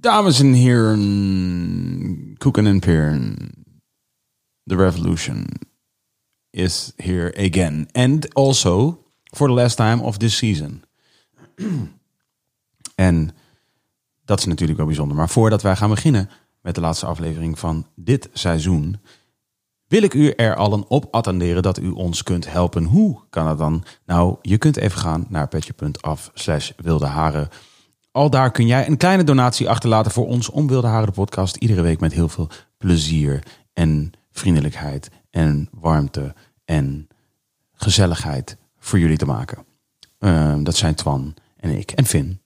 Dames en heren, koeken en peren. The revolution is here again. And also for the last time of this season. en dat is natuurlijk wel bijzonder. Maar voordat wij gaan beginnen met de laatste aflevering van dit seizoen, wil ik u er allen op attenderen dat u ons kunt helpen. Hoe kan dat dan? Nou, je kunt even gaan naar petje.af slash wilde haren. Al daar kun jij een kleine donatie achterlaten voor ons om Wilde Haren de podcast iedere week met heel veel plezier en vriendelijkheid en warmte en gezelligheid voor jullie te maken. Uh, dat zijn Twan en ik en Finn.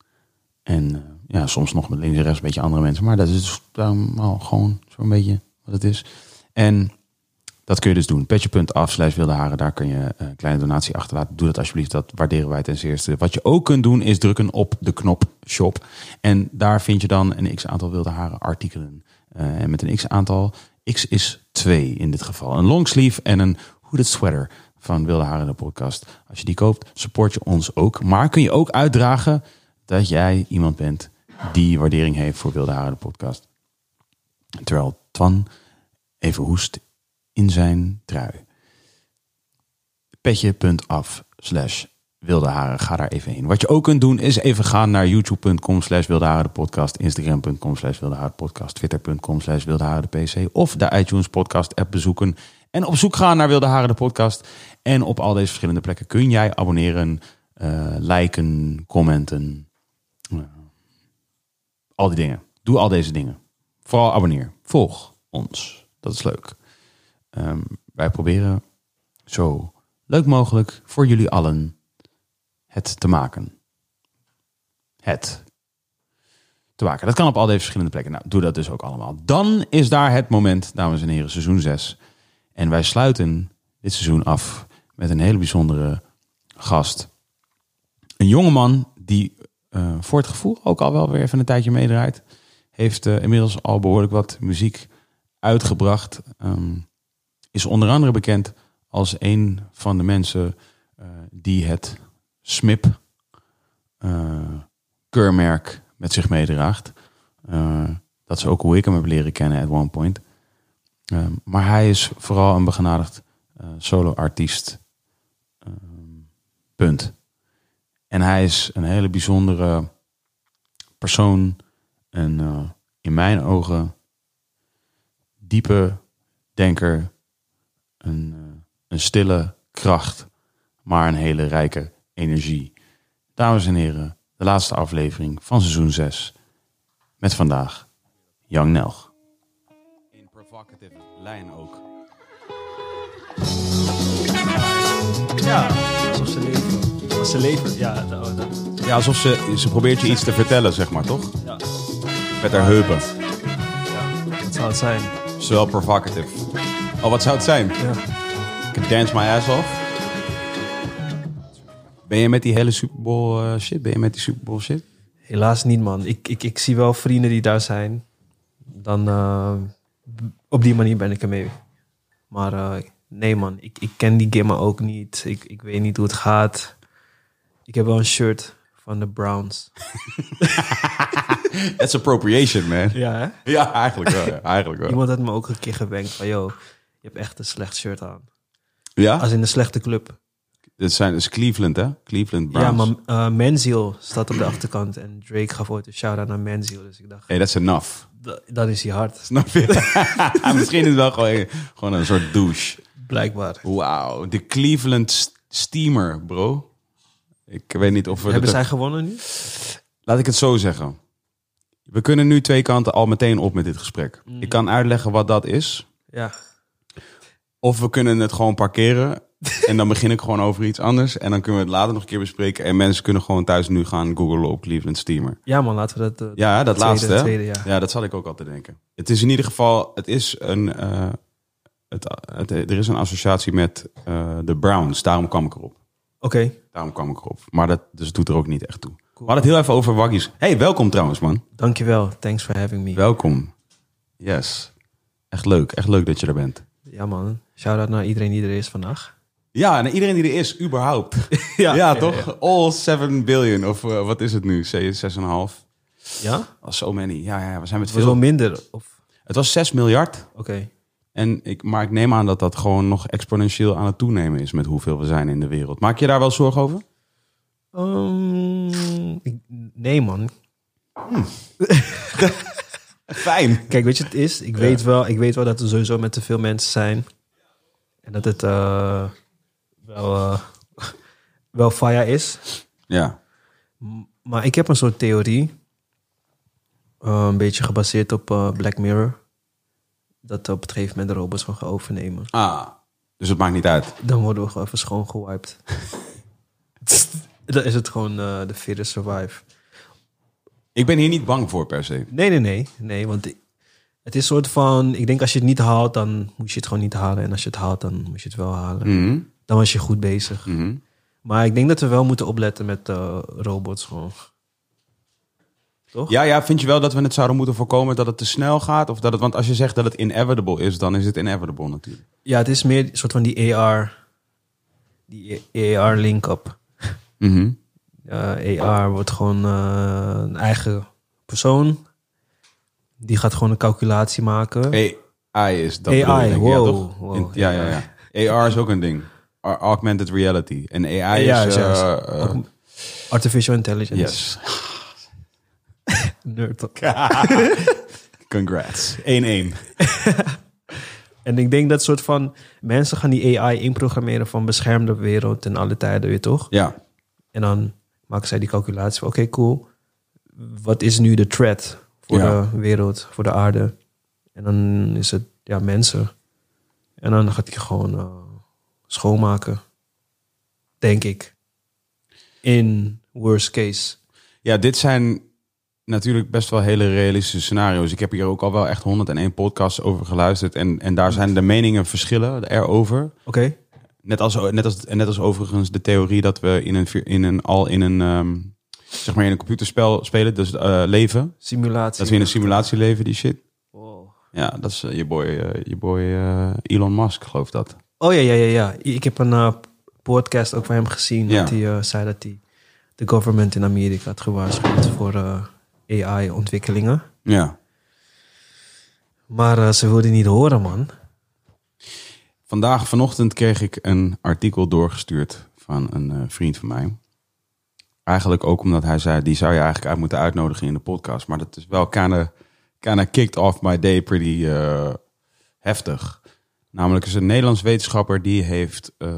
En uh, ja, soms nog met links en rechts een beetje andere mensen. Maar dat is dus, uh, gewoon zo'n beetje wat het is. En dat kun je dus doen. Petje.af slash wilde haren. Daar kun je een kleine donatie achterlaten. Doe dat alsjeblieft. Dat waarderen wij ten zeerste. Wat je ook kunt doen is drukken op de knop shop. En daar vind je dan een x aantal wilde haren artikelen. Uh, en met een x aantal. X is 2 in dit geval. Een longsleeve en een hooded sweater van Wilde Haren de podcast. Als je die koopt, support je ons ook. Maar kun je ook uitdragen dat jij iemand bent die waardering heeft voor Wilde Haren de podcast. Terwijl Twan even hoest in zijn trui. Petje.af slash wilde haren. Ga daar even heen. Wat je ook kunt doen is even gaan naar youtube.com slash wilde de podcast, instagram.com slash wilde podcast, twitter.com slash wilde haren de pc of de iTunes podcast app bezoeken en op zoek gaan naar Wilde Haren de podcast. En op al deze verschillende plekken kun jij abonneren, uh, liken, commenten, uh, al die dingen. Doe al deze dingen. Vooral abonneer. Volg ons. Dat is leuk. Um, wij proberen zo leuk mogelijk voor jullie allen het te maken. Het te maken. Dat kan op al deze verschillende plekken. Nou, doe dat dus ook allemaal. Dan is daar het moment, dames en heren, seizoen 6. En wij sluiten dit seizoen af met een hele bijzondere gast. Een jongeman die uh, voor het gevoel ook al wel weer even een tijdje meedraait. Heeft uh, inmiddels al behoorlijk wat muziek uitgebracht. Um, is onder andere bekend als een van de mensen uh, die het SMIP keurmerk met zich meedraagt. dat is ook hoe ik hem heb leren kennen at one point. Uh, maar hij is vooral een begenadigd solo-artiest. Uh, punt. En hij is een hele bijzondere persoon. En eh, in mijn ogen diepe denker. Een, eh, een stille kracht. Maar een hele rijke energie. Dames en heren, de laatste aflevering van seizoen 6. Met vandaag Young Nelg provocative lijn ook. Ja, alsof ze leven. Als ze leven, ja. Dat, dat. Ja, alsof ze, ze probeert je iets te vertellen, zeg maar, toch? Ja. Met haar heupen. Ja, wat zou het zijn? Zowel provocative. Oh, wat zou het zijn? Ik dance my ass off. Ben je met die hele Super Bowl uh, shit? Ben je met die Super Bowl shit? Helaas niet, man. Ik, ik, ik zie wel vrienden die daar zijn. Dan... Uh, op die manier ben ik ermee. Maar uh, nee man, ik, ik ken die gamer ook niet. Ik, ik weet niet hoe het gaat. Ik heb wel een shirt van de Browns. That's appropriation, man. Ja, hè? Ja, eigenlijk wel. Ja. Eigenlijk wel. Iemand had me ook een keer gewenkt van... Yo, je hebt echt een slecht shirt aan. Ja? Als in een slechte club. Dit zijn, is Cleveland, hè? Cleveland Browns. Ja, maar uh, Menziel staat op de achterkant. En Drake gaf ooit een shout-out naar Menziel. Dus ik dacht, Hey, that's enough. "Da- dan is hij hard. Snap je? Misschien is het wel gewoon, gewoon een soort douche. Blijkbaar. Wauw, de Cleveland Steamer, bro. Ik weet niet of we... Hebben zij gewonnen nu? Laat ik het zo zeggen. We kunnen nu twee kanten al meteen op met dit gesprek. Ik kan uitleggen wat dat is. Ja. Of we kunnen het gewoon parkeren. en dan begin ik gewoon over iets anders. En dan kunnen we het later nog een keer bespreken. En mensen kunnen gewoon thuis nu gaan googlen op Cleveland Steamer. Ja man, laten we dat... eh, Ja, dat tweede- laatste. tweede, ja. ja, dat zat ik ook altijd denken. Het is in ieder geval, het is een, eh, het, het, er is een associatie met eh, de Browns. Daarom kwam ik erop. Oké, Daarom kwam ik erop. Maar dat dus doet er ook niet echt toe. We hadden het heel even over waggies. Hey, welkom trouwens, man. dankjewel. Thanks for having me. Welkom. Yes. Echt leuk. Echt leuk dat je er bent. Ja man, shout-out naar iedereen die er is vandaag. Ja, en iedereen die er is, überhaupt. Ja, toch? All 7 billion. Of eh, wat is het nu? 6,5. Ja? Oh, so many. Ja, ja, we zijn met Het was wel veel. minder. Of... Het was 6 miljard. Oké. En ik, maar ik neem aan dat dat gewoon nog exponentieel aan het toenemen is met hoeveel we zijn in de wereld. Maak je daar wel zorgen over? Ehm, nee man. Fijn. Kijk, weet je het is? Ik, weet wel, ik weet wel dat er sowieso met te veel mensen zijn. En dat het eh, wel, eh, wel fire is. Ja. Maar ik heb een soort theorie. eh, een beetje gebaseerd op Black Mirror. Dat op het gegeven moment de robots gaan overnemen. Ah, dus het maakt niet uit. Dan worden we gewoon even schoon gewiped. Dan is het gewoon de fittest survive. Ik ben hier niet bang voor per se. Nee, nee, nee. Nee, want het is een soort van... Ik denk als je het niet haalt, dan moet je het gewoon niet halen. En als je het haalt, dan moet je het wel halen. Mhm. Dan was je goed bezig. Mhm. Maar ik denk dat we wel moeten opletten met eh, robots gewoon. Toch? Ja, ja, vind je wel dat we het zouden moeten voorkomen dat het te snel gaat? Of dat het, want als je zegt dat het inevitable is, dan is het inevitable natuurlijk. Ja, het is meer een soort van die AR... Die AR link-up. Mhm. Ja, AR wordt gewoon eh, een eigen persoon. Die gaat gewoon een calculatie maken. AI is dat AI, ik. ja, wow, toch? wow, In- ja, ja, ja. AR is ook een ding. Augmented reality. En AI Ja, is... eh, eh, Artificial intelligence. yes. Nerd talk. Congrats. 1-1. En ik denk dat soort van mensen gaan die AI inprogrammeren van beschermde wereld en alle tijden weer toch? Ja. En dan maken zij die calculatie van oké, cool. Wat is nu de threat voor Ja. de wereld, voor de aarde? En dan is het ja, mensen. En dan gaat hij gewoon eh, schoonmaken. Denk ik. In worst case. Ja, dit zijn natuurlijk best wel hele realistische scenario's. Ik heb hier ook al wel echt 101 podcasts over geluisterd. En, en daar zijn de meningen verschillen erover. Oké. Net als, net, als, net als overigens de theorie dat we in een, in een, al in een, ehm, zeg maar in een computerspel spelen, dus eh, leven. Simulatie. Dat we in een simulatie leven, die shit. Wow. Ja, dat is eh, je boy, eh, je boy Elon Musk, geloof dat. Oh ja, ja, ja, ja. Ik heb een podcast ook van hem gezien. Ja. Dat hij zei dat hij de government in Amerika had gewaarschuwd voor AI-ontwikkelingen. Ja. Maar ze wilden niet horen, man. Vandaag, vanochtend kreeg ik een artikel doorgestuurd van een eh, vriend van mij. Eigenlijk ook omdat hij zei, die zou je eigenlijk uit moeten uitnodigen in de podcast. Maar dat is wel kinda, kinda kicked off my day pretty eh, heftig. Namelijk is een Nederlands wetenschapper die heeft, eh,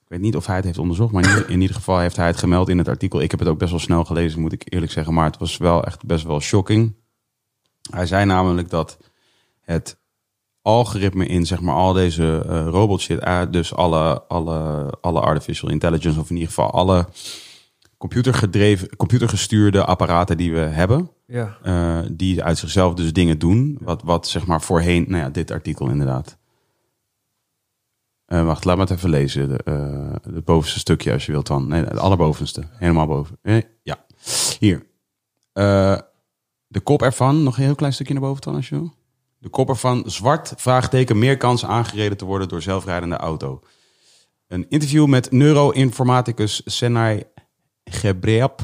ik weet niet of hij het heeft onderzocht, maar in ieder, in ieder geval heeft hij het gemeld in het artikel. Ik heb het ook best wel snel gelezen, moet ik eerlijk zeggen. Maar het was wel echt best wel shocking. Hij zei namelijk dat het algoritme in zeg maar al deze eh robot shit, eh, dus alle, alle, alle artificial intelligence of in ieder geval alle computergedreven, computergestuurde apparaten die we hebben, Ja. eh, die uit zichzelf dus dingen doen, wat, wat zeg maar voorheen, nou ja, dit artikel inderdaad. Eh, wacht, laat me het even lezen. De, het bovenste stukje als je wilt dan. Nee, het allerbovenste. Helemaal boven. Ja. Hier. De kop ervan, nog een heel klein stukje naar boven dan als je wil. De kop ervan, zwart, vraagteken, meer kans aangereden te worden door zelfrijdende auto. Een interview met neuroinformaticus Senai Gebreap,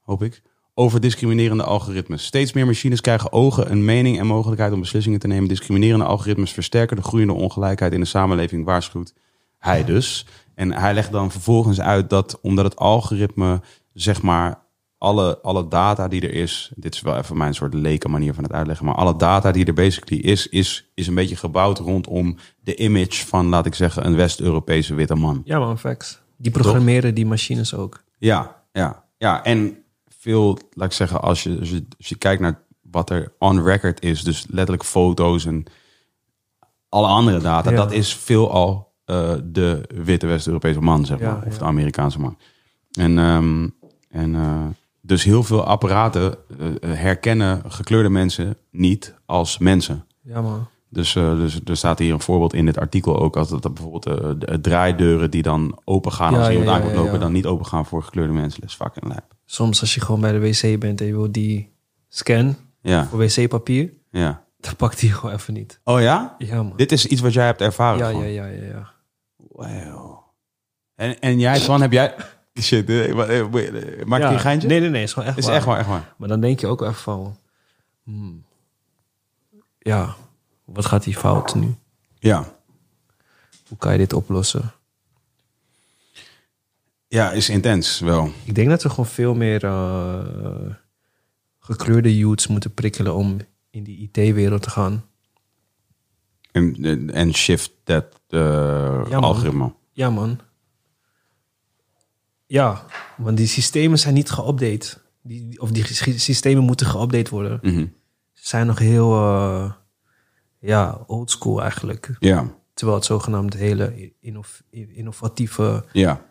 hoop ik, over discriminerende algoritmes. Steeds meer machines krijgen ogen, een mening en mogelijkheid om beslissingen te nemen. Discriminerende algoritmes versterken de groeiende ongelijkheid in de samenleving, waarschuwt hij dus. En hij legt dan vervolgens uit dat omdat het algoritme, zeg maar, alle, alle data die er is, dit is wel even mijn soort leken manier van het uitleggen, maar alle data die er basically is, is, is een beetje gebouwd rondom de image van, laat ik zeggen, een West-Europese witte man. Ja man, facts. Die programmeren die machines ook. Ja, ja, ja. En veel, laat ik zeggen, als je, als je, als je kijkt naar wat er on record is, dus letterlijk foto's en alle andere data, Ja. dat is veelal eh de witte West-Europese man, zeg Ja, maar, of ja. de Amerikaanse man. En, ehm, en eh, dus heel veel apparaten eh, herkennen gekleurde mensen niet als mensen. Ja man. Dus, eh, dus er staat hier een voorbeeld in dit artikel ook, als dat dat bijvoorbeeld eh, de draaideuren die dan open gaan als iemand ja, aan komt ja, lopen, dan niet open gaan voor gekleurde mensen. Dat is fucking lijp. Soms als je gewoon bij de wc bent en je wil die scan Ja, voor wc-papier, ja. dan pakt die gewoon even niet. Oh ja? Ja man. Dit is iets wat jij hebt ervaren. Ja, gewoon. ja, ja, ja, ja. Wow. En, en jij, Twan, heb jij... Shit, eh, wa- eh, eh, maak je Ja, een geintje? Nee, nee, nee. is gewoon echt is waar. echt waar, echt waar. Maar dan denk je ook even van... hmm, ja, wat gaat die fout nu? Ja. Hoe kan je dit oplossen? Ja, is intens wel. Ik denk dat we gewoon veel meer eh, gekleurde youths moeten prikkelen om in die IT-wereld te gaan. En, en- en shift dat eh, man. algoritme. Ja, man. Ja, want die systemen zijn niet geüpdate. Die, of die systemen moeten geüpdate worden. Mhm. Ze zijn nog heel, eh, ja, oldschool eigenlijk. Ja, Terwijl het zogenaamd hele innov- innovatieve ja.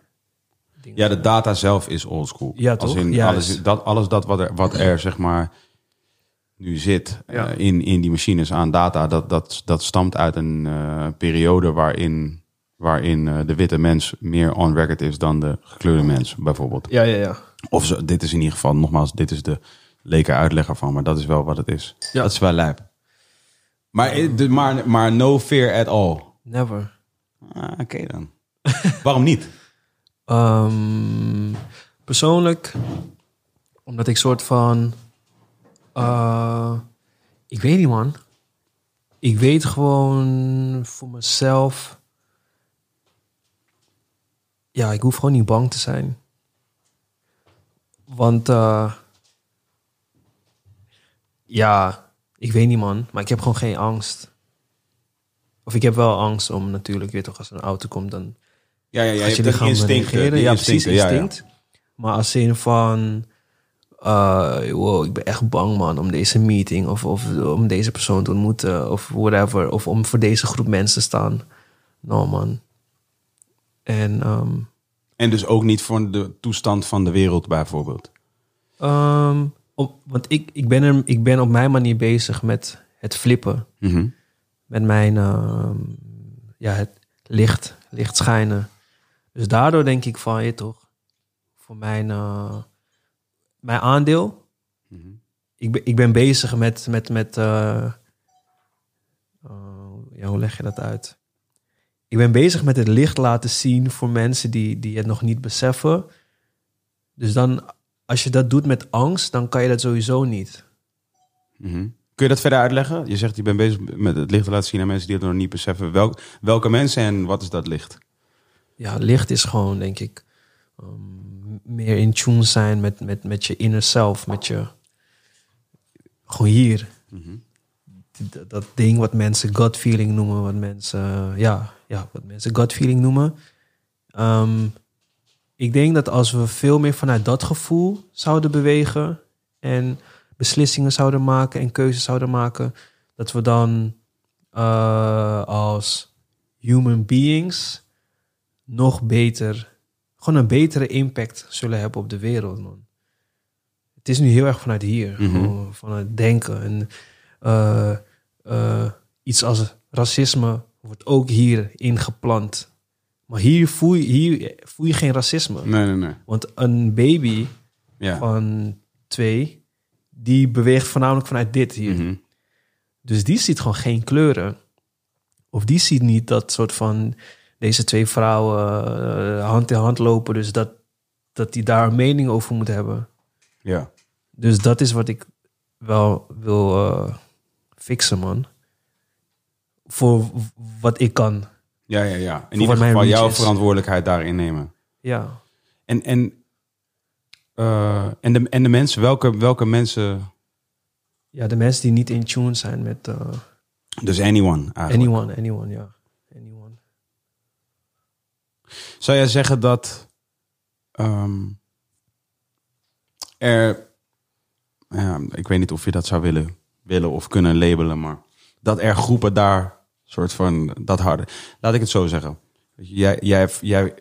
dingen Ja, de data zelf is oldschool. Ja, Als toch? in Juist. alles, dat, alles dat wat er, wat er zeg maar nu zit Ja. eh, in, in die machines aan data, dat, dat, dat stamt uit een eh, periode waarin, waarin eh, de witte mens meer on record is dan de gekleurde mens, bijvoorbeeld. Ja, ja, ja. Of zo, dit is in ieder geval, nogmaals, dit is de leken uitleg ervan, maar dat is wel wat het is. Ja. Dat is wel lijp. Maar, eh, de- maar, maar no fear at all. Never. Ah, Oké dan. Waarom niet? Ehm, persoonlijk, omdat ik soort van. eh, ik weet niet, man. Ik weet gewoon voor mezelf. Ja, ik hoef gewoon niet bang te zijn. Want. eh, ja, ik weet niet, man. Maar ik heb gewoon geen angst. Of ik heb wel angst om natuurlijk, weer toch, als er een auto komt, dan Ja, ja, ja. je je hebt lichaam instinct. reageren. Ja, precies, instincten, ja, ja. instinct. Maar als zin van... eh, wow, ik ben echt bang man om deze meeting... Of, of om deze persoon te ontmoeten of whatever. Of om voor deze groep mensen te staan. No man. En ehm, En dus ook niet voor de toestand van de wereld bijvoorbeeld. ehm, om, want ik, ik, ben er, ik ben op mijn manier bezig met het flippen. Mhm. met mijn ehm, ja, het licht, licht schijnen. Dus daardoor denk ik van je toch, voor mijn, eh, mijn aandeel. Mhm. Ik, ben, ik ben bezig met, met, met eh, eh, ja, hoe leg je dat uit? Ik ben bezig met het licht laten zien voor mensen die, die het nog niet beseffen. Dus dan, als je dat doet met angst, dan kan je dat sowieso niet. Mhm. Kun je dat verder uitleggen? Je zegt je bent bezig met het licht te laten zien aan mensen die het nog niet beseffen. Welk, welke mensen en wat is dat licht? ja, licht is gewoon, denk ik, um, meer in tune zijn met, met, met je inner self, met je, gewoon hier. Dat, dat ding wat mensen gut feeling noemen, wat mensen, ja, ja, wat mensen gut feeling noemen. Um, ik denk dat als we veel meer vanuit dat gevoel zouden bewegen en beslissingen zouden maken en keuzes zouden maken, dat we dan uh, als human beings nog beter, gewoon een betere impact zullen hebben op de wereld, man. Het is nu heel erg vanuit hier, Mhm. gewoon vanuit denken. En uh, uh, iets als racisme wordt ook hier ingeplant. Maar hier voel je, hier voel je geen racisme. Nee, nee, nee. Want een baby Ja. van twee, die beweegt voornamelijk vanuit dit hier. Mhm. Dus die ziet gewoon geen kleuren. Of die ziet niet dat soort van deze twee vrouwen uh, hand in hand lopen. Dus dat, dat die daar een mening over moet hebben. Ja. Dus dat is wat ik wel wil uh, fixen, man. Voor wat ik kan. Ja, ja, ja. In Voor ieder geval jouw verantwoordelijkheid daarin nemen. Ja. En, en, eh, en, de, en de mensen, welke, welke mensen... ja, de mensen die niet in tune zijn met eh, Dus anyone eigenlijk. anyone, anyone, ja. Anyone. Zou jij zeggen dat ehm, er, ja, ik weet niet of je dat zou willen, willen of kunnen labelen, maar dat er groepen daar soort van dat harde. Laat ik het zo zeggen. Jij, jij, jij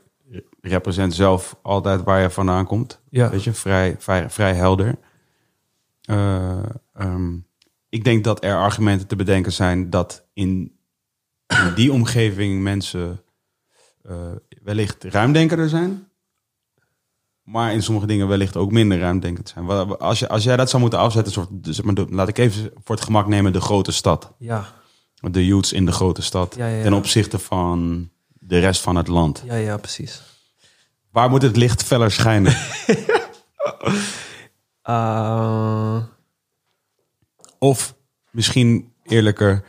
represent zelf altijd waar je vandaan komt. Ja. Weet je, vrij, vrij, vrij helder. Ehm, ik denk dat er argumenten te bedenken zijn dat in, in die omgeving mensen eh, wellicht ruimdenkerder zijn. Maar in sommige dingen wellicht ook minder ruimdenkend zijn. Als, je, als jij dat zou moeten afzetten, soort, dus, maar laat ik even voor het gemak nemen de grote stad. Ja, De youths in de grote stad. Ja, ja, ja. Ten opzichte van de rest van het land. ja, ja, precies. Waar moet het licht feller schijnen? Eh, of misschien eerlijker,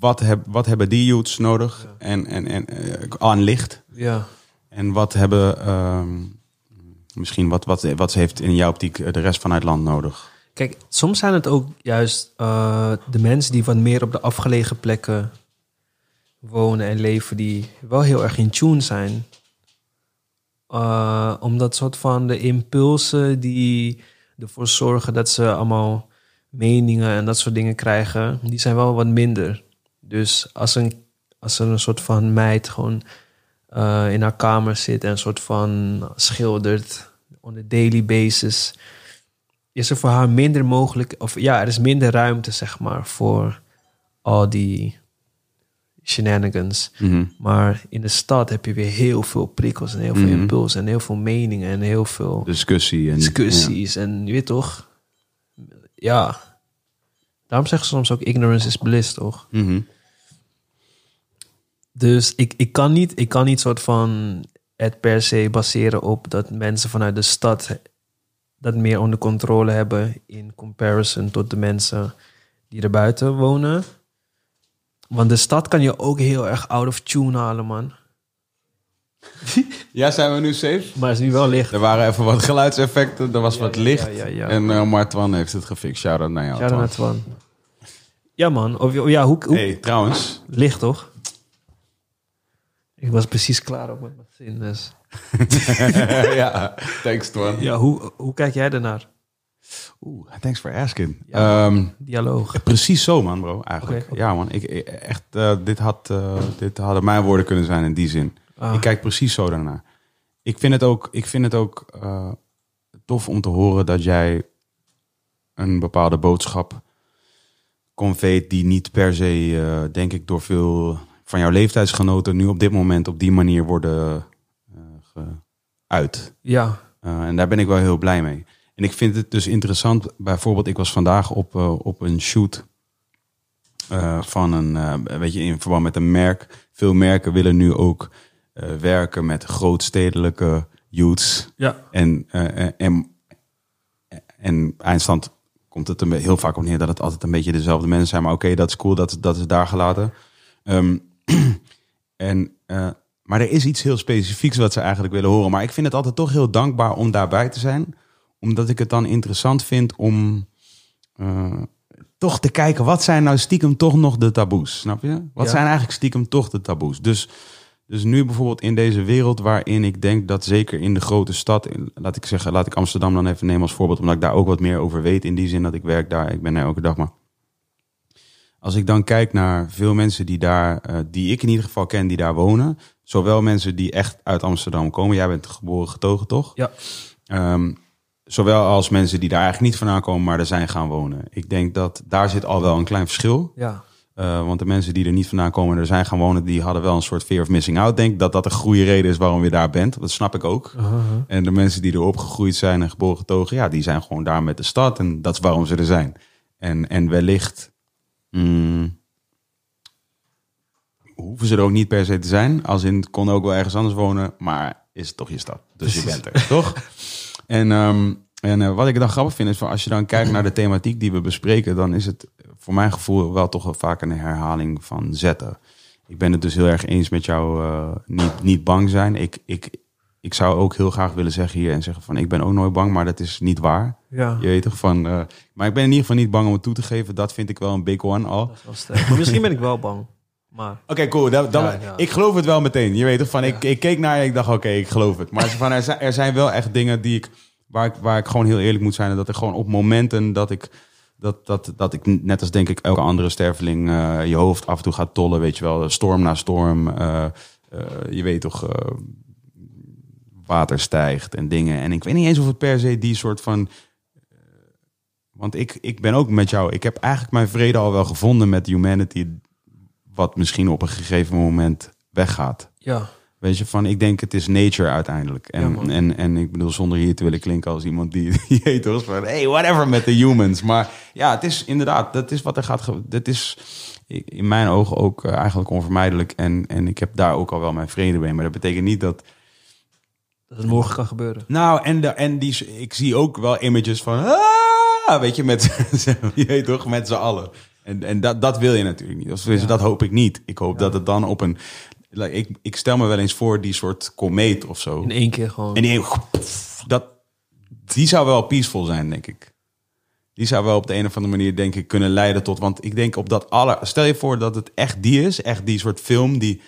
wat, heb, wat hebben die youths nodig en, en, en, eh, aan licht? ja. En wat hebben, ehm, misschien wat, wat, wat heeft in jouw optiek de rest van het land nodig? Kijk, soms zijn het ook juist eh, de mensen die wat meer op de afgelegen plekken wonen en leven, die wel heel erg in tune zijn. Eh, omdat soort van de impulsen die ervoor zorgen dat ze allemaal meningen en dat soort dingen krijgen, die zijn wel wat minder. Dus als, een, als er een soort van meid gewoon eh, in haar kamer zit en een soort van schildert on a daily basis, is er voor haar minder mogelijk, of ja, er is minder ruimte, zeg maar, voor al die shenanigans. Maar in de stad heb je weer heel veel prikkels en heel veel Mhm. impulsen en heel veel meningen en heel veel Discussie. En, discussies. En je weet toch, ja. Daarom zeggen ze soms ook ignorance is bliss, toch? Mhm. Dus ik, ik, kan niet, ik kan niet soort van het per se baseren op dat mensen vanuit de stad dat meer onder controle hebben in comparison tot de mensen die er buiten wonen. Want de stad kan je ook heel erg out of tune halen, man. Ja, zijn we nu safe? Maar het is nu wel licht. Er waren even wat geluidseffecten, er was wat licht. ja, ja, ja. En uh, Martwan heeft het gefixt. Shout-out naar jou, Twan. Ja, man. Of, ja, hoe, hoe hey, trouwens. licht toch? Ik was precies klaar op met mijn zin. Dus. ja, thanks Twan. Ja, hoe, hoe kijk jij ernaar? Oeh, thanks for asking. Ja. Ehm, Dialoog. precies zo, man, bro, eigenlijk. Ja, man. Ik, echt, eh, dit, had, eh, dit hadden mijn woorden kunnen zijn in die zin. Ah. Ik kijk precies zo daarnaar. Ik vind het ook, ik vind het ook eh, tof om te horen dat jij een bepaalde boodschap conveet die niet per se, denk ik, door veel van jouw leeftijdsgenoten nu op dit moment op die manier worden eh, geuit. Ja, Uh, en daar ben ik wel heel blij mee. En ik vind het dus interessant. Bijvoorbeeld, ik was vandaag op, uh, op een shoot van een, weet je, in verband met een merk. Veel merken willen nu ook werken met grootstedelijke youths. ja, En, en, en eindstand komt het een heel vaak op neer dat het altijd een beetje dezelfde mensen zijn. Maar oké, dat is cool, dat, dat is daar gelaten. Um, en, uh, maar er is iets heel specifieks wat ze eigenlijk willen horen. Maar ik vind het altijd toch heel dankbaar om daarbij te zijn. Omdat ik het dan interessant vind om uh, toch te kijken... wat zijn nou stiekem toch nog de taboes, snap je? Wat Ja. zijn eigenlijk stiekem toch de taboes? Dus, dus nu bijvoorbeeld in deze wereld waarin ik denk dat zeker in de grote stad... in- laat ik zeggen, laat ik Amsterdam dan even nemen als voorbeeld... omdat ik daar ook wat meer over weet in die zin dat ik werk daar. Ik ben daar elke dag, maar... Als ik dan kijk naar veel mensen die daar, uh, die ik in ieder geval ken, die daar wonen. Zowel mensen die echt uit Amsterdam komen. Jij bent geboren getogen, toch? ja, Um, zowel als mensen die daar eigenlijk niet vandaan komen, maar er zijn gaan wonen. Ik denk dat daar zit al wel een klein verschil. ja. Uh, want de mensen die er niet vandaan komen en er zijn gaan wonen, die hadden wel een soort fear of missing out. Denk dat dat een goede reden is waarom je daar bent. Dat snap ik ook. Uh-huh. En de mensen die er opgegroeid zijn en geboren getogen, ja, die zijn gewoon daar met de stad. En dat is waarom ze er zijn. En, en wellicht mm, hoeven ze er ook niet per se te zijn. Als in, het kon ook wel ergens anders wonen, maar is het toch je stad. Dus je bent er, toch? En, um, en uh, wat ik dan grappig vind is, van als je dan kijkt naar de thematiek die we bespreken, dan is het voor mijn gevoel wel toch wel vaak een herhaling van zetten. ik ben het dus heel erg eens met jou eh, niet, niet bang zijn. Ik, ik, ik zou ook heel graag willen zeggen hier en zeggen van ik ben ook nooit bang, maar dat is niet waar. Ja, Je weet toch van. eh, maar ik ben in ieder geval niet bang om het toe te geven. Dat vind ik wel een big one al. dat is wel sterk. Maar misschien ben ik wel bang. Maar Oké, cool. Ja, ja. Ik geloof het wel meteen. Je weet toch van, ik, ik keek naar je en ik dacht, oké, ik geloof het. Maar van, er, zijn, er zijn wel echt dingen die ik, waar, ik, waar ik gewoon heel eerlijk moet zijn. En dat ik gewoon op momenten dat ik, dat, dat, dat ik net als denk ik elke andere sterveling, eh, je hoofd af en toe gaat tollen. Weet je wel, storm na storm. eh, eh, je weet toch, water stijgt en dingen. En ik weet niet eens of het per se die soort van... Want ik, ik ben ook met jou. Ik heb eigenlijk mijn vrede al wel gevonden met humanity. Wat misschien op een gegeven moment weggaat. ja, Weet je, van ik denk het is nature uiteindelijk. En, en, en ik bedoel, zonder hier te willen klinken als iemand die, die heet van, hey, whatever met de humans. Maar ja, het is inderdaad, dat is wat er gaat. Dat is in mijn ogen ook eh, eigenlijk onvermijdelijk. En, en ik heb daar ook al wel mijn vrede mee. Maar dat betekent niet dat. dat het morgen kan gebeuren. Nou, en, de, en die, ik zie ook wel images van. Ah, weet je, met, je weet toch, met z'n allen. En, en dat, dat wil je natuurlijk niet. Ja. dat hoop ik niet. Ik hoop dat het dan op een. Ik, ik stel me wel eens voor die soort komeet of zo. In één keer gewoon. En die, dat, die zou wel peaceful zijn, denk ik. Die zou wel op de een of andere manier, denk ik, kunnen leiden tot. Want ik denk op dat alle. Stel je voor dat het echt die is, echt die soort film die.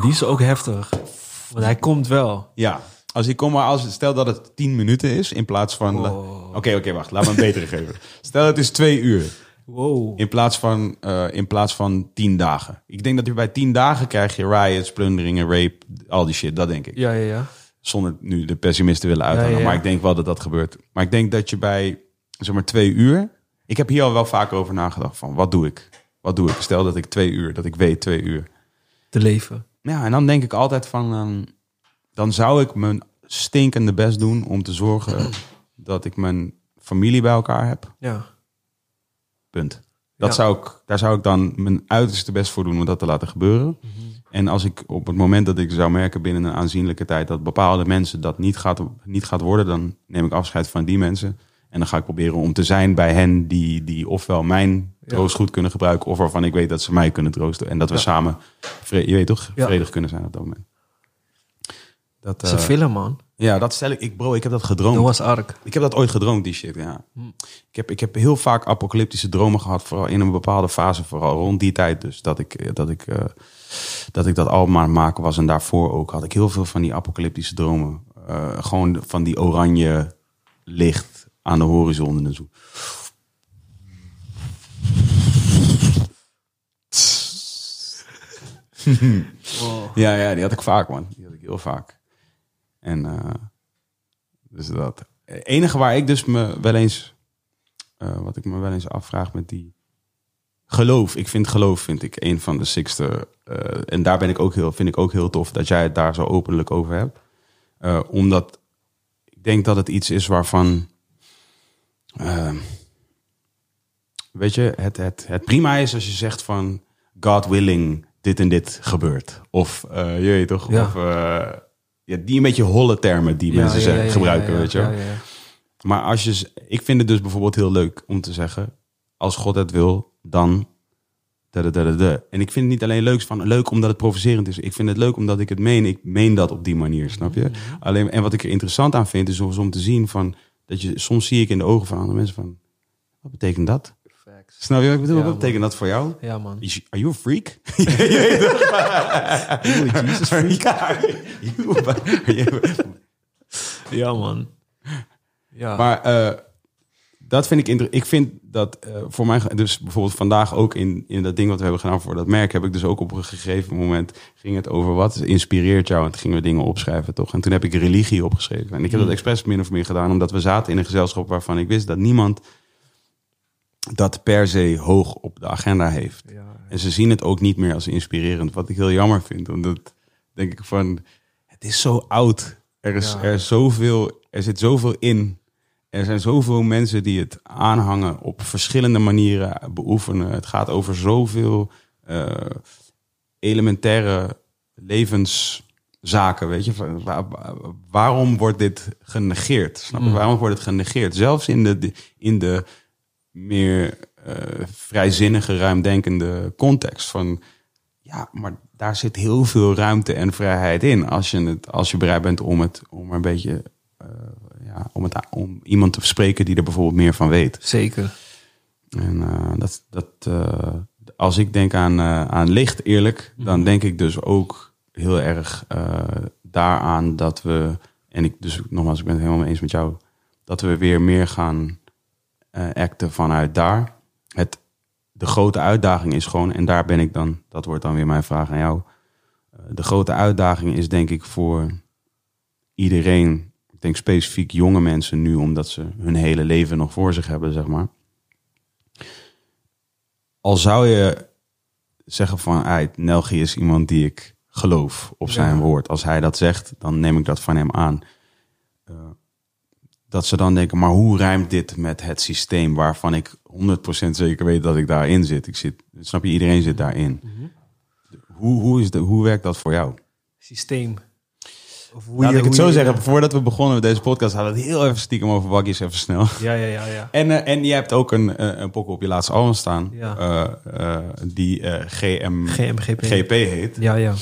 Die is ook heftig. Want hij komt wel. Ja, als ik kom maar als. Stel dat het 10 minuten is in plaats van. Oké, oké, wacht. Laat me een betere geven. Stel het is twee uur Wow. in plaats van, eh, in plaats van 10 dagen. Ik denk dat je bij 10 dagen krijg je riots, plunderingen, rape, al die shit. Dat denk ik. Ja, ja, ja. zonder nu de pessimisten willen uithangen. Ja, ja, ja. Maar ik denk wel dat dat gebeurt. Maar ik denk dat je bij, zeg maar, twee uur... Ik heb hier al wel vaker over nagedacht van, wat doe ik? Wat doe ik? Stel dat ik twee uur, dat ik weet twee uur. Te leven. Ja, en dan denk ik altijd van, ehm, dan zou ik mijn stinkende best doen om te zorgen dat ik mijn familie bij elkaar heb. Ja. Punt. Dat Ja. zou ik, daar zou ik dan mijn uiterste best voor doen om dat te laten gebeuren. En als ik op het moment dat ik zou merken binnen een aanzienlijke tijd dat bepaalde mensen dat niet gaat, niet gaat worden, dan neem ik afscheid van die mensen. En dan ga ik proberen om te zijn bij hen die, die ofwel mijn troost goed kunnen gebruiken, of waarvan ik weet dat ze mij kunnen troosten. En dat we Ja. samen, je weet toch, vredig kunnen zijn op dat moment. Dat, Dat is een eh, film, man. ja, dat stel ik. ik. Bro, ik heb dat gedroomd. Noah's Ark. Ik heb dat ooit gedroomd, die shit, ja. Ik heb, ik heb heel vaak apocalyptische dromen gehad, vooral in een bepaalde fase, vooral rond die tijd dus. Dat ik eh, dat, ik, eh, dat, ik dat album aan het maken was en daarvoor ook had ik heel veel van die apocalyptische dromen. Eh, gewoon van die oranje licht aan de horizon en zo. Ja, ja, die had ik vaak, man. Die had ik heel vaak. En eh, dus dat. Het enige waar ik dus me wel eens, eh, wat ik me wel eens afvraag met die geloof. Ik vind geloof, vind ik, een van de sixte. eh, en daar ben ik ook heel, vind ik ook heel tof dat jij het daar zo openlijk over hebt. Eh, omdat ik denk dat het iets is waarvan, eh, weet je, het, het, het prima is als je zegt van God willing dit en dit gebeurt. Of eh, je weet toch, Ja. of eh, ja, die een beetje holle termen die Ja, mensen ja, gebruiken, weet je. Maar als je, ik vind het dus bijvoorbeeld heel leuk om te zeggen, als God het wil, dan. da, da, da, da, da. En ik vind het niet alleen leuk, van, leuk omdat het provocerend is. Ik vind het leuk omdat ik het meen. Ik meen dat op die manier, snap je? Alleen, en wat ik er interessant aan vind, is om te zien van, dat je, soms zie ik in de ogen van andere mensen van, wat betekent dat? Snap je wat ik bedoel? Ja, wat betekent dat voor jou? Ja, man. Is- Are you a freak? Jesus freak. Ja, man. Ja. Maar eh, dat vind ik inter- Ik vind dat eh, voor mij, dus bijvoorbeeld vandaag ook in, in dat ding wat we hebben gedaan voor dat merk, heb ik dus ook op een gegeven moment ging het over wat inspireert jou. En toen gingen we dingen opschrijven, toch? En toen heb ik religie opgeschreven. En ik heb dat expres min of meer gedaan, omdat we zaten in een gezelschap waarvan ik wist dat niemand dat per se hoog op de agenda heeft. ja. En ze zien het ook niet meer als inspirerend, wat ik heel jammer vind. Omdat denk ik van, het is zo oud. Er is, Ja. er is zoveel, er zit zoveel in. Er zijn zoveel mensen die het aanhangen op verschillende manieren beoefenen. Het gaat over zoveel eh, elementaire levenszaken. Weet je, waar- waarom wordt dit genegeerd? Snap je? Mm. Waarom wordt het genegeerd? Zelfs in de, in de meer eh, vrijzinnige, ruimdenkende context. Van ja, maar daar zit heel veel ruimte en vrijheid in. Als je, het, als je bereid bent om het om een beetje eh, ja, om, het, om iemand te spreken die er bijvoorbeeld meer van weet. Zeker. En eh, dat, dat, als ik denk aan, aan licht, eerlijk, dan denk ik dus ook heel erg daaraan dat we, en ik dus nogmaals, ik ben het helemaal eens met jou, dat we weer meer gaan acten vanuit daar. Het, de grote uitdaging is gewoon, en daar ben ik dan, dat wordt dan weer mijn vraag aan jou. Eh, de grote uitdaging is denk ik voor iedereen, ik denk specifiek jonge mensen nu, omdat ze hun hele leven nog voor zich hebben, zeg maar al zou je zeggen van, ah, Nelgi is iemand die ik geloof op zijn Ja. woord. Als hij dat zegt, dan neem ik dat van hem aan. Eh, dat ze dan denken, maar hoe rijmt dit met het systeem waarvan ik 100% zeker weet dat ik daarin zit? Ik zit, snap je, iedereen zit daarin. Hoe, hoe, is de, hoe werkt dat voor jou? Systeem. Of hoe Laat je- ik het zo je- zeggen, voordat we begonnen met deze podcast, hadden we het heel even stiekem over waggies, even snel. Ja, ja, ja, ja. En, eh, en je hebt ook een, eh, een pokoe op je laatste album staan. Ja. eh, die GM, GMGP. GP heet. Ja, ja.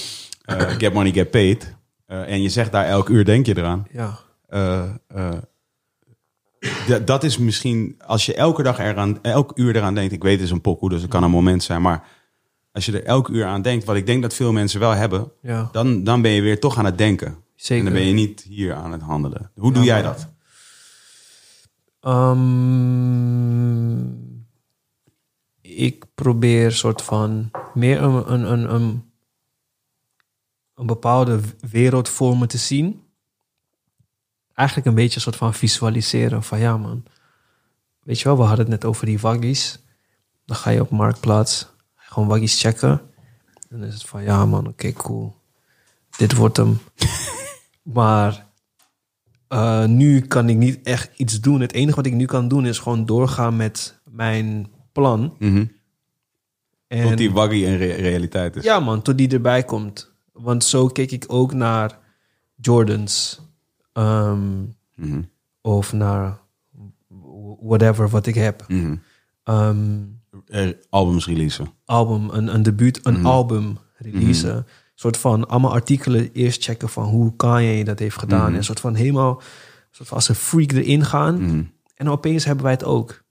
Get Money, Get Paid. En je zegt daar elk uur denk je eraan. Ja. Dat is misschien, als je elke dag eraan, elk uur eraan denkt. Ik weet het is een pokoe, dus het kan een moment zijn. Maar als je er elk uur aan denkt, wat ik denk dat veel mensen wel hebben. Ja, Dan, dan ben je weer toch aan het denken. zeker. En dan ben je niet hier aan het handelen. Hoe doe Ja, jij dat? Ehm, ik probeer soort van meer een, een, een, een, een bepaalde wereld voor me te zien. Eigenlijk een beetje een soort van visualiseren van ja man. Weet je wel, we hadden het net over die waggies. Dan ga je op Marktplaats gewoon waggies checken. Dan is het van ja man, oké cool. Dit wordt hem. maar uh, nu kan ik niet echt iets doen. Het enige wat ik nu kan doen is gewoon doorgaan met mijn plan. En Tot die waggie een re- realiteit is. ja, man, tot die erbij komt. Want zo keek ik ook naar Jordans. Ehm, Mhm. of naar whatever wat ik heb. Mhm. Ehm, Eh, albums releasen. album, een, een debuut, een Mhm. album releasen. Een soort van allemaal artikelen eerst checken van hoe Kanye dat heeft gedaan. En een soort van helemaal soort van als een freak erin gaan. En opeens hebben wij het ook.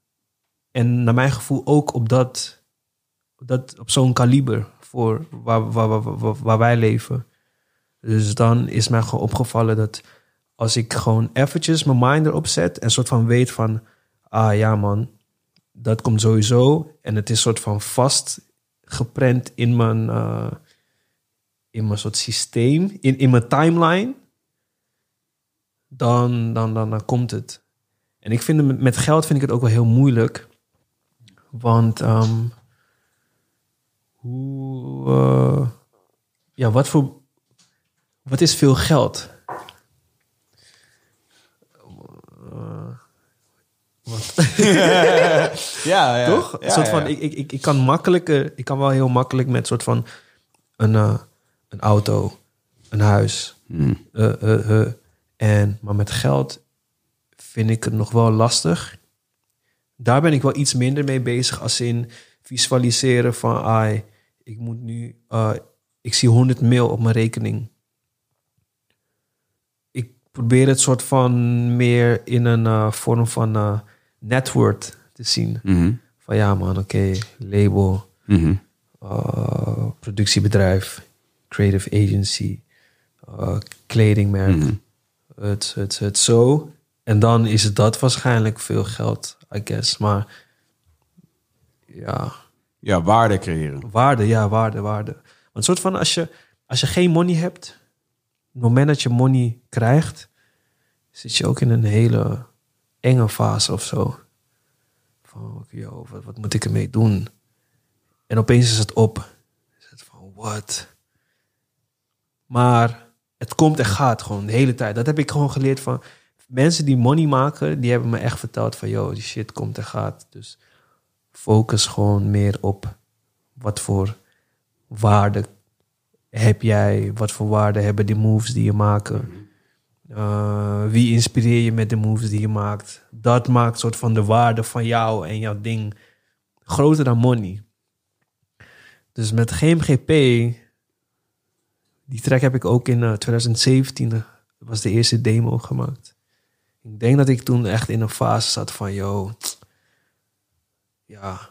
En naar mijn gevoel ook op dat, op, dat, op zo'n kaliber voor waar, waar, waar, waar, waar wij leven. Dus dan is mij gewoon opgevallen dat als ik gewoon eventjes mijn mind erop zet en soort van weet van, ah ja man, dat komt sowieso. En het is soort van vast geprent in mijn, eh, in mijn soort systeem, in, in mijn timeline. Dan, dan, dan, komt het. En ik vind het met- met geld vind ik het ook wel heel moeilijk. Want ehm, hoe, eh, ja, wat voor, wat is veel geld? Eh, wat? Ja, ja. Toch? Ja, een soort ja. van, ik, ik, ik, ik kan makkelijker, ik kan wel heel makkelijk met soort van een, eh, een auto, een huis, eh, eh. En, maar met geld vind ik het nog wel lastig. Daar ben ik wel iets minder mee bezig als in visualiseren van... Ai, ik moet nu... eh, ik zie 100 mil op mijn rekening. Ik probeer het soort van meer in een vorm van network te zien. Mhm. Van ja man, oké, label, Mhm. uh, productiebedrijf, creative agency, uh, kledingmerk. Mhm. Het, het, het zo. En dan is het dat waarschijnlijk veel geld, I guess. Maar ja, Ja, waarde creëren. waarde, ja, waarde, waarde. Want soort van als je, als je geen money hebt, op het moment dat je money krijgt, zit je ook in een hele enge fase of zo. Van, yo, wat, wat moet ik ermee doen? En opeens is het op. Is het van, what? Maar het komt en gaat gewoon de hele tijd. Dat heb ik gewoon geleerd van mensen die money maken. Die hebben me echt verteld van, yo, die shit komt en gaat. Dus focus gewoon meer op wat voor waarde heb jij? Wat voor waarde hebben die moves die je maken? Uh, wie inspireer je met de moves die je maakt? Dat maakt soort van de waarde van jou en jouw ding groter dan money. Dus met GMGP, die track heb ik ook in eh, 2017, eh, dat was de eerste demo gemaakt. Ik denk dat ik toen echt in een fase zat van, yo, ja,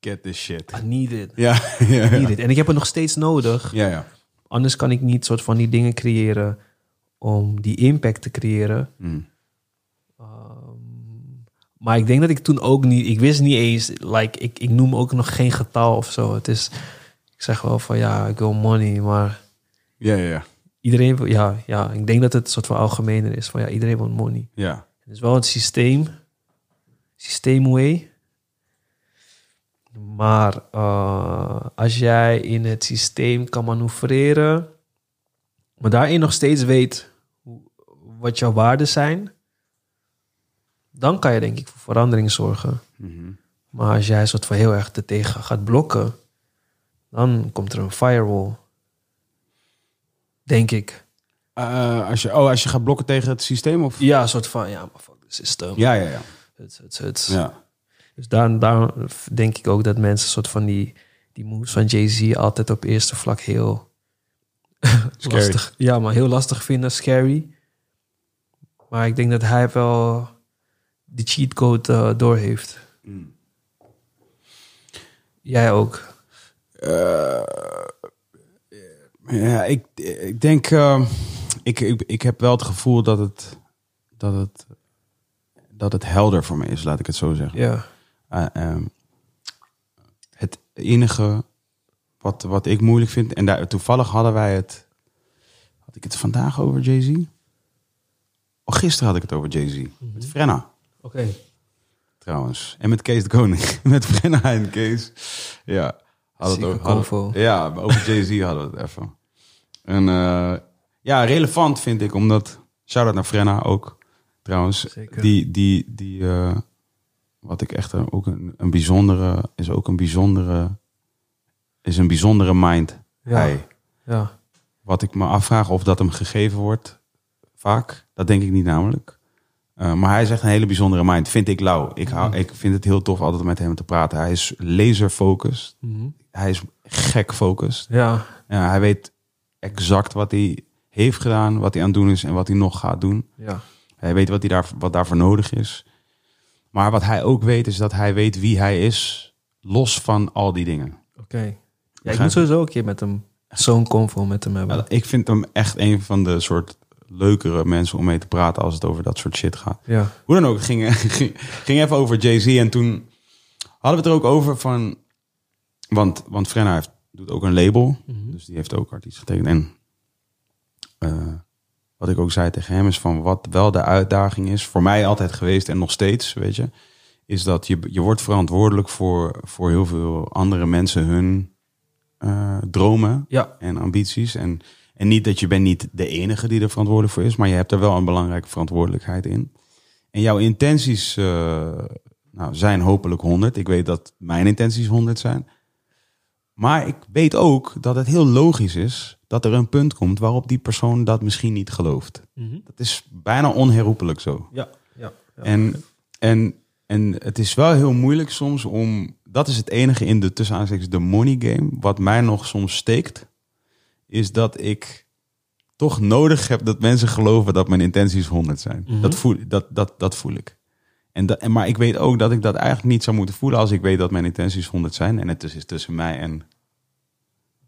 Get this shit. I need it. Ja, need it. En ik heb het nog steeds nodig. ja, ja. Anders kan ik niet soort van die dingen creëren om die impact te creëren. Mm. Ehm, maar ik denk dat ik toen ook niet, ik wist niet eens, like, ik, ik noem ook nog geen getal of zo. Het is, ik zeg wel van ja, ik wil money, maar Ja, ja, ja. iedereen, ja, ja, ik denk dat het een soort van algemener is van ja, iedereen wil money. Ja. Het is wel een systeem, systeemway. Maar eh, als jij in het systeem kan manoeuvreren, maar daarin nog steeds weet wat jouw waarden zijn, dan kan je denk ik voor verandering zorgen. Mhm. Maar als jij soort van heel erg te tegen gaat blokken, dan komt er een firewall. Denk ik. Eh, als je, oh, als je gaat blokken tegen het systeem? Of? Ja, een soort van, ja, maar fuck the system. Ja, ja, ja. Het, het, het. ja. Dus daar, daar denk ik ook dat mensen soort van die, die moves van Jay-Z altijd op eerste vlak heel. lastig. Ja, maar heel lastig vinden, scary. Maar ik denk dat hij wel die cheatcode eh door heeft. Mm. Jij ook. Eh, ja, ik, ik denk... eh, ik, ik, ik heb wel het gevoel dat het, dat, het, dat het helder voor me is, laat ik het zo zeggen. Ja. Eh, ehm, het enige wat, wat ik moeilijk vind... En daar, toevallig hadden wij het... Had ik het vandaag over Jay-Z? Oh, gisteren had ik het over Jay-Z. Met Frenna. Oké. trouwens. En met Kees de Koning. met Brenna en Kees. Ja. Hadden Zieke het over, hadden- ja, over Jay-Z hadden we het even. En eh, ja, relevant vind ik, omdat... Shout-out naar Frenna ook, trouwens. Zeker. Die, die, die eh, wat ik echt ook een, een bijzondere... Is ook een bijzondere... Is een bijzondere mind. Ja. Hij. Ja. Wat ik me afvraag of dat hem gegeven wordt, vaak. Dat denk ik niet namelijk. Uh, maar hij is echt een hele bijzondere mind. Vind ik lauw. Ik, hou, ik vind het heel tof altijd met hem te praten. Hij is laser focused. Mhm. Hij is gek focused. Ja. Ja, hij weet exact wat hij heeft gedaan, wat hij aan het doen is en wat hij nog gaat doen. Ja. Hij weet wat, hij daar, wat daarvoor nodig is. Maar wat hij ook weet, is dat hij weet wie hij is, los van al die dingen. Oké. Ja, ik moet sowieso een keer met hem zo'n convo met hem hebben. Ja, ik vind hem echt een van de soort leukere mensen om mee te praten als het over dat soort shit gaat. Ja. Hoe dan ook, ging, ging, ging even over Jay-Z en toen hadden we het er ook over van... Want, want Frenna heeft, doet ook een label, Mhm. dus die heeft ook artiest getekend. En eh, wat ik ook zei tegen hem is van wat wel de uitdaging is, voor mij altijd geweest en nog steeds, weet je, is dat je, je wordt verantwoordelijk voor, voor heel veel andere mensen hun eh, dromen Ja. en ambities. En, en niet dat je bent niet de enige die er verantwoordelijk voor is, maar je hebt er wel een belangrijke verantwoordelijkheid in. En jouw intenties eh, nou, zijn hopelijk 100. Ik weet dat mijn intenties 100 zijn. Maar ik weet ook dat het heel logisch is dat er een punt komt waarop die persoon dat misschien niet gelooft. Mhm. Dat is bijna onherroepelijk zo. Ja. Ja. ja. En, en, en het is wel heel moeilijk soms om. Dat is het enige in de tussen de money game. Wat mij nog soms steekt. Is dat ik toch nodig heb dat mensen geloven dat mijn intenties 100 zijn. Mhm. dat, voel, dat, dat, dat voel ik. En dat, maar ik weet ook dat ik dat eigenlijk niet zou moeten voelen als ik weet dat mijn intenties 100 zijn. En het is tussen mij en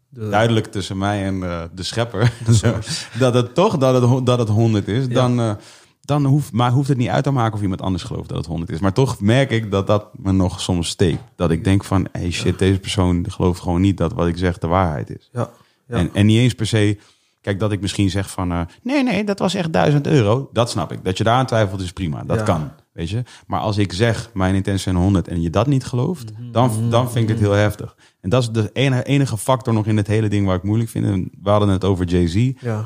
De- duidelijk tussen mij en eh, de schepper. dat het toch dat het, dat het 100 is. Dan, eh, dan hoeft, maar hoeft het niet uit te maken of iemand anders gelooft dat het 100 is. Maar toch merk ik dat dat me nog soms steekt. Dat ik denk van, hey shit, deze persoon gelooft gewoon niet dat wat ik zeg de waarheid is. Ja. Ja. En, en niet eens per se, kijk dat ik misschien zeg van, eh, nee, nee, dat was echt 1000 euro. Dat snap ik. Dat je daar aan twijfelt is prima. Dat Ja. kan, weet je. Maar als ik zeg, mijn intenties zijn 100 en je dat niet gelooft, dan, dan vind ik het heel heftig. En dat is de enige, enige factor nog in het hele ding waar ik moeilijk vind. En we hadden het over Jay-Z. Ja.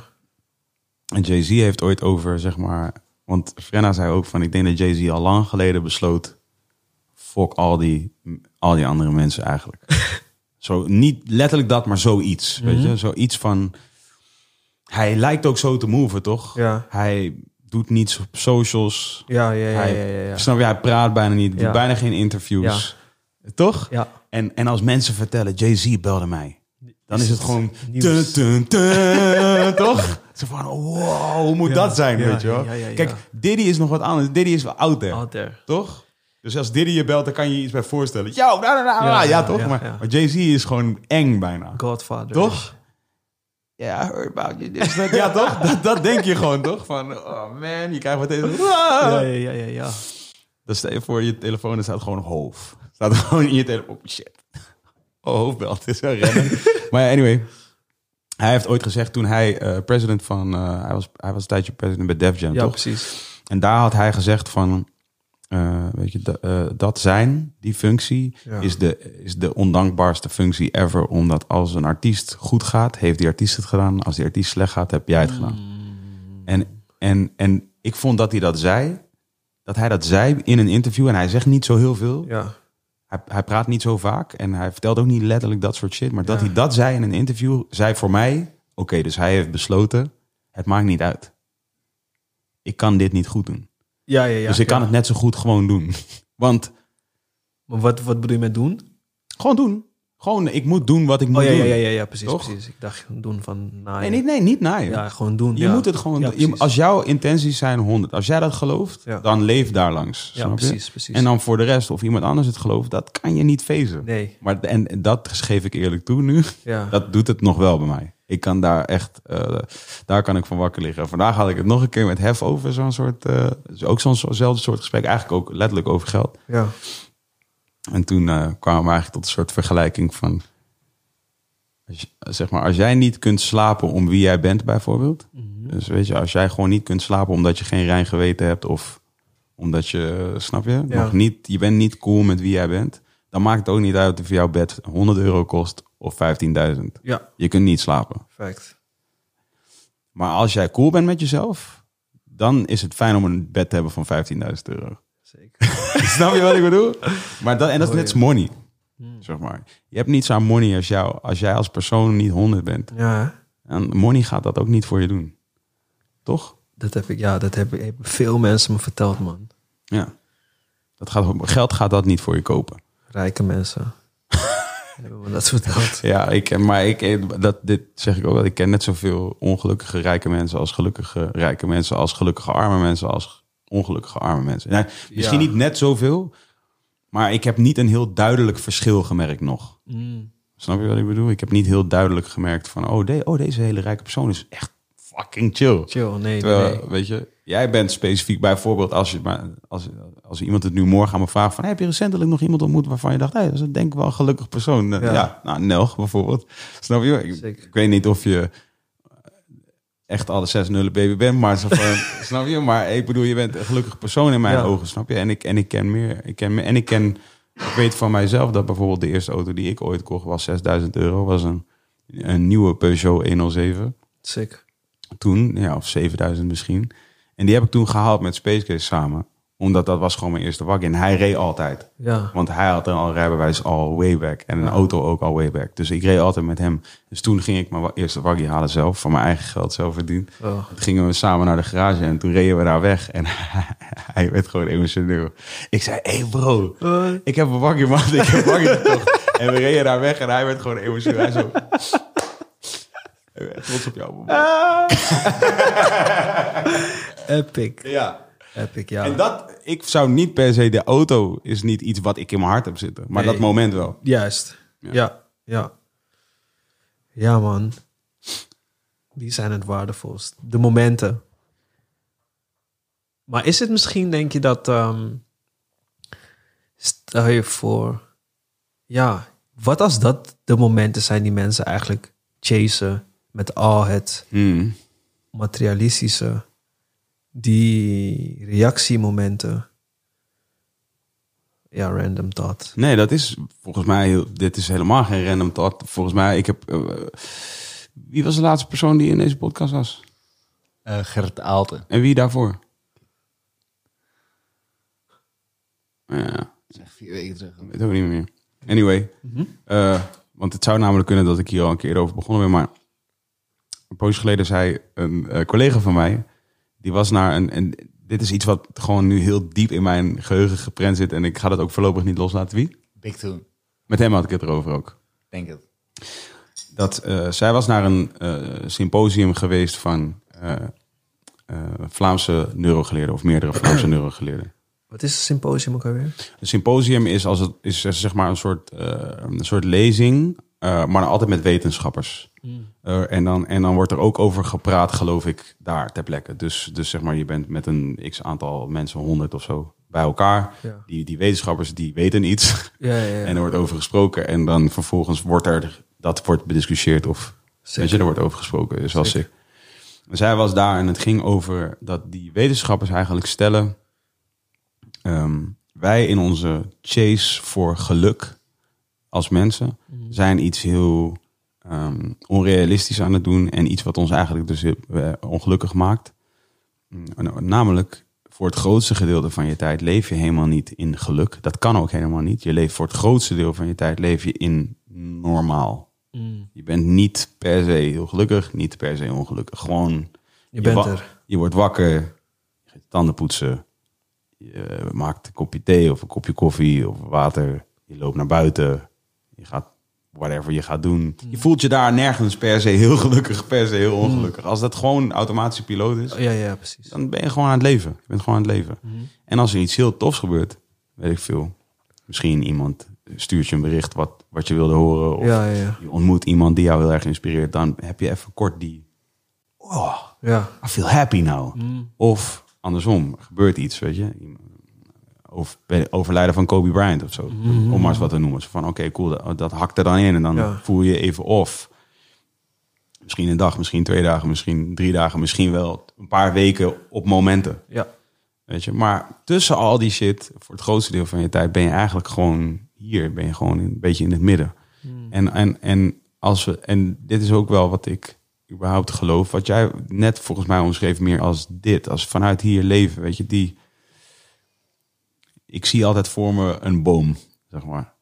En Jay-Z heeft ooit over, zeg maar... Want Frenna zei ook van, ik denk dat Jay-Z al lang geleden besloot... Fok al die, al die andere mensen eigenlijk. zo, niet letterlijk dat, maar zoiets. Weet je, zoiets van... Hij lijkt ook zo te moven, toch? Ja. Hij doet niets op socials. Ja, ja, ja, hij, ja, ja, ja. Snap je, hij praat bijna niet, doet bijna geen interviews. Toch? Ja. En, en als mensen vertellen, Jay-Z belde mij. Dan is het gewoon... Nieuws. Tun, tun, tun, toch? Zo van, wow, hoe moet Ja, dat zijn, ja, weet je wel? ja, ja, ja. Kijk, Diddy is nog wat anders. Diddy is wel out there, Out there. toch? Dus als Diddy je belt, dan kan je je iets bij voorstellen. Yo, nou, nou, nou, Ja, ja, ja, toch? ja, maar ja. maar Jay-Z is gewoon eng bijna. Godfather. Toch? Ja, I heard about you. This. Ja, toch? Dat, dat denk je gewoon, toch? Van, oh man, je krijgt meteen... Ja, ja, ja, ja, ja. Dan stel je voor je telefoon, er staat gewoon hoof. Staat gewoon in je telefoon. Oh shit. Oh, is wel rennen. maar ja, anyway. Hij heeft ooit gezegd toen hij eh, president van... eh, hij, was, hij was een tijdje president bij Def Jam, Ja, toch? precies. En daar had hij gezegd van... eh, weet je, eh, dat zijn, die functie, Ja. is, de, is de ondankbaarste functie ever. Omdat als een artiest goed gaat, heeft die artiest het gedaan. Als die artiest slecht gaat, heb jij het gedaan. En, en, en ik vond dat hij dat zei. Dat hij dat zei in een interview. En hij zegt niet zo heel veel. Ja. Hij, hij praat niet zo vaak. En hij vertelt ook niet letterlijk dat soort shit. Maar dat hij dat zei in een interview, zei voor mij... Oké, dus hij heeft besloten, het maakt niet uit. Ik kan dit niet goed doen. Ja, ja, ja. dus ik kan het net zo goed gewoon doen. Want Maar wat, wat bedoel je met doen? gewoon doen. Gewoon, ik moet doen wat ik moet Oh ja, doen. ja, ja, ja, precies, Toch? precies. Ik dacht doen van naaien. Nee, niet, nee, niet naaien. Ja, gewoon doen. Je ja. moet het gewoon Ja. Je-. Als jouw intenties zijn 100, als jij dat gelooft, dan leef daar langs. Ja, snap je? precies, precies. En dan voor de rest, of iemand anders het gelooft, dat kan je niet fezen. Nee, Maar en en dat geef ik eerlijk toe nu. ja. Dat doet het nog wel bij mij. Ik kan daar echt, eh, daar kan ik van wakker liggen. Vandaag had ik het nog een keer met Hef over zo'n soort, eh, ook zo'n zo'nzelfde soort gesprek. Eigenlijk ook letterlijk over geld. ja. En toen eh, kwamen we eigenlijk tot een soort vergelijking van, als, zeg maar, als jij niet kunt slapen om wie jij bent bijvoorbeeld. Mhm. Dus weet je, als jij gewoon niet kunt slapen omdat je geen rein geweten hebt of omdat je, snap je, Ja. nog niet, je bent niet cool met wie jij bent. Dan maakt het ook niet uit of jouw bed 100 euro kost of 15.000. Ja, Je kunt niet slapen. perfect. Maar als jij cool bent met jezelf, dan is het fijn om een bed te hebben van 15.000 euro. Snap je wat ik bedoel? Maar dat, en dat is Oh, net money, Hmm. zeg maar. Je hebt niets aan money als, jou, als jij als persoon niet 100 bent. Ja? En money gaat dat ook niet voor je doen. Toch? dat heb ik, ja, dat hebben hebben veel mensen me verteld, man. Ja. Dat gaat, geld gaat dat niet voor je kopen. Rijke mensen. hebben me dat verteld. Ja, ik, maar ik, dat, dit zeg ik ook wel. Ik ken net zoveel ongelukkige rijke mensen als gelukkige rijke mensen, als gelukkige arme mensen, als ongelukkige arme mensen. Nee, misschien Ja. niet net zoveel, maar ik heb niet een heel duidelijk verschil gemerkt nog. Mm. Snap je wat ik bedoel? Ik heb niet heel duidelijk gemerkt van, oh, de, oh deze hele rijke persoon is echt fucking chill. Chill, nee, Terwijl, nee. weet je, jij bent specifiek bijvoorbeeld als je, maar als, als iemand het nu morgen aan me vraagt van, hey, heb je recentelijk nog iemand ontmoet waarvan je dacht, hey, dat is denk ik wel een gelukkig persoon. Ja, Ja. nou, Nelg bijvoorbeeld. Snap je? Ik weet niet of je echt alle zes nullen baby bent, maar zo van, snap je? Maar ik bedoel, je bent een gelukkig persoon in mijn Ja. ogen, snap je? En ik, en ik ken meer, ik ken meer, en ik ken, ik weet van mijzelf dat bijvoorbeeld de eerste auto die ik ooit kocht was 6000 euro, was een, een nieuwe Peugeot 107 Sick. toen, ja, of 7000 misschien. En die heb ik toen gehaald met Space Case samen. Omdat dat was gewoon mijn eerste waggie. En hij reed altijd. Ja, Want hij had al rijbewijs al way back. En een auto ook al way back. Dus ik reed altijd met hem. Dus toen ging ik mijn eerste waggie halen zelf. Van mijn eigen geld zelf verdiend. oh. Toen gingen we samen naar de garage. En toen reden we daar weg. En hij werd gewoon emotioneel. Ik zei, hé hey bro. Ik heb een waggie man. Ik heb een waggie gekocht. En we reden daar weg. En hij werd gewoon emotioneel. Hij zo... Trots op jou. man. Epic. Ja. Epic, ja. En dat, ik zou niet per se, de auto is niet iets wat ik in mijn hart heb zitten. Maar Nee. dat moment wel. Juist. Ja. Ja. ja, ja. man. Die zijn het waardevolst. De momenten. Maar is het misschien, denk je, dat... ehm, stel je voor... Ja, wat als dat de momenten zijn die mensen eigenlijk chasen... met al het Hmm. materialistische... die reactiemomenten... Ja, random thought. Nee, dat is volgens mij, dit is helemaal geen random thought. Volgens mij, ik heb, eh, wie was de laatste persoon die in deze podcast was? Eh Gert Aalten. En wie daarvoor? Ja, echt vier weken terug. ik weet ook niet meer. Anyway, eh, want het zou namelijk kunnen dat ik hier al een keer over begonnen ben, maar een poosje geleden zei een eh, collega van mij, die was naar een, en dit is iets wat gewoon nu heel diep in mijn geheugen geprent zit en ik ga dat ook voorlopig niet loslaten. Wie? Big Toen, Met hem had ik het erover ook. denk het. Dat, eh, zij was naar een eh, symposium geweest van eh, eh, Vlaamse neurogeleerden of meerdere Vlaamse neurogeleerden. Wat is het symposium ook alweer? Een symposium is, als het, is zeg maar een soort, eh, een soort lezing, maar dan altijd met wetenschappers. Eh, en, dan, en dan wordt er ook over gepraat, geloof ik, daar ter plekke. Dus, dus zeg maar, je bent met een x aantal mensen, honderd of zo, bij elkaar. Ja. Die, die wetenschappers, die weten iets. Ja, ja, ja. En er wordt over gesproken. En dan vervolgens wordt er, dat wordt bediscussieerd of, weet je, er wordt over gesproken. Zoals Zeker. ik. Zij was daar en het ging over dat die wetenschappers eigenlijk stellen... ehm, wij in onze chase voor geluk als mensen zijn iets heel ehm, onrealistisch aan het doen en iets wat ons eigenlijk dus eh, ongelukkig maakt. Mm, Namelijk, voor het grootste gedeelte van je tijd leef je helemaal niet in geluk. Dat kan ook helemaal niet. Je leeft voor het grootste deel van je tijd leef je in normaal. Mm. Je bent niet per se heel gelukkig, niet per se ongelukkig. Gewoon, Je bent er. je wordt wakker, je gaat je tanden poetsen, je maakt een kopje thee of een kopje koffie of water. Je loopt naar buiten, je gaat whatever je gaat doen. Je voelt je daar nergens per se heel gelukkig, per se heel ongelukkig. Als dat gewoon automatische piloot is, Ja, ja, precies. dan ben je gewoon aan het leven. Je bent gewoon aan het leven. En als er iets heel tofs gebeurt, weet ik veel. Misschien iemand stuurt je een bericht wat, wat je wilde horen. Of Ja, ja, ja. je ontmoet iemand die jou heel erg inspireert. Dan heb je even kort die, oh, Ja. I feel happy now. Of andersom, er gebeurt iets, weet je. Of bij overlijden van Kobe Bryant of zo. Om maar eens wat te noemen. Zo van, oké, cool, dat, dat hakt er dan in. En dan Ja. voel je even off. Misschien een dag, misschien twee dagen, misschien drie dagen. Misschien wel een paar weken op momenten. Ja. Weet je, maar tussen al die shit, voor het grootste deel van je tijd, ben je eigenlijk gewoon hier. Ben je gewoon een beetje in het midden. En, en, en, als we, en dit is ook wel wat ik überhaupt geloof. Wat jij net volgens mij omschreef meer als dit. Als vanuit hier leven, weet je, die... Ik zie altijd voor me een boom, zeg maar.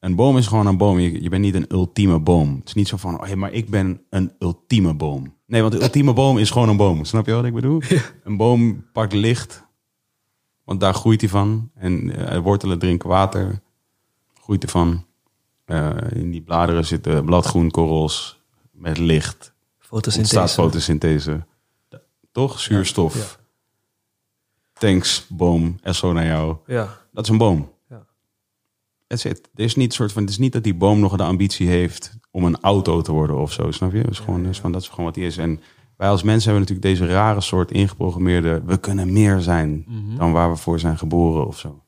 Een boom is gewoon een boom. Je, je bent niet een ultieme boom. Het is niet zo van, oh, hey, maar ik ben een ultieme boom. Nee, want de ultieme boom is gewoon een boom. Snap je wat ik bedoel? Een boom pakt licht, want daar groeit hij van. En eh, wortelen drinken water, groeit ervan. Eh, in die bladeren zitten bladgroenkorrels met licht. Fotosynthese. Ontstaat fotosynthese. Toch? Zuurstof. Ja. Thanks, boom. SO naar jou. Ja. Dat is een boom. Ja. That's it. Er is niet soort van, het is niet dat die boom nog de ambitie heeft om een auto te worden of zo, snap je? Dat is gewoon, is van, dat is gewoon wat hij is. En wij als mensen hebben natuurlijk deze rare soort ingeprogrammeerde, we kunnen meer zijn dan waar we voor zijn geboren of zo.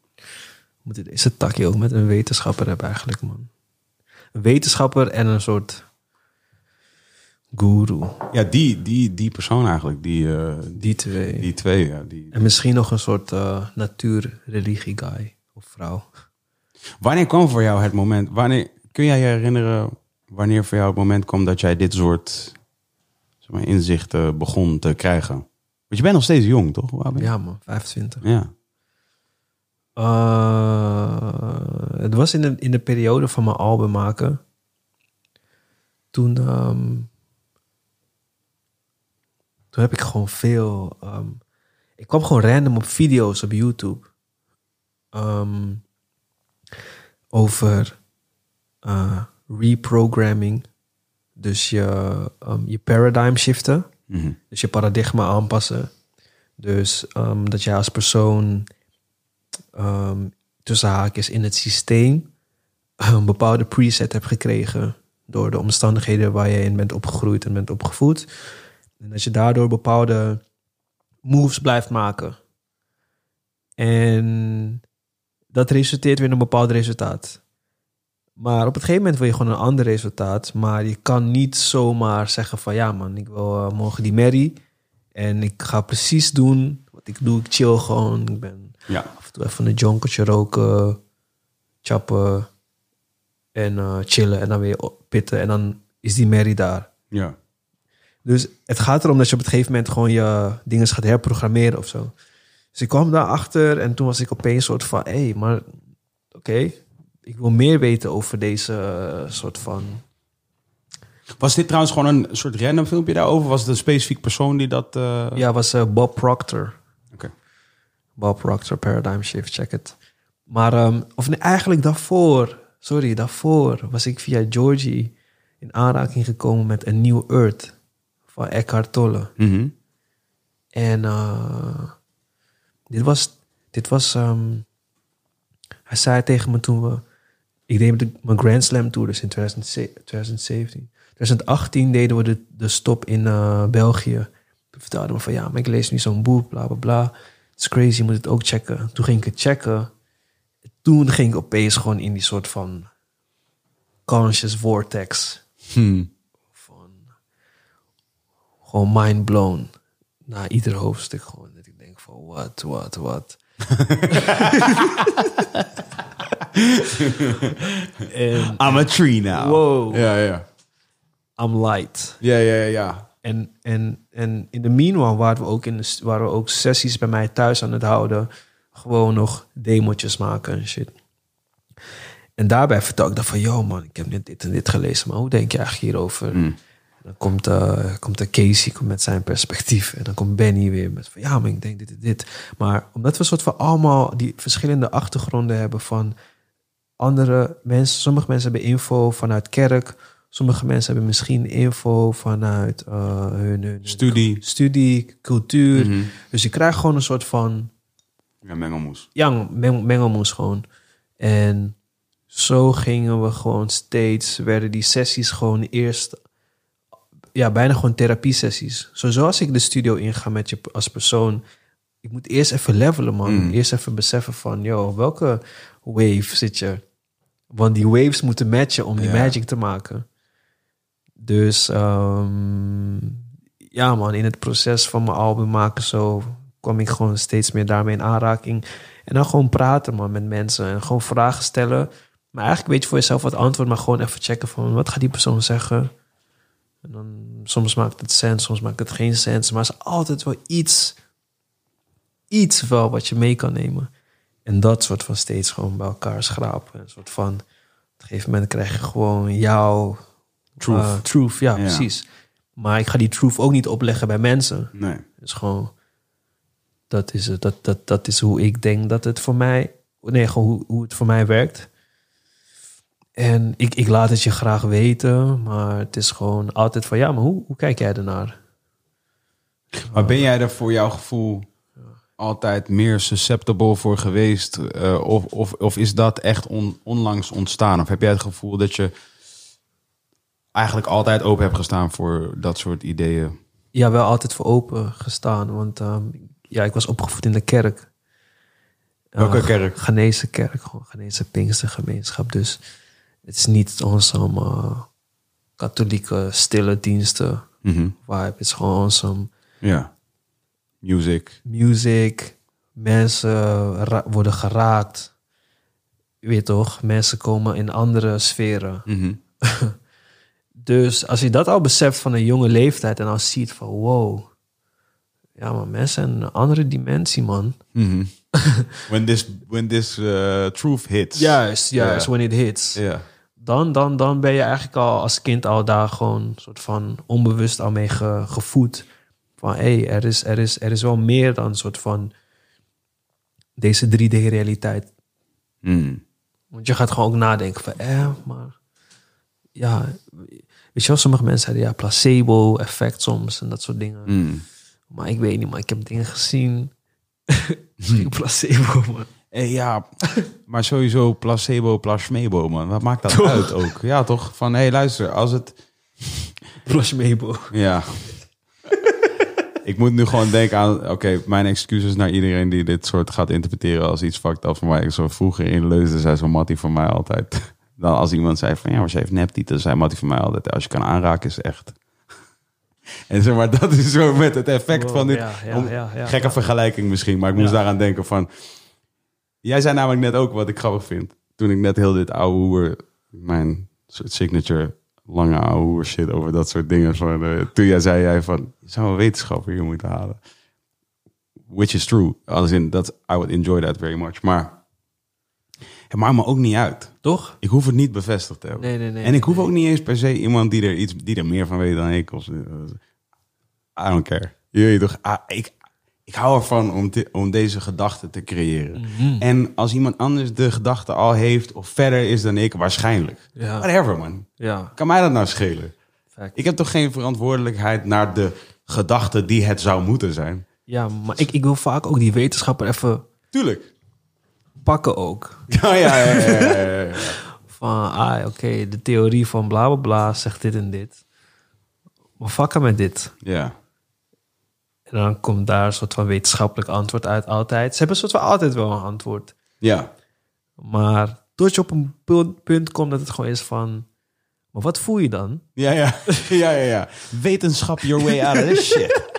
Moeten deze takje ook met een wetenschapper hebben eigenlijk, man. Een wetenschapper en een soort guru. Ja, die, die, die persoon eigenlijk, die, eh, die, twee. die twee, ja, die. En misschien nog een soort uh, natuurreligie guy of vrouw. Wanneer kwam voor jou het moment, wanneer, kun jij je herinneren wanneer voor jou het moment kwam dat jij dit soort zeg maar, inzichten begon te krijgen? Want je bent nog steeds jong, toch? Oud ben je? Ja, man, 25. ja. Uh, het was in de, in de periode van mijn album maken. Toen, ehm, toen heb ik gewoon veel. ehm, ik kwam gewoon random op video's op YouTube. ehm, over eh, reprogramming. Dus je, ehm, je paradigm shiften. Mhm. Dus je paradigma aanpassen. Dus dat jij als persoon ehm, tussen haakjes in het systeem een bepaalde preset hebt gekregen door de omstandigheden waar je in bent opgegroeid en bent opgevoed. En dat je daardoor bepaalde moves blijft maken. En dat resulteert weer in een bepaald resultaat. Maar op het gegeven moment wil je gewoon een ander resultaat. Maar je kan niet zomaar zeggen van ja man, ik wil eh, morgen die Mary. En ik ga precies doen wat ik doe. Ik chill gewoon. Ik ben Ja. af en toe even een jonkertje roken, chappen en eh, chillen. En dan weer pitten. En dan is die Mary daar. Ja. Dus het gaat erom dat je op het gegeven moment gewoon je dingen gaat herprogrammeren of zo. Dus ik kwam daarachter en toen was ik opeens soort van... hé, hey, maar oké, ik wil meer weten over deze eh, soort van... Was dit trouwens gewoon een soort random filmpje daarover? Was het een specifiek persoon die dat... eh, Ja, was eh, Bob Proctor. Oké. Bob Proctor, Paradigm Shift, check het. Maar, ehm, of nee, eigenlijk daarvoor, sorry, daarvoor was ik via Georgie in aanraking gekomen met een nieuw Earth van Eckhart Tolle. Mhm. En eh, dit was, dit was ehm, hij zei tegen me toen we, ik deed de- mijn Grand Slam Tour dus in 2007 2017. 2018 deden we de, de stop in eh, België. Toen vertelde me van ja, maar ik lees nu zo'n boek, bla bla bla. Het is crazy, je moet het ook checken. Toen ging ik het checken. Toen ging ik opeens gewoon in die soort van conscious vortex Hm. Gewoon mind blown na ieder hoofdstuk gewoon dat ik denk van wat wat wat I'm a tree now. Wow. Ja, ja. I'm light Ja, ja, ja, ja. en en en in de meanwhile waren we ook in de, waren we ook sessies bij mij thuis aan het houden gewoon nog demotjes maken en shit en daarbij vertel ik dan van yo man ik heb net dit en dit gelezen maar hoe denk je eigenlijk hierover Mm. Dan komt, eh komt de Casey komt met zijn perspectief. En dan komt Benny weer met van ja, maar ik denk dit en dit. Maar omdat we soort van allemaal die verschillende achtergronden hebben van andere mensen. Sommige mensen hebben info vanuit kerk. Sommige mensen hebben misschien info vanuit eh, hun, hun Studie. studie, cultuur. Mhm. Dus je krijgt gewoon een soort van Ja, mengelmoes. ja, meng, mengelmoes gewoon. En zo gingen we gewoon steeds, werden die sessies gewoon eerst, ja, bijna gewoon therapie-sessies. Zo zoals ik de studio inga met je als persoon, ik moet eerst even levelen, man. Mm. Eerst even beseffen van, yo, welke wave zit je? Want die waves moeten matchen om die Ja. magic te maken. Dus ehm, ja, man, in het proces van mijn album maken zo kwam ik gewoon steeds meer daarmee in aanraking. En dan gewoon praten, man, met mensen en gewoon vragen stellen. Maar eigenlijk weet je voor jezelf wat antwoord, maar gewoon even checken van wat gaat die persoon zeggen. En dan soms maakt het sens, soms maakt het geen sens, maar er is altijd wel iets, iets wel wat je mee kan nemen. En dat soort van steeds gewoon bij elkaar schrapen. Een soort van, op een gegeven moment krijg je gewoon jouw Truth. eh, truth, ja, Ja. precies. Maar ik ga die truth ook niet opleggen bij mensen. Nee. Dus gewoon, dat is, het, dat, dat, dat is hoe ik denk dat het voor mij, nee, gewoon hoe, hoe het voor mij werkt. En ik, ik laat het je graag weten, maar het is gewoon altijd van, ja, maar hoe, hoe kijk jij ernaar? Maar ben jij er voor jouw gevoel altijd meer susceptible voor geweest? Eh, of, of, of is dat echt on- onlangs ontstaan? Of heb jij het gevoel dat je eigenlijk altijd open hebt gestaan voor dat soort ideeën? Ja, wel altijd voor open gestaan, want ehm, ja, ik was opgevoed in de kerk. Welke Eh, kerk? Ghanese kerk, gewoon Ghanese Pinkstergemeenschap. Dus het is niet onze eh, katholieke stille diensten Mhm. vibe. Het is gewoon onze Ja. Music. music. Mensen worden geraakt. Je weet toch, mensen komen in andere sferen. Mhm. Dus als je dat al beseft van een jonge leeftijd en al ziet van wow. Ja, maar mensen zijn een andere dimensie, man. Mhm. when this, when this uh, truth hits. Juist, juist, when it hits. Ja. Dan, dan, dan ben je eigenlijk al als kind al daar gewoon soort van onbewust al mee ge- gevoed. Van hé, hey, er, is, er, is, er is wel meer dan een soort van deze 3D-realiteit. Mm. Want je gaat gewoon ook nadenken van, eh, maar ja, weet je wel, sommige mensen zeiden ja, placebo-effect soms en dat soort dingen. Mm. Maar ik weet niet, maar ik heb dingen gezien. Placebo, man. Eh, ja, maar sowieso placebo, plasmebo, man. Wat maakt dat uit ook? Ja, toch? Van, hé, hey, luister, als het... Placebo. Ja. ik moet nu gewoon denken aan... Oké, mijn excuses naar iedereen die dit soort gaat interpreteren als iets fucked up voor mij. Zo vroeger in Leusden zei zo'n Mattie van mij altijd... Dan als iemand zei van, ja, maar ze heeft neptieten, zei Mattie van mij altijd... Als je kan aanraken, is echt... En zeg maar, dat is zo met het effect Wow, van dit... ja, ja, om- ja, ja, gekke vergelijking misschien, maar ik moest daaraan denken van... Jij zei namelijk net ook wat ik grappig vind. Toen ik net heel dit oude hoer, mijn soort signature lange oude hoer shit over dat soort dingen. Van, eh, toen jij zei jij van, je zou een wetenschapper hier moeten halen. Which is true. Als in, dat I would enjoy that very much. Maar het maakt me ook niet uit. Toch? Ik hoef het niet bevestigd te hebben. Nee, nee, nee. en ik hoef ook niet eens per se iemand die er, iets, die er meer van weet dan ik. Of, I don't care. Je weet toch, ah, ik, ik hou ervan om, te- om deze gedachte te creëren. Mhm. En als iemand anders de gedachte al heeft of verder is dan ik, waarschijnlijk. Ja. Whatever, man. Ja, Kan mij dat nou schelen? fact. Ik heb toch geen verantwoordelijkheid naar de gedachte die het zou moeten zijn? ja maar ik, ik wil vaak ook die wetenschapper even Tuurlijk. pakken ook. Ja, ja, ja, ja, ja, ja, ja. Van, ah, oké, de theorie van bla bla bla zegt dit en dit. Maar vakken met dit. Ja. En dan komt daar een soort van wetenschappelijk antwoord uit altijd. Ze hebben een soort van altijd wel een antwoord. Ja. Maar tot je op een punt, komt dat het gewoon is van... Maar wat voel je dan? Ja, ja. ja, ja, ja. Wetenschap your way out of this shit.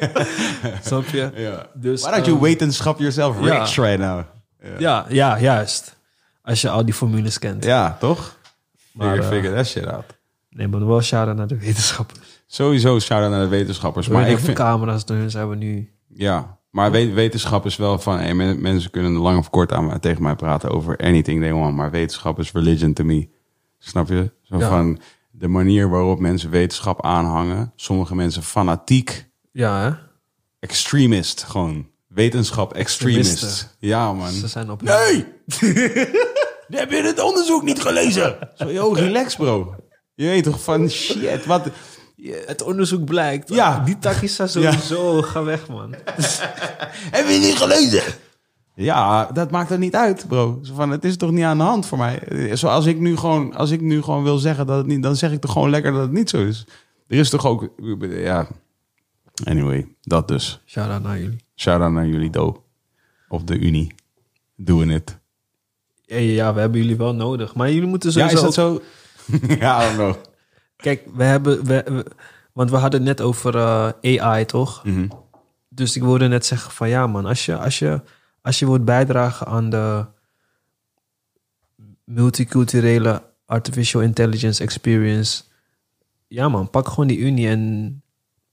Snap je? Ja. Dus, Why don't you ehm, wetenschap yourself rich ja. right now? Ja, ja, juist. Als je al die formules kent. Ja, toch? Maar, Figure, figure that shit out. Nee, maar wel shout-out naar de wetenschappers. Sowieso shout-out naar de wetenschappers. Maar ik vind... camera's door hun zijn we nu... Ja, maar we- wetenschap is wel van... Hey, men- mensen kunnen lang of kort aan, tegen mij praten over anything they want. Maar wetenschap is religion to me. Snap je? Zo Ja. van de manier waarop mensen wetenschap aanhangen. Sommige mensen fanatiek. Ja, hè? Extremist gewoon. Wetenschap extremist. Ja, man. Ze zijn op... Nee! Heb je het onderzoek niet gelezen? Zo, yo, relax, bro. Je weet toch van shit, wat... Het onderzoek blijkt. Ja. Die zijn sowieso... Ga weg, man. Heb je het niet gelezen? Ja, dat maakt er niet uit, bro. Zo van, het is toch niet aan de hand voor mij. Zoals ik nu gewoon, als ik nu gewoon wil zeggen dat het niet, dan zeg ik toch gewoon lekker dat het niet zo is. Er is toch ook, ja. Anyway, dat dus. Shout-out naar jullie. Shout out naar jullie Do. Of de Unie. Doing it. Ja, ja, we hebben jullie wel nodig. Maar jullie moeten Ja, sowieso is dat ook- zo? ja, I don't know. Kijk, we hebben... We, we- want we hadden het net over eh, AI, toch? Mhm. Dus ik wilde net zeggen van... Ja, man, als je, als je, als je wilt bijdragen aan de... multiculturele artificial intelligence experience... Ja, man, pak gewoon die unie en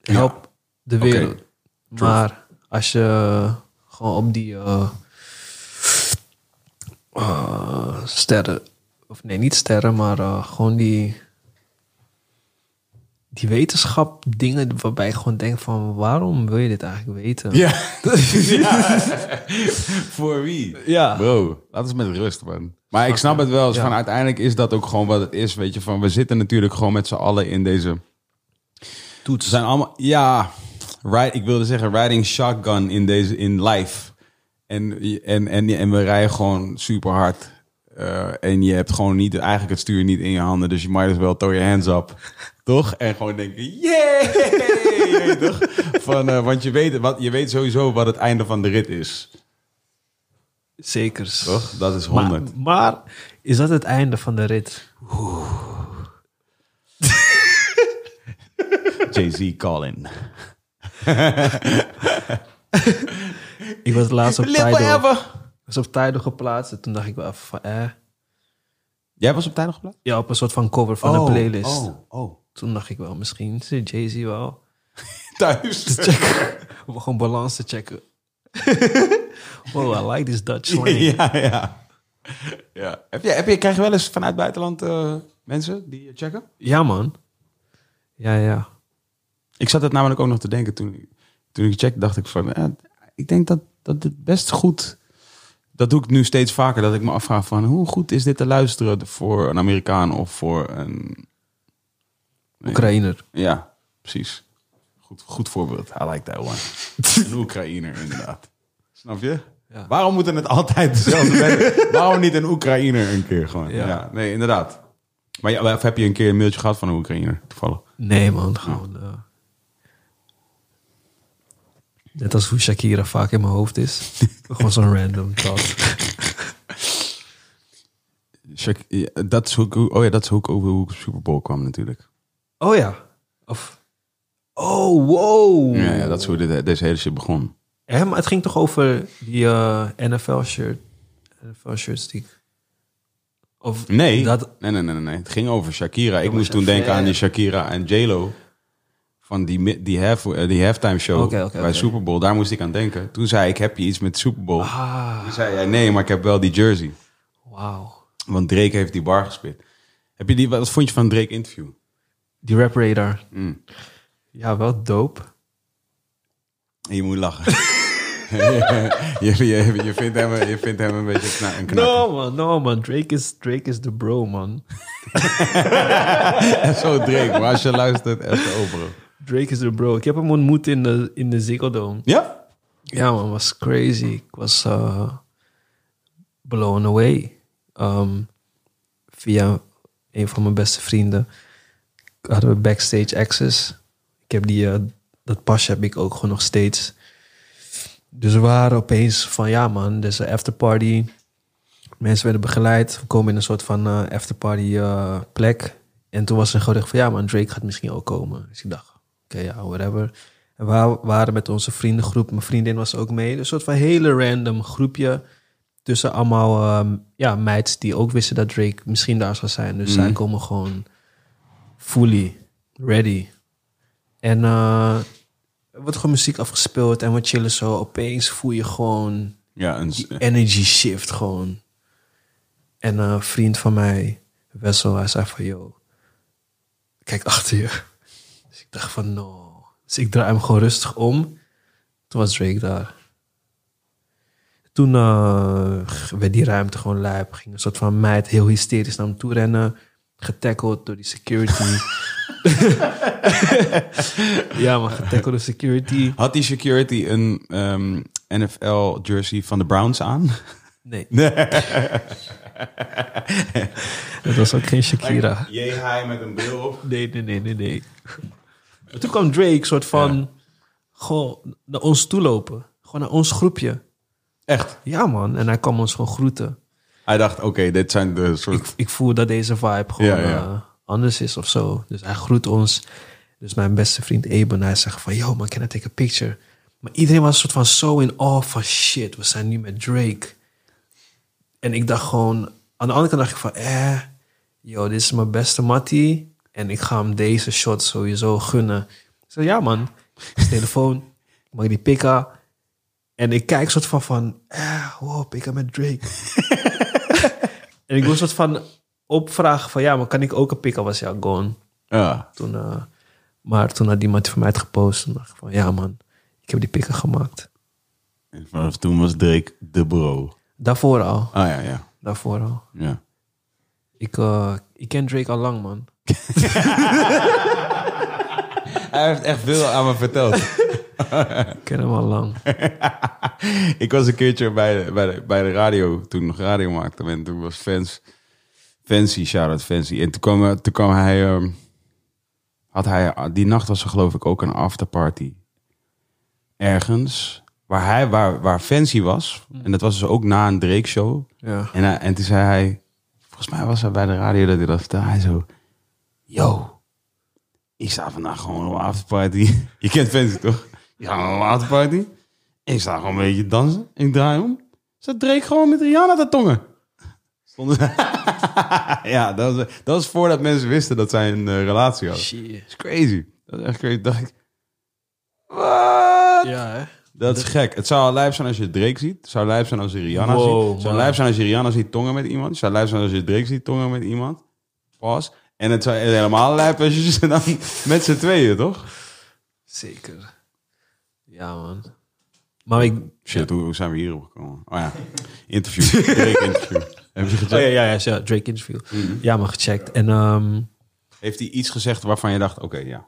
help de wereld. Maar als je gewoon op die eh, eh, sterren, of nee, niet sterren, maar gewoon die, die wetenschap dingen waarbij je gewoon denkt van waarom wil je dit eigenlijk weten? Ja. ja. Voor wie? Ja. Bro, laat eens met rust, man. Maar ik snap het wel. eens Ja. Van, uiteindelijk is dat ook gewoon wat het is. Weet je, van we zitten natuurlijk gewoon met z'n allen in deze... Toets. We zijn allemaal... Ja, ride, ik wilde zeggen riding shotgun in, deze, in life. En, en, en, en we rijden gewoon super hard. Eh, en je hebt gewoon niet, eigenlijk het stuur niet in je handen. Dus je might as well throw your hands up. Toch? En gewoon denken! Je weet toch? Van, eh, want je weet, wat, je weet sowieso wat het einde van de rit is. Zekers. Toch? Dat is Maar, 100. maar is dat het einde van de rit? Jay-Z calling. Ik was laatst op Live Tidal. forever. Was op Tidal geplaatst en toen dacht ik wel even van eh. Jij was op tijd nog geplaatst? Ja, op een soort van cover van een playlist. Oh, oh. Toen dacht ik wel, misschien zit Jay-Z wel. Thuis. Om gewoon balans te checken. wow, I like this Dutch slang. ja, ja. ja. Heb je, heb je, krijg je wel eens vanuit buitenland eh, mensen die je checken? Ja, man. Ja, ja. Ik zat het namelijk ook nog te denken toen, toen ik checkte, dacht ik van, eh, ik denk dat, dat het best goed, dat doe ik nu steeds vaker, dat ik me afvraag van, hoe goed is dit te luisteren voor een Amerikaan of voor een, Oekraïner. ja, precies. Goed, goed voorbeeld. I like that one. een Oekraïner, inderdaad. Snap je? Ja. Waarom moeten het altijd dezelfde mensen? Waarom niet een Oekraïner een keer gewoon? Ja. Ja. nee, inderdaad. Maar ja, of heb je een keer een mailtje gehad van een Oekraïner, toevallig? Nee, man. Gewoon... eh, net als hoe Shakira vaak in mijn hoofd is. gewoon zo'n random thought. Shak- ja, dat is hoe ik, oh ja, dat is hoe ik over hoe ik op Super Bowl kwam natuurlijk. Oh ja. Of... Oh, wow. Ja, ja, dat is hoe dit, deze hele shit begon. Hè, maar het ging toch over die eh, NFL-shirt. NFL-shirts die... ik- Of Nee, Dat, nee, nee, nee, nee, nee. Het ging over Shakira. Ik moest toen denken aan die Shakira en J-Lo. Van die, die, half, eh, die halftime show bij. Super Bowl. Daar moest ik aan denken. Toen zei ik, heb je iets met Super Bowl? ah, Toen zei jij, nee, maar ik heb wel die jersey. wauw. Want Drake heeft die bar gespit. Heb je die, wat vond je van Drake interview? Die rap radar. Mm. Ja, wel dope. Je moet lachen. je, je, je, vindt hem, je vindt hem een beetje kna- een knakker. No man, no man. Drake is, Drake is the bro, man. Zo Drake, maar als je luistert, echt over. Drake is the bro. Ik heb hem ontmoet in de, in de Ziggo Dome. Ja? Ja, man, was crazy. Ik was eh, blown away. Ehm, via een van mijn beste vrienden hadden we backstage access. Ik heb die, eh, dat pasje heb ik ook gewoon nog steeds. Dus we waren opeens van, ja man, er is een afterparty. Mensen werden begeleid. We komen in een soort van eh, afterparty plek. En toen was er gerucht van, ja man, Drake gaat misschien ook komen. Dus ik dacht, oké, ja, whatever. En we wa- waren met onze vriendengroep. Mijn vriendin was ook mee. Een soort van hele random groepje. Tussen allemaal ehm, ja, meids die ook wisten dat Drake misschien daar zou zijn. Dus zij komen gewoon fully ready. En eh, er wordt gewoon muziek afgespeeld en we chillen zo. Opeens voel je gewoon Ja, die energy shift gewoon. En een vriend van mij, Wessel, hij zei van, yo, kijk achter je. Dus ik dacht van, no. Dus ik draai hem gewoon rustig om. Toen was Drake daar. Toen eh, werd die ruimte gewoon lijp. Ging een soort van meid heel hysterisch naar hem toe rennen. Getackled door die security. ja, maar getackled door security. Had die security een ehm, NFL jersey van de Browns aan? Nee. Dat was ook geen Shakira. Jee, hij met een bril op. Nee, nee, nee, nee, nee. Toen kwam Drake soort van gewoon naar ons toe lopen. Gewoon naar ons groepje. Echt? Ja, man. En hij kwam ons gewoon groeten. Hij dacht, oké, dit zijn de soort... Ik, ik voel dat deze vibe gewoon Ja, eh, anders is of zo. Dus hij groet ons. Dus mijn beste vriend Eben, hij zegt van... Yo, man, can I take a picture? Maar iedereen was een soort van zo in awe van... Shit, we zijn nu met Drake. En ik dacht gewoon... Aan de andere kant dacht ik van... Eh, yo, dit is mijn beste mattie. En ik ga hem deze shot sowieso gunnen. Ik zei, ja man. Is telefoon. Mag die pikken? En ik kijk soort van van... Eh, wow, pikken met Drake. en ik was soort van opvragen van... Ja, maar kan ik ook een pikken? Was ja, gone. Ja. Toen, eh, maar toen had die mattie van mij het gepost. En dacht ik van... Ja man, ik heb die pikken gemaakt. En vanaf toen was Drake de bro. Daarvoor al. Ah ja, ja. Daarvoor al. ja. Ik, eh, ik ken Drake al lang, man. Hij heeft echt veel aan me verteld. Ik ken hem al lang. ik was een keertje bij de, bij de, bij de radio, toen ik nog radio maakte. En toen was fans, Fancy, shout-out Fancy. En toen kwam, toen kwam hij, ehm, had hij, die nacht was er geloof ik ook een afterparty. Ergens, waar hij, waar, waar Fancy was. En dat was dus ook na een Drake show. Ja. En, hij, en toen zei hij, volgens mij was hij bij de radio dat hij dat vertelde. Hij zo, yo, ik sta vandaag gewoon op een afterparty. Je kent Fancy toch? Ja, op een afterparty. Ik sta gewoon een beetje dansen. Ik draai om. Zat Drake gewoon met Rihanna te tongen. Stonden ze- ja, dat was, dat was voordat mensen wisten dat zij een eh, relatie hadden. Shit. Dat is crazy. Dat is echt crazy. Dacht ik, wat? Ja, hè? Dat is gek. Het zou al lijp zijn als je Drake ziet. Het zou lijp zijn als je Rihanna Wow, ziet. Het zou lijp zijn als je Rihanna ziet tongen met iemand. Het zou lijp zijn als je Drake ziet tongen met iemand. Pas. En het zou helemaal lijp als je ze dan met z'n tweeën, toch? Zeker. Ja, man. Maar ik... Shit, hoe, hoe zijn we hierop gekomen? Oh ja, interview. Drake interview. Heb je gecheckt? Oh ja, ja, ja, ja, Drake interview. Ja, maar gecheckt. En ehm, Heeft hij iets gezegd waarvan je dacht, oké, ja.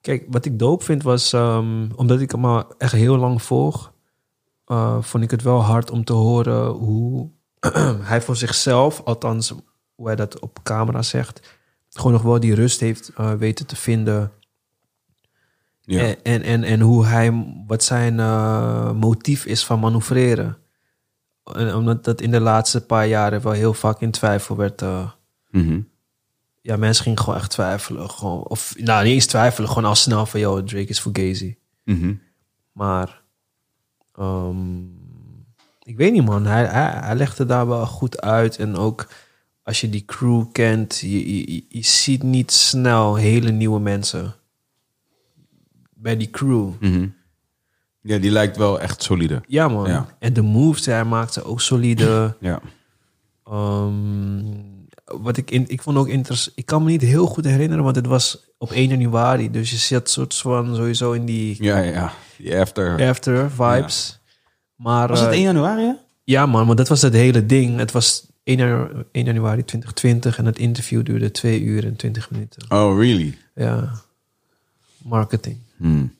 kijk, wat ik doop vind was... ehm, omdat ik hem al echt heel lang volg... eh, vond ik het wel hard om te horen hoe hij voor zichzelf... althans, hoe hij dat op camera zegt... gewoon nog wel die rust heeft eh, weten te vinden... ja. En, en, en, en hoe hij, wat zijn eh, motief is van manoeuvreren. En omdat dat in de laatste paar jaren wel heel vaak in twijfel werd. eh, Mhm. ja, mensen gingen gewoon echt twijfelen. Gewoon, of nou, niet eens twijfelen, gewoon al snel van, yo, Drake is Fugazi. Mhm. Maar ehm, ik weet niet, man. Hij, hij, hij legde daar wel goed uit. En ook als je die crew kent, je, je, je ziet niet snel hele nieuwe mensen bij die crew. Mhm. Ja, die lijkt wel echt solide. Ja, man. Ja. En de moves die hij maakte ook solide. Ja. Ehm, wat ik, in, ik vond ook interessant. Ik kan me niet heel goed herinneren, want het was op 1 januari. Dus je zit soort van sowieso in die Ja, ja, ja. Die after. after vibes. Maar, Was het eh, 1 januari? hè? Ja man, maar dat was het hele ding. Het was 1 janu- 1 januari 2020 en het interview duurde 2 uur en 20 minuten. Oh, really? Ja, marketing. Hmm.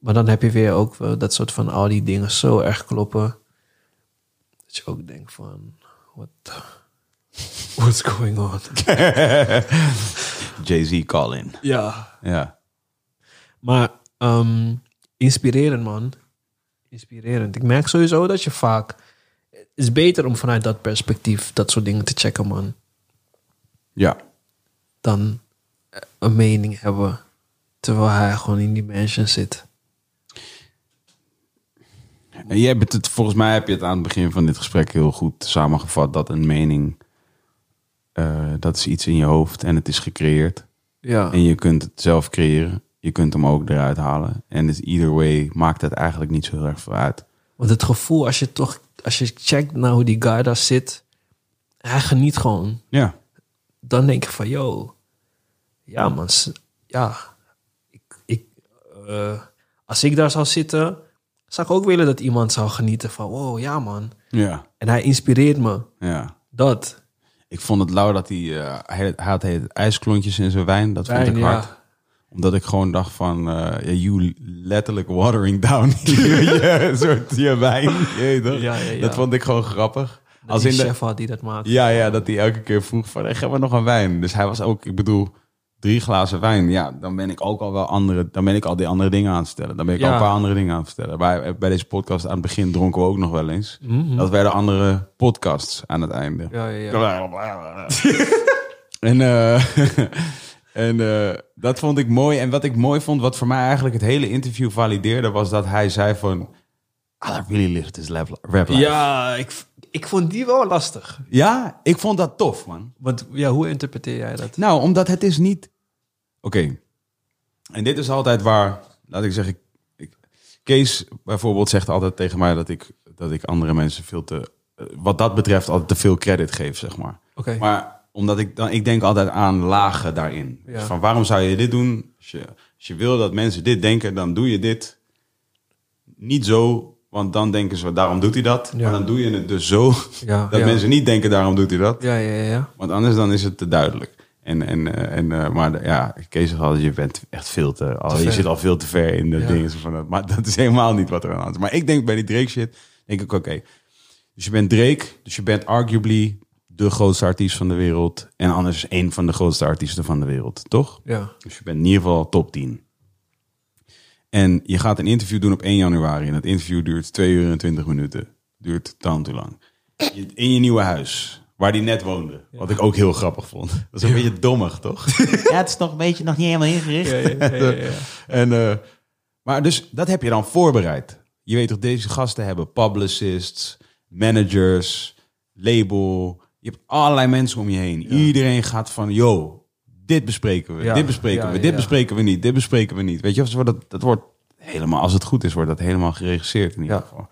Maar dan heb je weer ook wel dat soort van al die dingen zo erg kloppen. Dat je ook denkt van, what the, what's going on? Jay-Z call-in. Ja. Ja. Maar ehm, inspirerend man. Inspirerend. Ik merk sowieso dat je vaak... Is beter om vanuit dat perspectief dat soort dingen te checken man. Ja. Dan eh, een mening hebben terwijl hij gewoon in die mansion zit. En je hebt het, volgens mij heb je het aan het begin van dit gesprek heel goed samengevat. Dat een mening, eh, dat is iets in je hoofd en het is gecreëerd. Ja. En je kunt het zelf creëren. Je kunt hem ook eruit halen. En dus either way maakt het eigenlijk niet zo heel erg veel uit. Want het gevoel, als je toch, als je checkt naar hoe die guy daar zit, hij geniet gewoon. Ja. Dan denk ik van, yo, ja man, ja, ik, ik, eh, als ik daar zou zitten, zou ik ook willen dat iemand zou genieten van, wow, ja man. Ja. En hij inspireert me, Ja. dat. Ik vond het lauw dat hij, eh, hij, hij had heet ijsklontjes in zijn wijn. Dat vond Wijn, ik ja. Omdat ik gewoon dacht van, eh ja, you letterlijk watering down je, soort je wijn. Ja, ja. Dat vond ik gewoon grappig. Dat Als in de, chef had die dat maakt. ja, ja, dat hij elke keer vroeg van, hey, geef maar nog een wijn. Dus hij was ook, ik bedoel, drie glazen wijn. Ja, dan ben ik ook al wel andere, dan ben ik al die andere dingen aan het stellen. Dan ben ik Ja. al een paar andere dingen aan het vertellen. Bij, bij deze podcast aan het begin dronken we ook nog wel eens. Dat werden andere podcasts aan het einde. Ja, ja, ja. En, eh, en eh, dat vond ik mooi. En wat ik mooi vond, wat voor mij eigenlijk het hele interview valideerde, was dat hij zei van... I really live this rap life. Ja, ik, ik vond die wel lastig. Ja, ik vond dat tof, man. Want ja, hoe interpreteer jij dat? Nou, omdat het is niet... Oké. En dit is altijd waar, laat ik zeggen... Ik, Kees bijvoorbeeld zegt altijd tegen mij dat ik, dat ik andere mensen veel te... eh, Wat dat betreft altijd te veel credit geef, zeg maar. Oké. Maar omdat ik dan, ik denk altijd aan lagen daarin. Ja. Dus van waarom zou je dit doen? Als je, als je wil dat mensen dit denken, dan doe je dit niet zo. Want dan denken ze, daarom doet hij dat. Ja. Maar dan doe je het dus zo Ja, dat mensen niet denken, daarom doet hij dat. Ja, ja, ja. Want anders dan is het te duidelijk. En, en, eh, en, eh, maar de- ja, Kees zegt altijd, je bent echt veel te... Al, je zit al veel te ver in de Ja. dingen. Van dat, maar dat is helemaal niet wat er aan de hand is. Maar ik denk bij die Drake shit, denk ik, oké. dus je bent Drake, dus je bent arguably de grootste artiest van de wereld. En anders één van de grootste artiesten van de wereld, toch? Ja. Dus je bent in ieder geval top 10. En je gaat een interview doen op 1 januari. En dat interview duurt 2 uur en 20 minuten. Duurt dan te lang. Je- In je nieuwe huis, waar die net woonde. Wat ik ook heel grappig vond. Dat is een beetje dommig, toch? ja, het is nog een beetje nog niet helemaal ingericht. Ja, ja, ja, ja, ja. En, eh, maar dus dat heb je dan voorbereid. Je weet toch, deze gasten hebben publicists, managers, label. Je hebt allerlei mensen om je heen. Iedereen gaat van, yo, dit bespreken we, Ja, dit bespreken ja, we, dit bespreken we niet, dit bespreken we niet. Weet je, of dat, dat wordt helemaal, als het goed is, wordt dat helemaal geregisseerd in ieder Ja. geval.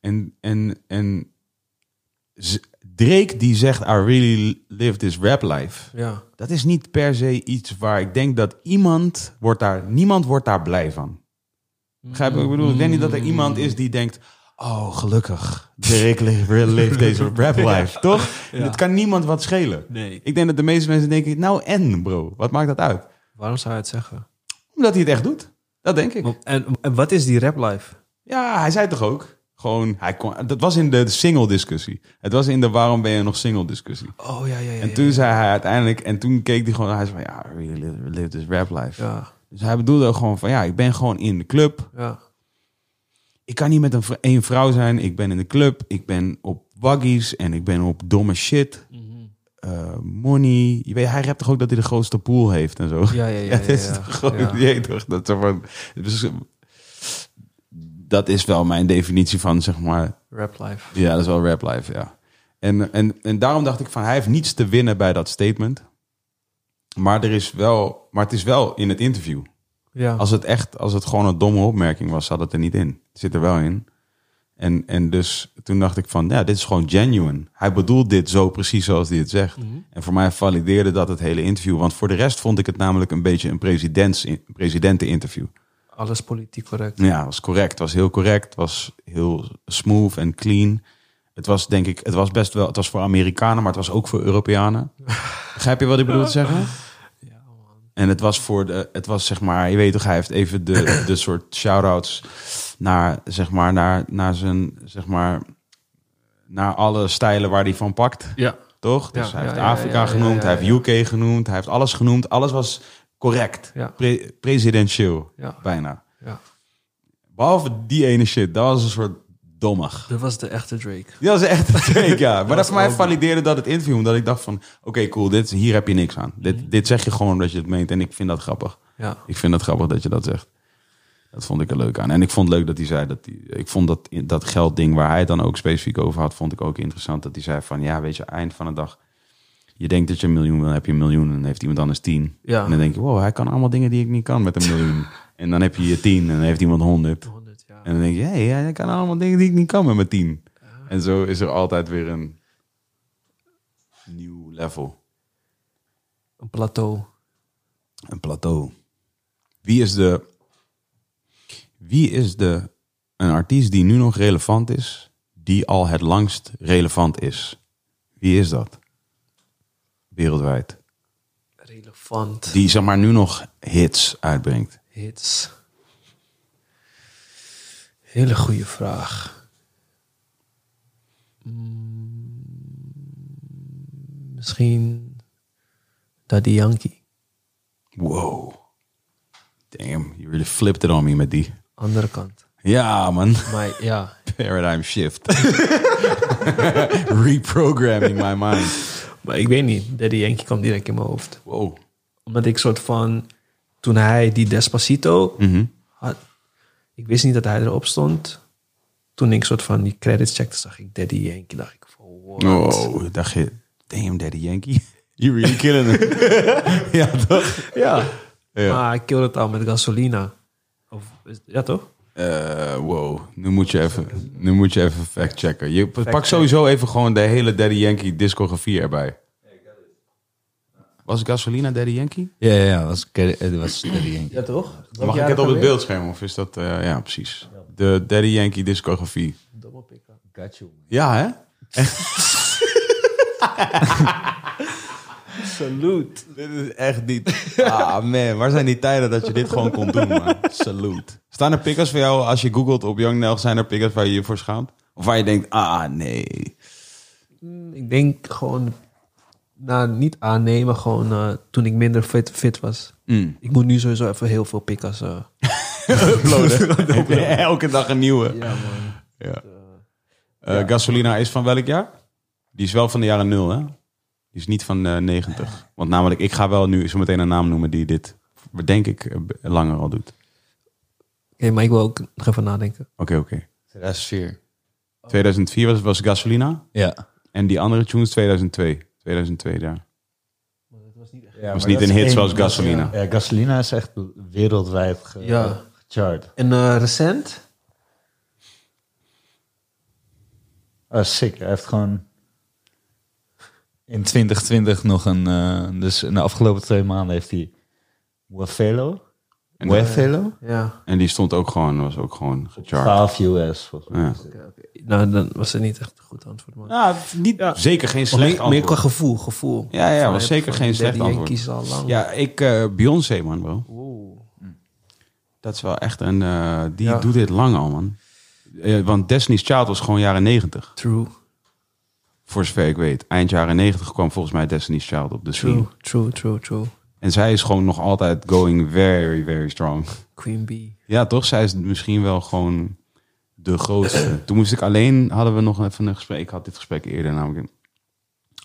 En, en, en Drake die zegt, I really live this rap life. Ja. Dat is niet per se iets waar ik denk dat iemand wordt daar, niemand wordt daar blij van. Begrijp wat ik bedoel? Ik denk niet dat er iemand is die denkt, oh gelukkig, li- leeft deze rap life, toch? Ja. Dat kan niemand wat schelen. Nee. Ik denk dat de meeste mensen denken, nou en bro, wat maakt dat uit? Waarom zou je het zeggen? Omdat hij het echt doet. Dat denk ik. En, en wat is die rap life? Ja, hij zei toch ook? Gewoon, hij kon, dat was in de single discussie. Het was in de waarom ben je nog single discussie. Oh ja, ja, ja. En toen zei hij uiteindelijk, en toen keek hij gewoon, hij zei van, ja, really live, live this rap life. Ja, Dus hij bedoelde ook gewoon van, ja, ik ben gewoon in de club. ja. Ik kan niet met een, één vrouw zijn. Ik ben in de club. Ik ben op waggies en ik ben op domme shit. Mhm. Eh, money. Je weet, hij rapt toch ook dat hij de grootste pool heeft en zo. Ja, ja, ja, het is ja, toch Ja. dat, van, dus, dat is wel mijn definitie van, zeg maar, Rap life. ja, dat is wel rap life, ja. En, en, en daarom dacht ik van, hij heeft niets te winnen bij dat statement. Maar, er is wel, maar het is wel in het interview. Ja. Als het echt, als het gewoon een domme opmerking was, zat het er niet in. Het zit er wel in. En, en dus toen dacht ik van, ja, dit is gewoon genuine. Hij bedoelt dit zo precies zoals hij het zegt. En voor mij valideerde dat het hele interview. Want voor de rest vond ik het namelijk een beetje een presidents, presidenteninterview. Alles politiek correct. Ja, was correct. Was heel correct. Was heel smooth en clean. Het was denk ik, het was best wel, het was voor Amerikanen, maar het was ook voor Europeanen. Begrijp je wat ik bedoel te zeggen? En het was voor de, het was zeg maar, je weet toch, hij heeft even de, de soort shout-outs naar, zeg maar, naar, naar zijn, zeg maar, naar alle stijlen waar hij van pakt. Ja. Toch? Dus Ja, hij heeft ja, Afrika ja, genoemd, hij heeft. UK genoemd, hij heeft alles genoemd. Alles was correct. Ja. Pre- presidentieel, Ja. bijna. Ja. Behalve die ene shit, dat was een soort dommig. Dat was de echte Drake. Die was echt een take, ja. Maar dat voor mij valideerde dat het interview, omdat ik dacht van, oké, cool, dit, hier heb je niks aan. Dit, dit zeg je gewoon omdat je het meent en ik vind dat grappig. Ja. Ik vind het grappig dat je dat zegt. Dat vond ik er leuk aan. En ik vond het leuk dat hij zei dat hij, ik vond dat, dat geldding waar hij het dan ook specifiek over had, vond ik ook interessant. Dat hij zei van, ja, weet je, eind van de dag, je denkt dat je een miljoen wil, heb je een miljoen en heeft iemand anders tien. Ja. En dan denk je, wow, hij kan allemaal dingen die ik niet kan met een miljoen. en dan heb je je tien en dan heeft iemand honderd. 100, ja. En dan denk je, hé, hey, hij kan allemaal dingen die ik niet kan met mijn tien. En zo is er altijd weer een nieuw level. Een plateau. Een plateau. Wie is de. Wie is de. Een artiest die nu nog relevant is. Die al het langst relevant is. Wie is dat? Wereldwijd. Relevant. Die zeg maar nu nog hits uitbrengt. Hits. Hele goede vraag. Mm, misschien Daddy Yankee. Wow. Damn, you really flipped it on me met die. Andere kant. Ja, man. Maar ja, Paradigm shift. Reprogramming my mind. maar ik weet niet. Daddy Yankee kwam direct in mijn hoofd. Wow. Omdat ik soort van... Toen hij die Despacito Mhm. Ik wist niet dat hij erop stond. Toen ik soort van die credits checkte, zag ik Daddy Yankee. Dacht ik van, what? Oh, dacht je, damn Daddy Yankee. You really killing it. ja, toch? Ja. Ja. Maar hij killde het al met gasolina. Of, ja, toch? Eh, wow, nu moet je even, nu moet je even fact checken. Je pak sowieso even gewoon de hele Daddy Yankee discografie erbij. Was Gasolina Daddy Yankee? Ja, ja, ja, was, het was Daddy Yankee. Ja, toch? Mag ik het op het beeldscherm of is dat... eh, ja, precies. De Daddy Yankee discografie. Got you. Ja, hè? Salute. Dit is echt niet... Ah man, waar zijn die tijden dat je dit gewoon kon doen, man? Salute. Staan er pickers voor jou, als je googelt op Young Nel, zijn er pickers waar je je voor schaamt? Of waar je denkt, ah nee. Ik denk gewoon... Nou, niet aannemen, gewoon eh, toen ik minder fit, fit was. Mm. Ik moet nu sowieso even heel veel pikas... eh Uploaden. Elke dag een nieuwe. ja, man. Ja. Eh, Gasolina is van welk jaar? Die is wel van de jaren nul, hè? Die is niet van eh 90. Want namelijk, ik ga wel nu zo meteen een naam noemen die dit, denk ik, eh, langer al doet. Oké, maar ik wil ook nog even nadenken. Oké, oké. 2004. 2004 was, was Gasolina. Ja. En die andere tunes 2002. 2002, ja. ja Was maar niet dat een is hit één- zoals Gasolina. Ja, Gasolina is echt wereldwijd ge, Ja. gechart. En eh, recent? Oh, sick. Hij heeft gewoon in 2020 nog een... eh, dus in de afgelopen twee maanden heeft hij Wafelo. En, Wafelo? Ja. en die stond ook gewoon, was ook gewoon gechart. 12 US volgens mij. Ja. Nou, dan was het niet echt een goed antwoord, man. Ja, niet, zeker geen slecht meer, meer qua antwoord. gevoel, gevoel. Ja, ja, was eh, zeker geen slecht Daddy antwoord. Yankees al lang. Ja, ik, eh, Beyoncé, man, bro. Oeh. Dat is wel echt een, eh, die Ja. doet dit lang al, man. Eh, want Destiny's Child was gewoon jaren 90. True, Voor zover ik weet. Eind jaren 90 kwam volgens mij Destiny's Child op de scene. true, true, true, true. En zij is gewoon nog altijd going very, very strong. Queen Bee. Ja, toch? Zij is misschien wel gewoon de grootste. Toen moest ik alleen, hadden we nog even een gesprek. Ik had dit gesprek eerder namelijk.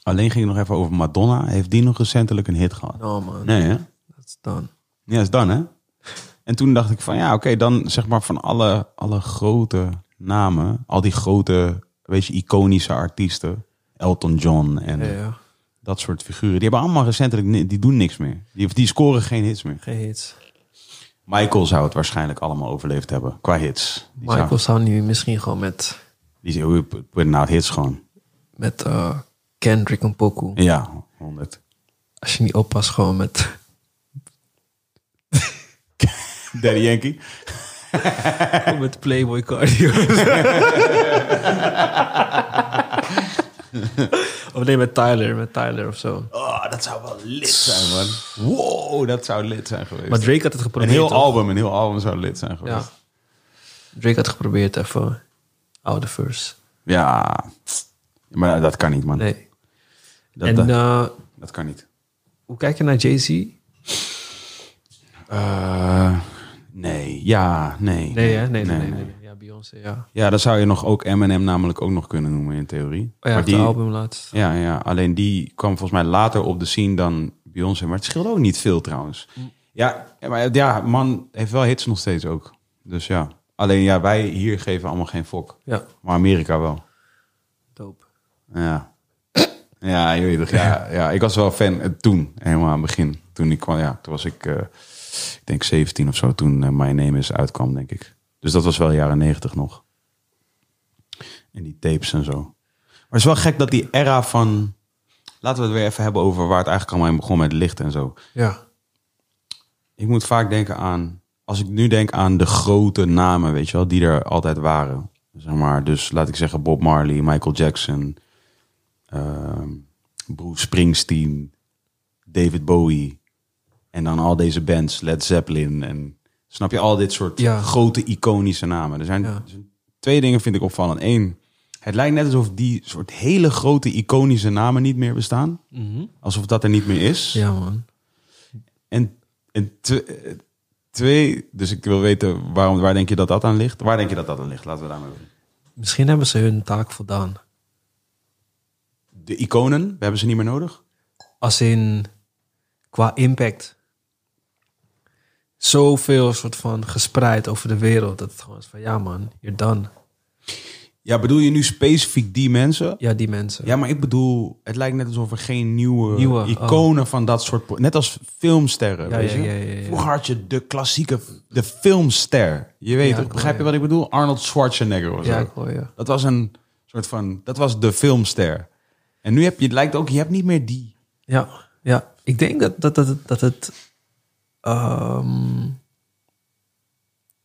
Alleen ging het nog even over Madonna. Heeft die nog recentelijk een hit gehad? No, man. Nee, hè? That's done. Ja, is dan, hè? En toen dacht ik van, ja, oké, dan zeg maar van alle, alle grote namen, al die grote, weet je, iconische artiesten, Elton John en Ja, ja. Dat soort figuren, die hebben allemaal recentelijk, die doen niks meer. Die, die scoren geen hits meer. Geen hits. Michael zou het waarschijnlijk allemaal overleefd hebben, qua hits. Die Michael zou- zou nu misschien gewoon met Die out hits gewoon. Met eh, Kendrick en Poku. Ja, 100. Als je niet oppast, gewoon met... Daddy Yankee. met Playboy Cardio. of nee, met Tyler. Met Tyler of zo. Oh, dat zou wel lit zijn, man. Wow, dat zou lit zijn geweest. Maar Drake had het een geprobeerd. heel toch? album, een heel album zou lit zijn geweest. Ja. Drake had geprobeerd even oude verse. Ja. Maar dat kan niet, man. Nee. Dat, en dat, eh, dat kan niet. hoe kijk je naar Jay-Z? Eh, nee, ja, nee. Nee, hè? Nee, nee, nee. nee, nee. Ja, ja. Ja, dan zou je nog ook Eminem namelijk ook nog kunnen noemen in theorie. Oh ja, maar het album laatst. Ja, ja, alleen die kwam volgens mij later op de scene dan Beyoncé. Maar het scheelt ook niet veel trouwens. Ja, maar ja, man heeft wel hits nog steeds ook. Dus ja. Alleen ja, wij hier geven allemaal geen fok. Ja, Maar Amerika wel. dope. Ja. Ja, je. Ja, ja, ik was wel fan eh, toen, helemaal aan het begin. Toen ik kwam, ja, toen was ik, eh, ik denk 17 of zo, toen eh, My Name Is uitkwam, denk ik. Dus dat was wel jaren 90 nog. En die tapes en zo. Maar het is wel gek dat die era van... Laten we het weer even hebben over waar het eigenlijk allemaal in begon met licht en zo. Ja, Ik moet vaak denken aan... Als ik nu denk aan de grote namen, weet je wel, die er altijd waren. Zeg maar, dus laat ik zeggen Bob Marley, Michael Jackson, ehm, Bruce Springsteen, David Bowie. En dan al deze bands, Led Zeppelin. En snap je, al dit soort Ja. grote iconische namen. Er zijn, Ja. er zijn twee dingen vind ik opvallend. Eén, het lijkt net alsof die soort hele grote iconische namen niet meer bestaan. Alsof dat er niet meer is. ja man. En, en tw- twee, dus ik wil weten, waarom, waar denk je dat dat aan ligt? Waar denk je dat dat aan ligt? Laten we daarmee beginnen. Misschien hebben ze hun taak voldaan. De iconen, we hebben ze niet meer nodig. Als in qua impact. Zoveel soort van gespreid over de wereld. Dat het gewoon is van ja man, you're done. Ja, bedoel je nu specifiek die mensen? Ja, die mensen. Ja, maar ik bedoel, het lijkt net alsof er geen nieuwe, Nieuwe, oh. iconen van dat soort... Net als filmsterren, Ja, weet ja, je? ja. Vroeger had je de klassieke, de filmster. Je weet, toch, begrijp je wat ik bedoel? Arnold Schwarzenegger of zo. Ja, ik hoor je. Dat was een soort van, dat was de filmster. En nu heb je, het lijkt ook, je hebt niet meer die. Ja, ja. Ik denk dat, dat, dat, dat het... ehm,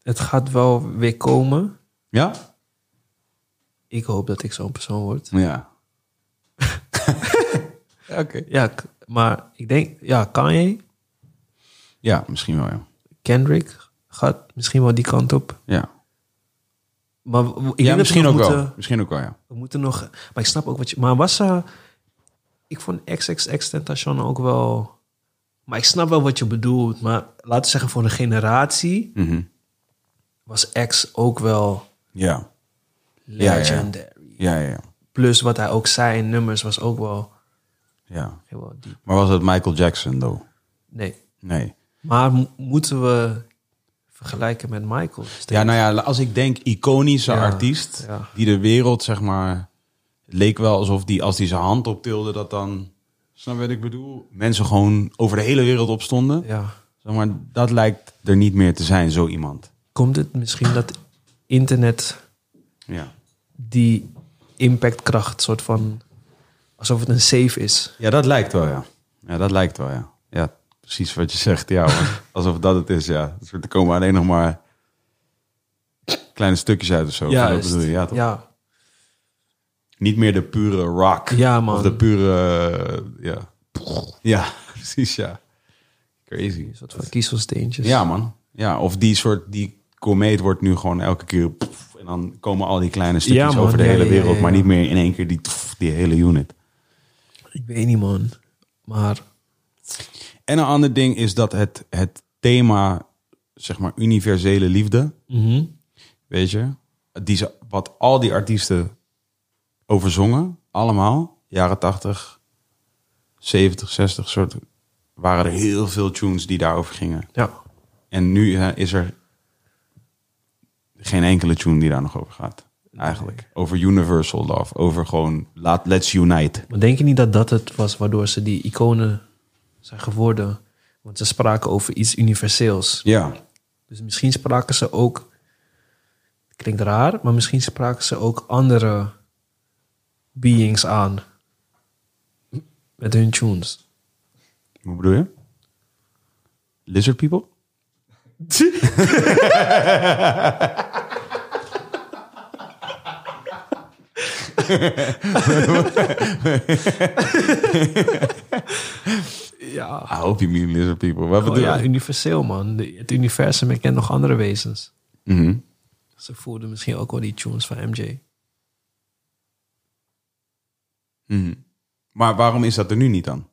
het gaat wel weer komen. Ja? Ik hoop dat ik zo'n persoon word. Ja. Oké. Ja, maar ik denk... Ja, Kanye, Ja, misschien wel, ja. Kendrick gaat misschien wel die kant op. Ja, Maar ik ja misschien ook wel. Misschien ook wel, ja. We moeten nog... Maar ik snap ook wat je... Maar was... ik vond XXX Tentation ook wel... Maar ik snap wel wat je bedoelt. Maar laten we zeggen, voor een generatie Mhm. was X ook wel Ja. ja, ja. legendary. Ja, ja, ja. Plus wat hij ook zei in nummers was ook wel ja. wel diep. Maar was het Michael Jackson, though? Nee. Nee. Maar mo- moeten we vergelijken met Michael? Ja, nou ja, als ik denk iconische Ja, artiest, ja. die de wereld, zeg maar, leek wel alsof die, als die zijn hand optilde, dat dan, snap je wat ik bedoel? Mensen gewoon over de hele wereld opstonden. Ja. Zeg maar, dat lijkt er niet meer te zijn, zo iemand. Komt het misschien dat internet Ja. die impactkracht soort van... Alsof het een safe is. Ja, dat lijkt wel, ja. Ja, dat lijkt wel, ja. Ja, precies wat je zegt, ja. hoor. Alsof dat het is, ja. Er komen alleen nog maar kleine stukjes uit of zo. Ja, dat bedoel je, ja, toch? ja. Niet meer de pure rock. Ja, man. Of de pure, eh, ja. Ja, precies, ja. Crazy. Een soort van kiezelsteentjes. Ja, man. Ja, of die soort, die komeet wordt nu gewoon elke keer... pff, en dan komen al die kleine stukjes Ja, man. over de Ja, hele wereld. ja. Maar niet meer in één keer die, pff, die hele unit. Ik weet niet, man. Maar En een ander ding is dat het, het thema, zeg maar, universele liefde, mhm. weet je, die ze, wat al die artiesten overzongen, allemaal, jaren 80, 70, 60, soort, waren er heel veel tunes die daarover gingen. ja. En nu is er geen enkele tune die daar nog over gaat. Eigenlijk. Over universal love. Over gewoon, laat, let's unite. Maar denk je niet dat dat het was waardoor ze die iconen zijn geworden? Want ze spraken over iets universeels. Ja. Dus misschien spraken ze ook... Klinkt raar, maar misschien spraken ze ook andere beings aan. Met hun tunes. Hoe bedoel je? Lizard people? Ja, I hope you mean lizard people. Wat oh, bedoel ja je? universeel man. Het universum kent nog andere wezens. Mhm. Ze voelden misschien ook wel die tunes van MJ. Mhm. Maar waarom is dat er nu niet dan?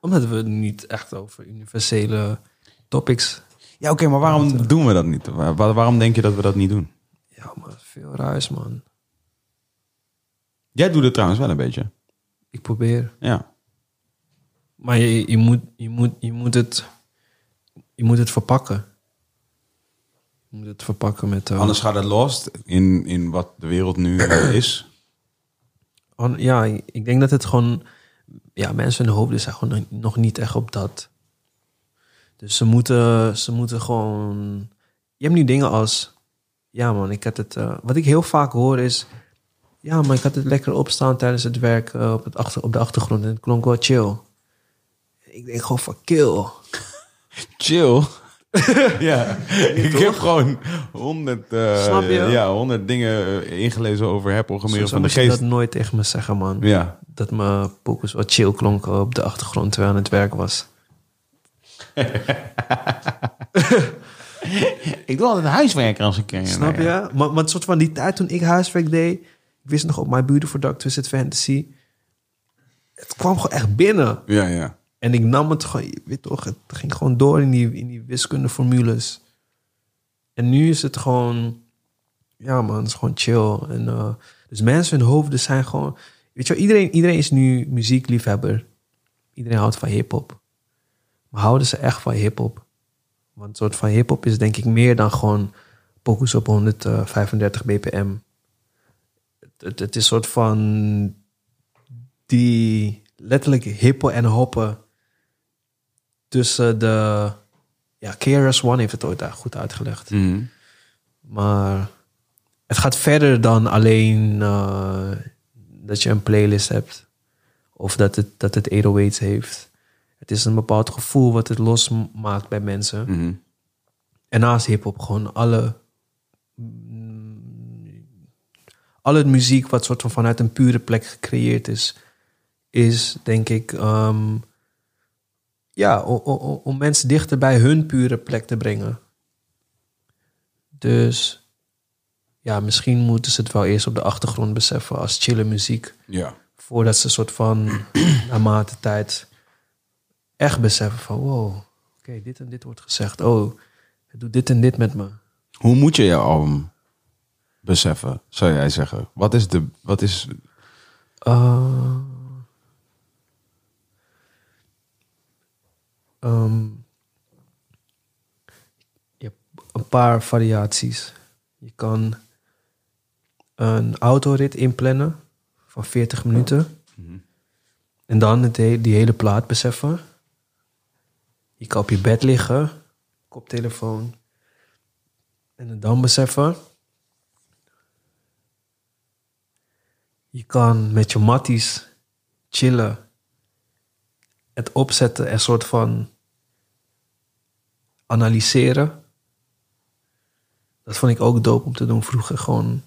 Omdat we het niet echt over universele topics. Ja, oké, maar waarom doen we dat niet? Waar- waarom denk je dat we dat niet doen? Ja, maar veel ruis man. Jij doet het trouwens wel een beetje. Ik probeer. Ja. Maar je, je, moet, je, moet, je, moet het, je moet het verpakken. Je moet het verpakken met... eh, Anders gaat het lost in, in wat de wereld nu is. An- ja, ik denk dat het gewoon... Ja, mensen hun hoofden zijn gewoon nog niet echt op dat. Dus ze moeten, ze moeten gewoon... Je hebt nu dingen als... Ja man, ik had het... eh, wat ik heel vaak hoor is... Ja, maar ik had het lekker opstaan tijdens het werk eh, op, het achter, op de achtergrond. En het klonk wel chill. Ik denk gewoon van kill. Chill. ja, ik heb gewoon honderd, je? ja, honderd dingen eh, ingelezen over herprogrammeren van de geest. dat nooit tegen me zeggen, man. Ja, Dat mijn pokus wat chill klonk op de achtergrond terwijl aan het werk was. ik doe altijd huiswerken als ik ken. Snap je? Maar, maar het soort van die tijd toen ik huiswerk deed... Ik wist nog op My Beautiful Dark Twisted Fantasy... Het kwam gewoon echt binnen. Ja, ja. En ik nam het gewoon... Weet toch, het ging gewoon door in die, in die wiskundeformules. En nu is het gewoon... Ja man, het is gewoon chill. En, eh, dus mensen hun hoofden zijn gewoon... Weet je wel, iedereen, iedereen is nu muziekliefhebber. Iedereen houdt van hiphop. Maar houden ze echt van hiphop? Want een soort van hiphop is denk ik meer dan gewoon pokus op 135 bpm. Het, het, het is een soort van die letterlijk hippen en hoppen tussen de... Ja, KRS One heeft het ooit goed uitgelegd. Mhm. Maar het gaat verder dan alleen eh, dat je een playlist hebt. Of dat het, dat het 808's heeft. Het is een bepaald gevoel wat het losmaakt bij mensen. Mhm. En naast hip-hop gewoon alle. mm, Alle muziek wat soort van vanuit een pure plek gecreëerd is, is denk ik. ehm, ja, om mensen dichter bij hun pure plek te brengen. Dus ja, misschien moeten ze het wel eerst op de achtergrond beseffen als chille muziek. Ja. Voordat ze een soort van naarmate tijd echt beseffen van wow, oké, dit en dit wordt gezegd. Oh, het doet dit en dit met me. Hoe moet je je album beseffen, zou jij zeggen? Wat is de... Wat is, Uh, ehm, je hebt een paar variaties. Je kan een autorit inplannen van 40 minuten. En dan het he- die hele plaat beseffen. Je kan op je bed liggen, koptelefoon. En het dan beseffen. Je kan met je matties chillen. Het opzetten en soort van analyseren. Dat vond ik ook dope om te doen vroeger. Gewoon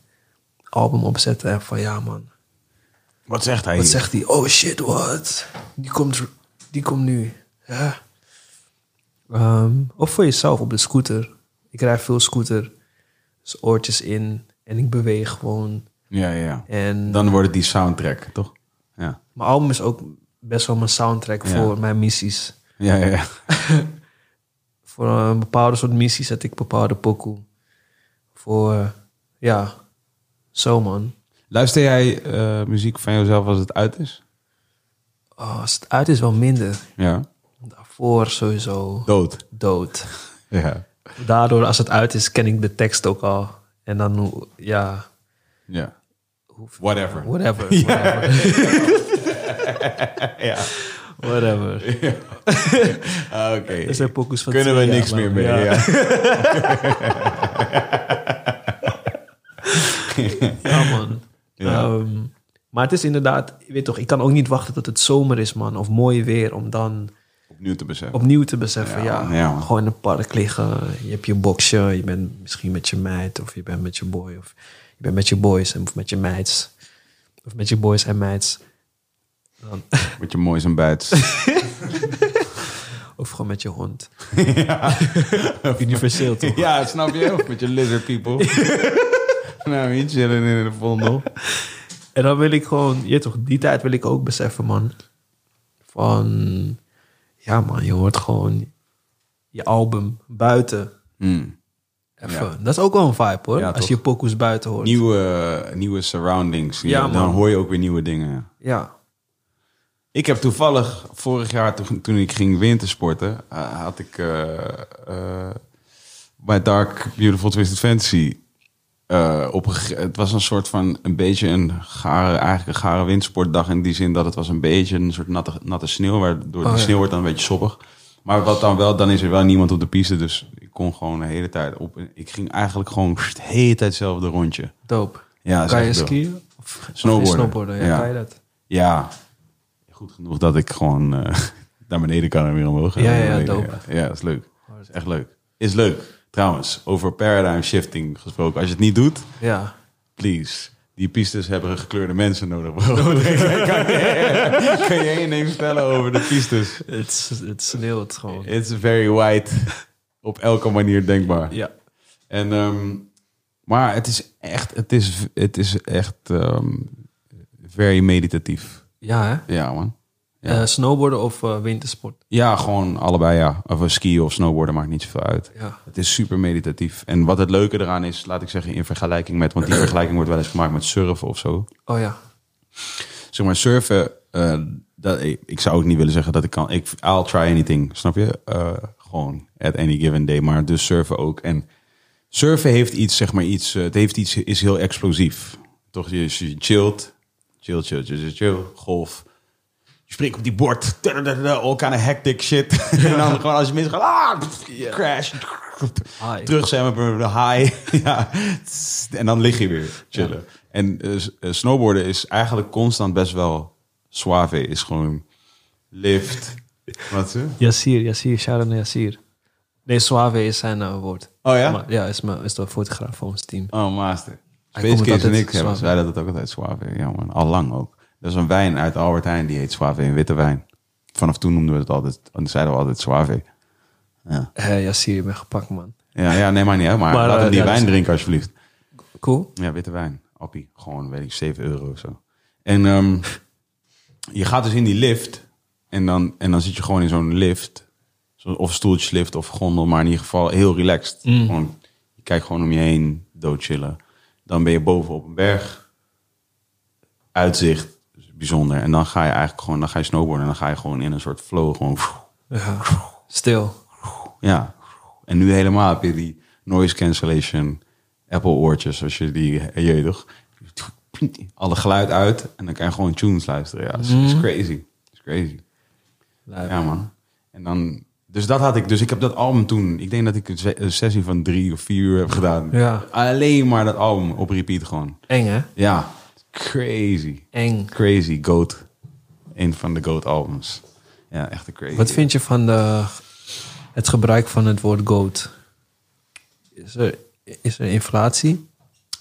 album opzetten en van ja man. wat zegt hij? Wat hier? zegt hij? Oh shit, wat? Die komt, die komt nu. Ja. Ehm, of voor jezelf op de scooter. Ik rijd veel scooter. Dus oortjes in en ik beweeg gewoon. Ja, ja, ja. En Dan wordt het die soundtrack, toch? Ja. mijn album is ook best wel mijn soundtrack Ja. voor mijn missies. Ja, ja, ja. Voor een bepaalde soort missies zet ik bepaalde pokoe. Voor, eh, ja, zo man. Luister jij eh, muziek van jezelf als het uit is? Oh, als het uit is wel minder. Ja. Daarvoor sowieso Dood. dood. Ja. Daardoor, als het uit is, ken ik de tekst ook al. En dan, ja, Ja. Whatever. whatever. Ja. Whatever. Ja. Ah, Oké. Er zijn van Kunnen we niks meer mee. Ja. Ja. Ja. Ehm, maar het is inderdaad, weet toch, ik kan ook niet wachten tot het zomer is, man. Of mooi weer, om dan Opnieuw te beseffen. opnieuw te beseffen, Ja, ja, man, man. gewoon in het park liggen. Je hebt je boxje, je bent misschien met je meid, of je bent met je boy, of je bent met je boys, of met je meids. Of met je boys en meids. Dan, Met je moois en bijts. of gewoon met je hond. Universeel toch? ja, snap je? Of met je lizard people. nou, niet chillen in de vondel. En dan wil ik gewoon, je toch, die tijd wil ik ook beseffen, man. Van, ja man, je hoort gewoon je album buiten. Hmm. Even. Ja. Dat is ook wel een vibe hoor, Ja, als toch? je pokoes buiten hoort. Nieuwe, nieuwe surroundings. Ja, dan man. hoor je ook weer nieuwe dingen. Ja, Ik heb toevallig vorig jaar, toen, toen ik ging wintersporten, eh, had ik eh, bij Dark Beautiful Twisted Fantasy op het was een soort van een beetje een gare, eigenlijk een gare wintersportdag in die zin dat het was een beetje een soort natte, natte sneeuw, waardoor Oh, de ja. sneeuw wordt dan een beetje soppig. Maar wat dan wel, dan is er wel niemand op de piste, dus ik kon gewoon de hele tijd op. Ik ging eigenlijk gewoon de hele tijd hetzelfde rondje. dope. Ja, kan je skiën? Of, Snowboarden. Snowboarden, ja, Ja. kan je dat? Ja, goed genoeg dat ik gewoon eh, naar beneden kan en weer omhoog. Ja, ja, ja, dope. Ja, dat is leuk. Dat is echt leuk. Is leuk. Trouwens, over paradigm shifting gesproken. Als je het niet doet, Ja. please. Die pistes hebben gekleurde mensen nodig. bro. kan, je, kan je één ding vertellen over de pistes? Het, is- het sneeuwt gewoon. It's very white. Op elke manier denkbaar. Ja. En, ehm, maar het is echt, het is, het is echt ehm, very meditatief. Ja, hè? Ja, man. Ja. Eh, snowboarden of eh, wintersport? Ja, gewoon allebei ja. Of een skiën of snowboarden maakt niet zoveel uit. Ja. Het is super meditatief. En wat het leuke eraan is, laat ik zeggen, in vergelijking met... Want die vergelijking wordt wel eens gemaakt met surfen of zo. Oh ja. Zeg maar, surfen... eh, dat, ik, ik zou ook niet willen zeggen dat ik kan... Ik, I'll try anything, snap je? Eh, gewoon, at any given day. Maar dus surfen ook. En surfen heeft iets, zeg maar, iets... eh, het heeft iets, is heel explosief. Toch, je, je chillt. Chill, chill, chill, chill, chill. Golf. Je springt op die bord. All kind of hectic shit. en dan gewoon als je mis gaat. Ah, crash. Hi. Terug zijn we bij de high. ja. En dan lig je weer chillen. En eh, eh, snowboarden is eigenlijk constant best wel suave. Is gewoon lift. Wat ze? Yassir, Yassir, shout-out naar Yassir. Nee, Suave is zijn eh, woord. Oh ja? Maar, ja, is, mijn, is de fotograaf van ons team. Oh, master. Space en ik hebben, zeiden dat ook altijd suave. Ja man, al lang ook. Er is een wijn uit Albert Heijn die heet suave in witte wijn. Vanaf toen noemden we het altijd, zeiden we altijd suave. Ja, Eh Yassir, je bent gepakt, man. ja, ja nee maar niet uit. Maar, Maar, laten we eh, die ja, wijn dus- drinken alsjeblieft. Cool. Ja, witte wijn. Appie. Gewoon, weet ik, 7 euro of zo. En ehm, je gaat dus in die lift. En dan, en dan zit je gewoon in zo'n lift. Of stoeltjeslift of gondel. Maar in ieder geval heel relaxed. Gewoon, je kijkt gewoon om je heen. Dood chillen. Dan ben je boven op een berg. Uitzicht. Dus bijzonder. En dan ga je eigenlijk gewoon, dan ga je snowboarden. En dan ga je gewoon in een soort flow. Gewoon, Ja. Stil. ja. En nu helemaal heb je die noise cancellation Apple oortjes. Als je die, je weet toch, alle geluid uit. En dan kan je gewoon tunes luisteren. Ja, dat is, is crazy. Is crazy. Ja, man. En dan, dus dat had ik. Dus ik heb dat album toen. Ik denk dat ik een se- een sessie van drie of vier uur heb gedaan. Ja. Alleen maar dat album op repeat gewoon. Eng, hè? Ja, crazy. Eng. Crazy Goat. Een van de Goat albums. Ja, echt een crazy. Wat vind je van de, het gebruik van het woord goat? Is er, is er inflatie?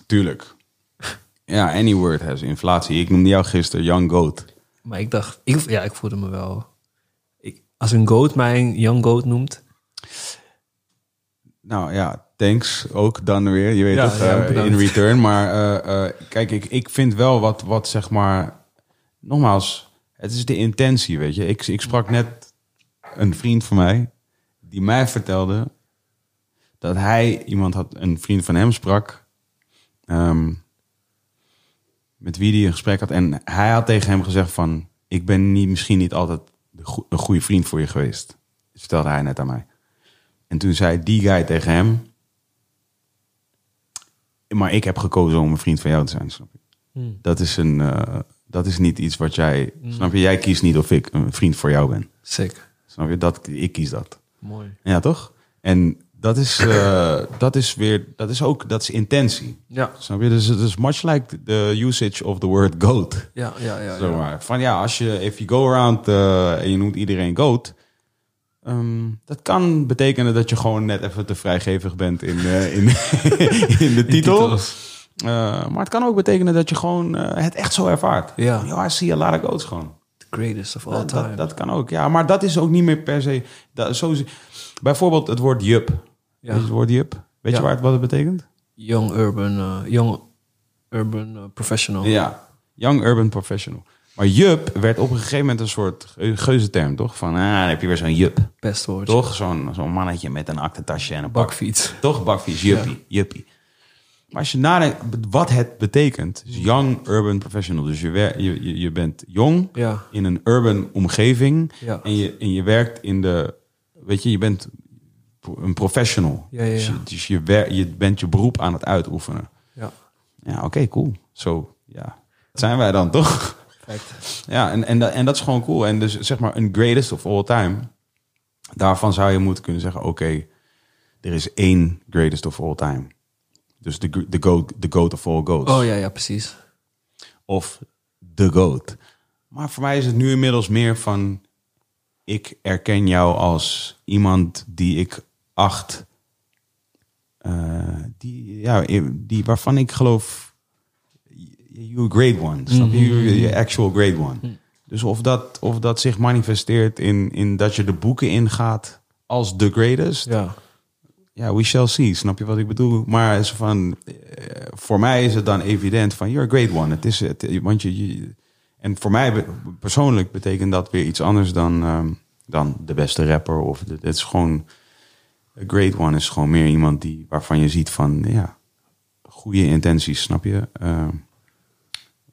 Tuurlijk. Ja, any word has inflatie. Ik noemde jou gisteren Young Goat. Maar ik dacht, ik, ja, ik voelde me wel. Als een goat mij een young goat noemt, Nou ja, thanks ook dan weer. Je weet Ja, het, ja, eh, in return. Maar eh, eh, kijk, ik, ik vind wel wat, wat zeg maar... Nogmaals, het is de intentie, weet je. Ik, ik sprak net een vriend van mij die mij vertelde dat hij iemand had, een vriend van hem sprak, ehm, met wie hij een gesprek had. En hij had tegen hem gezegd van, ik ben niet, misschien niet altijd een goede vriend voor je geweest. Vertelde hij net aan mij. En toen zei die guy tegen hem, maar ik heb gekozen om een vriend van jou te zijn, snap je? Hmm. Dat is een, eh, dat is niet iets wat jij, snap je? Jij kiest niet of ik een vriend voor jou ben. sick. Snap je? Dat, ik kies dat. Mooi. Ja, toch? En dat is, eh, dat is weer, dat is ook, dat is intentie. Ja, Snap je? Dus het is much like the usage of the word goat. ja, ja. ja, ja. maar. Van ja, als je, if you go around eh, en je noemt iedereen goat. ehm, dat kan betekenen dat je gewoon net even te vrijgevig bent in, eh, in, in de titel. maar het kan ook betekenen dat je gewoon het echt zo ervaart. Ja. Ja, I see a lot of goats gewoon. Greatest of all Dat, time. dat, dat kan ook, ja. Maar dat is ook niet meer per se... Dat, zo, bijvoorbeeld het woord jup. Ja. Het woord jup? Weet Ja. je waar het, wat het betekent? Young urban, eh, young urban eh, professional. Ja, young urban professional. Maar jup werd op een gegeven moment een soort ge- geuzenterm, toch? Van, ah, dan heb je weer zo'n jup. Best woord. Toch? Zo'n zo'n mannetje met een aktentasje en een bak. Bakfiets. Toch? Bakfiets, juppie, juppie. Maar als je nadenkt wat het betekent, young urban professional. Dus je, wer- je, je, je bent jong Ja. in een urban omgeving Ja. en, je, en je werkt in de, weet je, je bent een professional. Ja, Dus, je, dus je, wer- je bent je beroep aan het uitoefenen. Ja. Ja, oké, cool. Zo, ja. Dat zijn wij dan toch? Perfect. Ja, en, en, dat- en dat is gewoon cool. En dus zeg maar een greatest of all time. Daarvan zou je moeten kunnen zeggen, oké, er is één greatest of all time. Dus de, de, goat, de goat of all goats. Oh ja, ja, precies. Of de goat. Maar voor mij is het nu inmiddels meer van... Ik erken jou als iemand die ik acht... eh, die, ja, die, waarvan ik geloof... You're a great one. Snap je? You're you're actual great one. Dus of dat, of dat zich manifesteert in, in dat je de boeken ingaat als the greatest... Ja. Ja, we shall see. Snap je wat ik bedoel? Maar is van, eh, voor mij is het dan evident van, you're a great one. Het is het, want je, je- en voor mij persoonlijk betekent dat weer iets anders dan, ehm, dan de beste rapper. Of de- het is gewoon, a great one is gewoon meer iemand die, waarvan je ziet van, ja, goede intenties, snap je? Eh,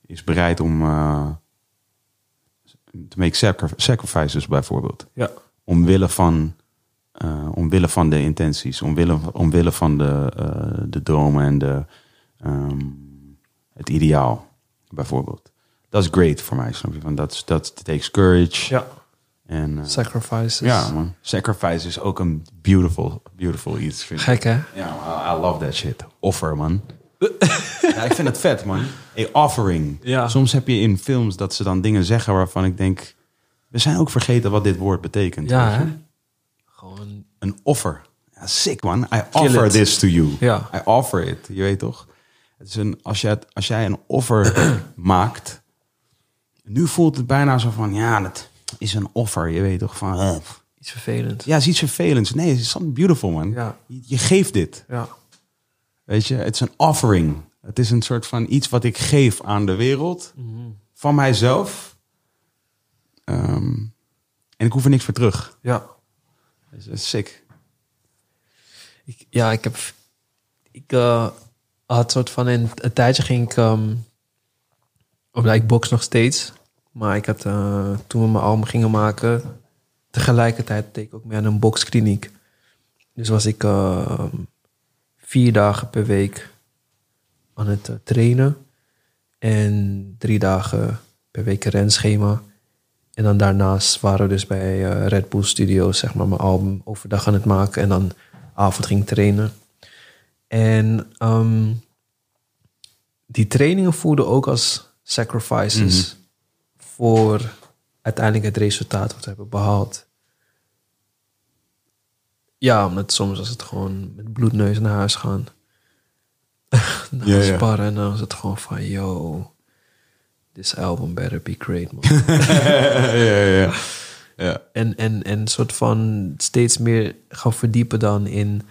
is bereid om eh, te make sacri- sacrifices bijvoorbeeld Ja. omwille van, eh, omwille van de intenties, omwille, omwille van de, eh, de dromen en de, ehm, het ideaal, bijvoorbeeld. Dat is great voor mij, snap je? Van dat, dat takes courage. Ja. En, eh, Sacrifices. ja, man. Sacrifice is ook een beautiful, beautiful iets. Vind. Gek, hè? Ja, I, I love that shit. Offer, man. ja, ik vind het vet, man. A offering. Ja. Soms heb je in films dat ze dan dingen zeggen waarvan ik denk... We zijn ook vergeten wat dit woord betekent. Ja? Gewoon... Een offer. Ja, sick, man. I offer this to you. Ja. I offer it. Je weet toch? Het is een, als, jij, als jij een offer maakt... Nu voelt het bijna zo van... Ja, dat is een offer. Je weet toch? Van, eh, Iets vervelends. ja, het is iets vervelends. Nee, het is something beautiful, man. Ja. Je, je geeft dit. Ja. Weet je, het is een offering. Het is een soort van iets wat ik geef aan de wereld. Van mijzelf. Ehm, en ik hoef er niks voor terug. Ja. Dat is sick. Ik, ja, ik heb... Ik eh, had soort van... In, een tijdje ging ik... ehm of box nog steeds. Maar ik had... eh, toen we mijn album gingen maken... Tegelijkertijd deed ik ook mee aan een boxkliniek. Dus was ik eh, vier dagen per week aan het eh, trainen. En drie dagen per week een renschema. En dan daarnaast waren we dus bij eh, Red Bull Studios, zeg maar, mijn album overdag aan het maken. En dan avond ging trainen. En ehm, die trainingen voelden ook als sacrifices voor uiteindelijk het resultaat wat we hebben behaald. Ja, omdat soms was het gewoon met bloedneus naar huis gaan. naar Ja, ja. sparren en dan was het gewoon van, yo, this album better be great, man. ja, ja, ja. ja. En, en, en soort van steeds meer gaan verdiepen dan in...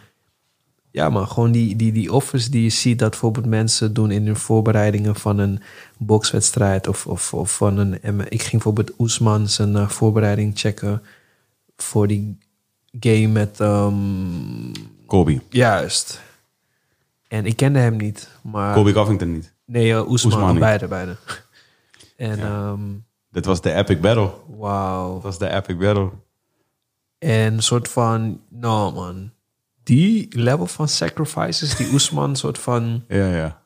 Ja, maar gewoon die, die, die offers die je ziet dat bijvoorbeeld mensen doen in hun voorbereidingen van een bokswedstrijd of, of, of van een... Ik ging bijvoorbeeld Oesman zijn eh, voorbereiding checken voor die game met... ehm, Colby. juist. En ik kende hem niet, maar... Colby Covington niet. Nee, uh, Oesman, Oesman beide, beide. En ehm Dit was de epic battle. wauw. Dat was de epic battle. En een soort van, nou man, die level van sacrifices, die Oesman soort van, Ja, ja.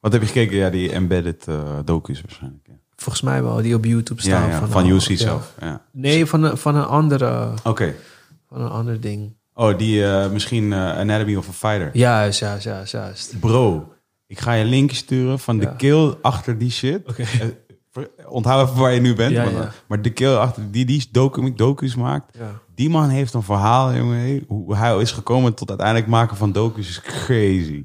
Wat heb je gekeken? Ja, die embedded eh docu's waarschijnlijk. Ja, volgens mij wel, die op YouTube staan. ja, ja. van, oh, UC ja. zelf. Ja. Nee, van een, van een andere, Oké. van een ander ding. Oh, die eh, misschien eh, Anatomy of a Fighter. Juist, juist, juist, juist. Bro, ik ga je een linkje sturen van de kill achter die shit. Oké. Onthoud even waar je nu bent. Ja, maar, ja. maar de kill achter die die docu, docu's maakt. Ja. Die man heeft een verhaal, jongen. Hoe hij is gekomen tot uiteindelijk maken van docu's is crazy.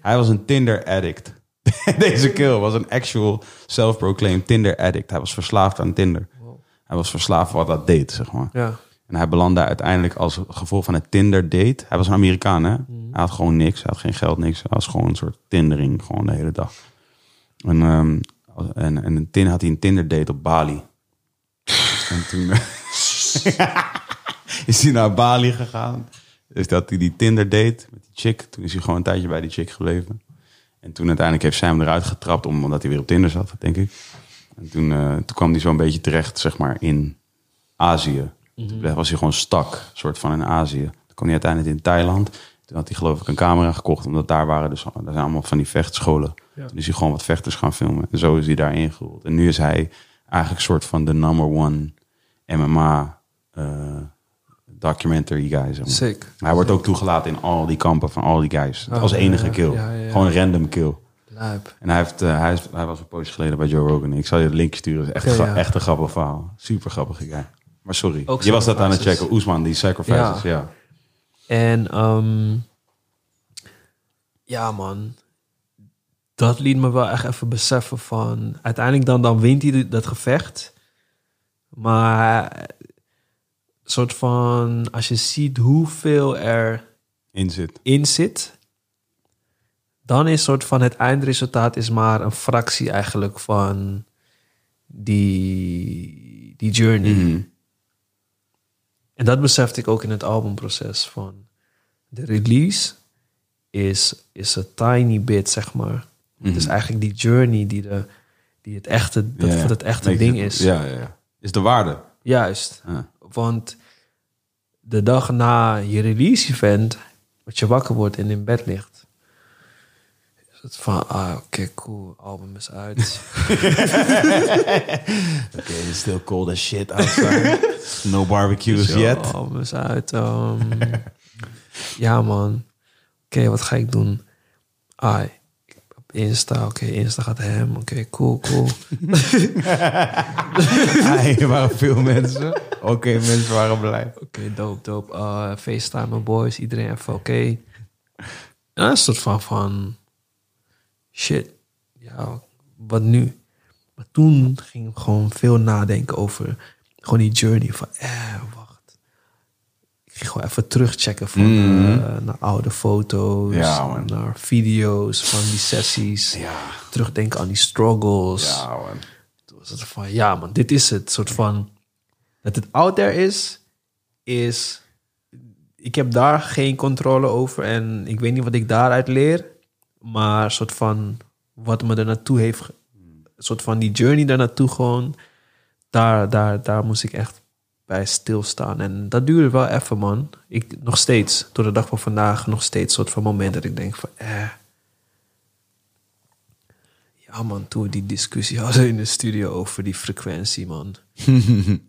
Hij was een Tinder addict. Deze kill was een actual self-proclaimed Tinder addict. Hij was verslaafd aan Tinder. Wow. Hij was verslaafd wat dat deed, zeg maar. Ja. En hij belandde uiteindelijk als gevolg van het Tinder date. Hij was een Amerikaan, hè? Mhm. Hij had gewoon niks. Hij had geen geld, niks. Hij was gewoon een soort Tindering, gewoon de hele dag. En, ehm, en, en een had hij een Tinder date op Bali. en toen is hij naar Bali gegaan. Dus dat hij die Tinder date met die chick. Toen is hij gewoon een tijdje bij die chick gebleven. En toen uiteindelijk heeft zij hem eruit getrapt, om- omdat hij weer op Tinder zat, denk ik. En toen, eh, toen kwam hij zo'n beetje terecht, zeg maar, in Azië. Toen was hij gewoon stak, soort van in Azië. Toen kwam hij uiteindelijk in Thailand. Toen had hij geloof ik een camera gekocht, omdat daar waren dus daar zijn allemaal van die vechtscholen. Ja. Toen is hij gewoon wat vechters gaan filmen. En zo is hij daar ingerold. En nu is hij eigenlijk soort van de number one MMA eh, documentary guy. Zeg maar. Sick. Hij wordt ook toegelaten in al die kampen van al die guys. Oh, als enige ja, kill. ja. Gewoon random kill. En hij, heeft, eh, hij, is, hij was een poosje geleden bij Joe Rogan. Ik zal je het linkje sturen. Het is echt, ja. echt een grappig verhaal. Super grappige guy. Maar sorry. Je was dat aan het checken. Oesman, die sacrifices. Ja. En ehm, ja, man. Dat liet me wel echt even beseffen van... Uiteindelijk dan, dan wint hij dat gevecht. Maar soort van... Als je ziet hoeveel er In zit. in zit... Dan is soort van het eindresultaat is maar een fractie eigenlijk van die, die journey. Mhm. En dat besefte ik ook in het albumproces van de release is, is een tiny bit, zeg maar. Het is eigenlijk die journey die, de, die het echte, dat Ja, voor het echte ding is. Ja, ja, ja. Is de waarde. Juist. Ja. Want de dag na je release event, dat je wakker wordt en in bed ligt, van, ah, oké, cool, album is uit. Oké, it's still cold as shit outside. no barbecues yet. Album is uit. ehm. ja, man. Oké, wat ga ik doen? Ah, Insta. Oké, Insta gaat hem. Oké, cool, cool. Ah, er waren veel mensen. Oké, mensen waren blij. Oké, dope, dope. Uh, FaceTime mijn boys. Iedereen even oké. En dan is het soort van, van... Shit. Ja, wat nu? Maar toen ging ik gewoon veel nadenken over... Gewoon die journey van... Eh, wacht. Ik ging gewoon even terugchecken van, eh, naar oude foto's. Mhm. Ja, naar video's van die sessies. Ja. Terugdenken aan die struggles. Ja, man. Toen was het van, ja man, dit is het. soort van, dat het out there is, is... Ik heb daar geen controle over en ik weet niet wat ik daaruit leer. Maar soort van, wat me er naartoe heeft... soort van die journey daar naartoe gewoon... Daar, daar, daar moest ik echt bij stilstaan. En dat duurde wel even, man. Ik nog steeds, door de dag van vandaag, nog steeds soort van moment dat ik denk van... Eh, ja, man, toen we die discussie hadden in de studio over die frequentie, man.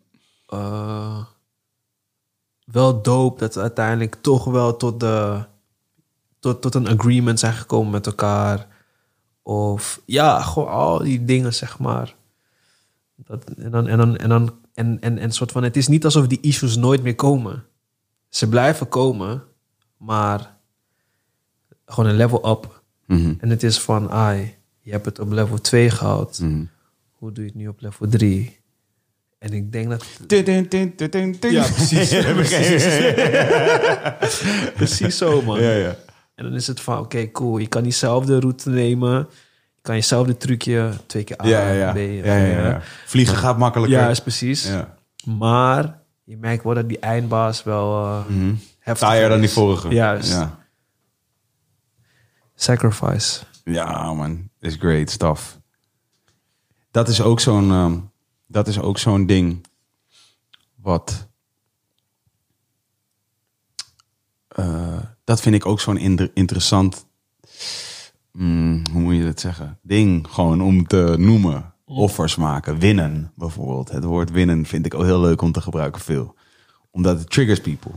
Eh, wel dope dat uiteindelijk toch wel tot, de, tot, tot een agreement zijn gekomen met elkaar. Of ja, gewoon al die dingen, zeg maar. Dat, en dan, en dan, en dan, en, en, en soort van, het is niet alsof die issues nooit meer komen. Ze blijven komen, maar gewoon een level up. Mhm. En het is van, ai, je hebt het op level 2 gehad. Mhm. Hoe doe je het nu op level 3? En ik denk dat... Ja, precies. Precies zo, man. Ja, ja. En dan is het van, oké, cool. Je kan diezelfde route nemen. Je kan jezelfde trucje twee keer A, Ja, ja. B. ja. Vliegen gaat makkelijker. Ja, is precies. Ja. Maar je merkt wel dat die eindbaas wel uh, heftig Taaier dan die vorige. Juist. Ja. Sacrifice. Ja, man. Is great stuff. Dat is ook zo'n... ehm, dat is ook zo'n ding... Wat... eh, dat vind ik ook zo'n interessant... mm, hoe moet je dat zeggen? Ding gewoon om te noemen. Offers maken. Winnen, bijvoorbeeld. Het woord winnen vind ik ook heel leuk om te gebruiken veel. Omdat het triggers people.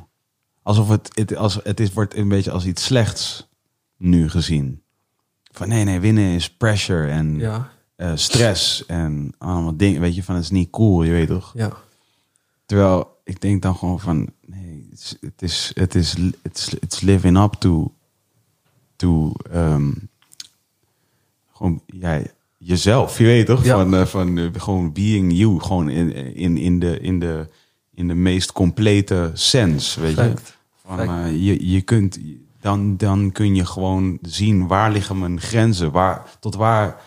alsof het, het, als, het is, wordt een beetje als iets slechts nu gezien. Van nee, nee, winnen is pressure en Ja, eh, stress en allemaal dingen. Weet je, van het is niet cool, je weet toch? ja. Terwijl ik denk dan gewoon van nee, het is, het is, het is, living up to, to ehm, gewoon jij, jezelf, je weet toch? Ja. Van, eh, van eh, gewoon being you, gewoon in, in, in, de, in, de, in de meest complete sens, weet je? Van, eh, je, je kunt, dan, dan kun je gewoon zien waar liggen mijn grenzen, waar, tot waar,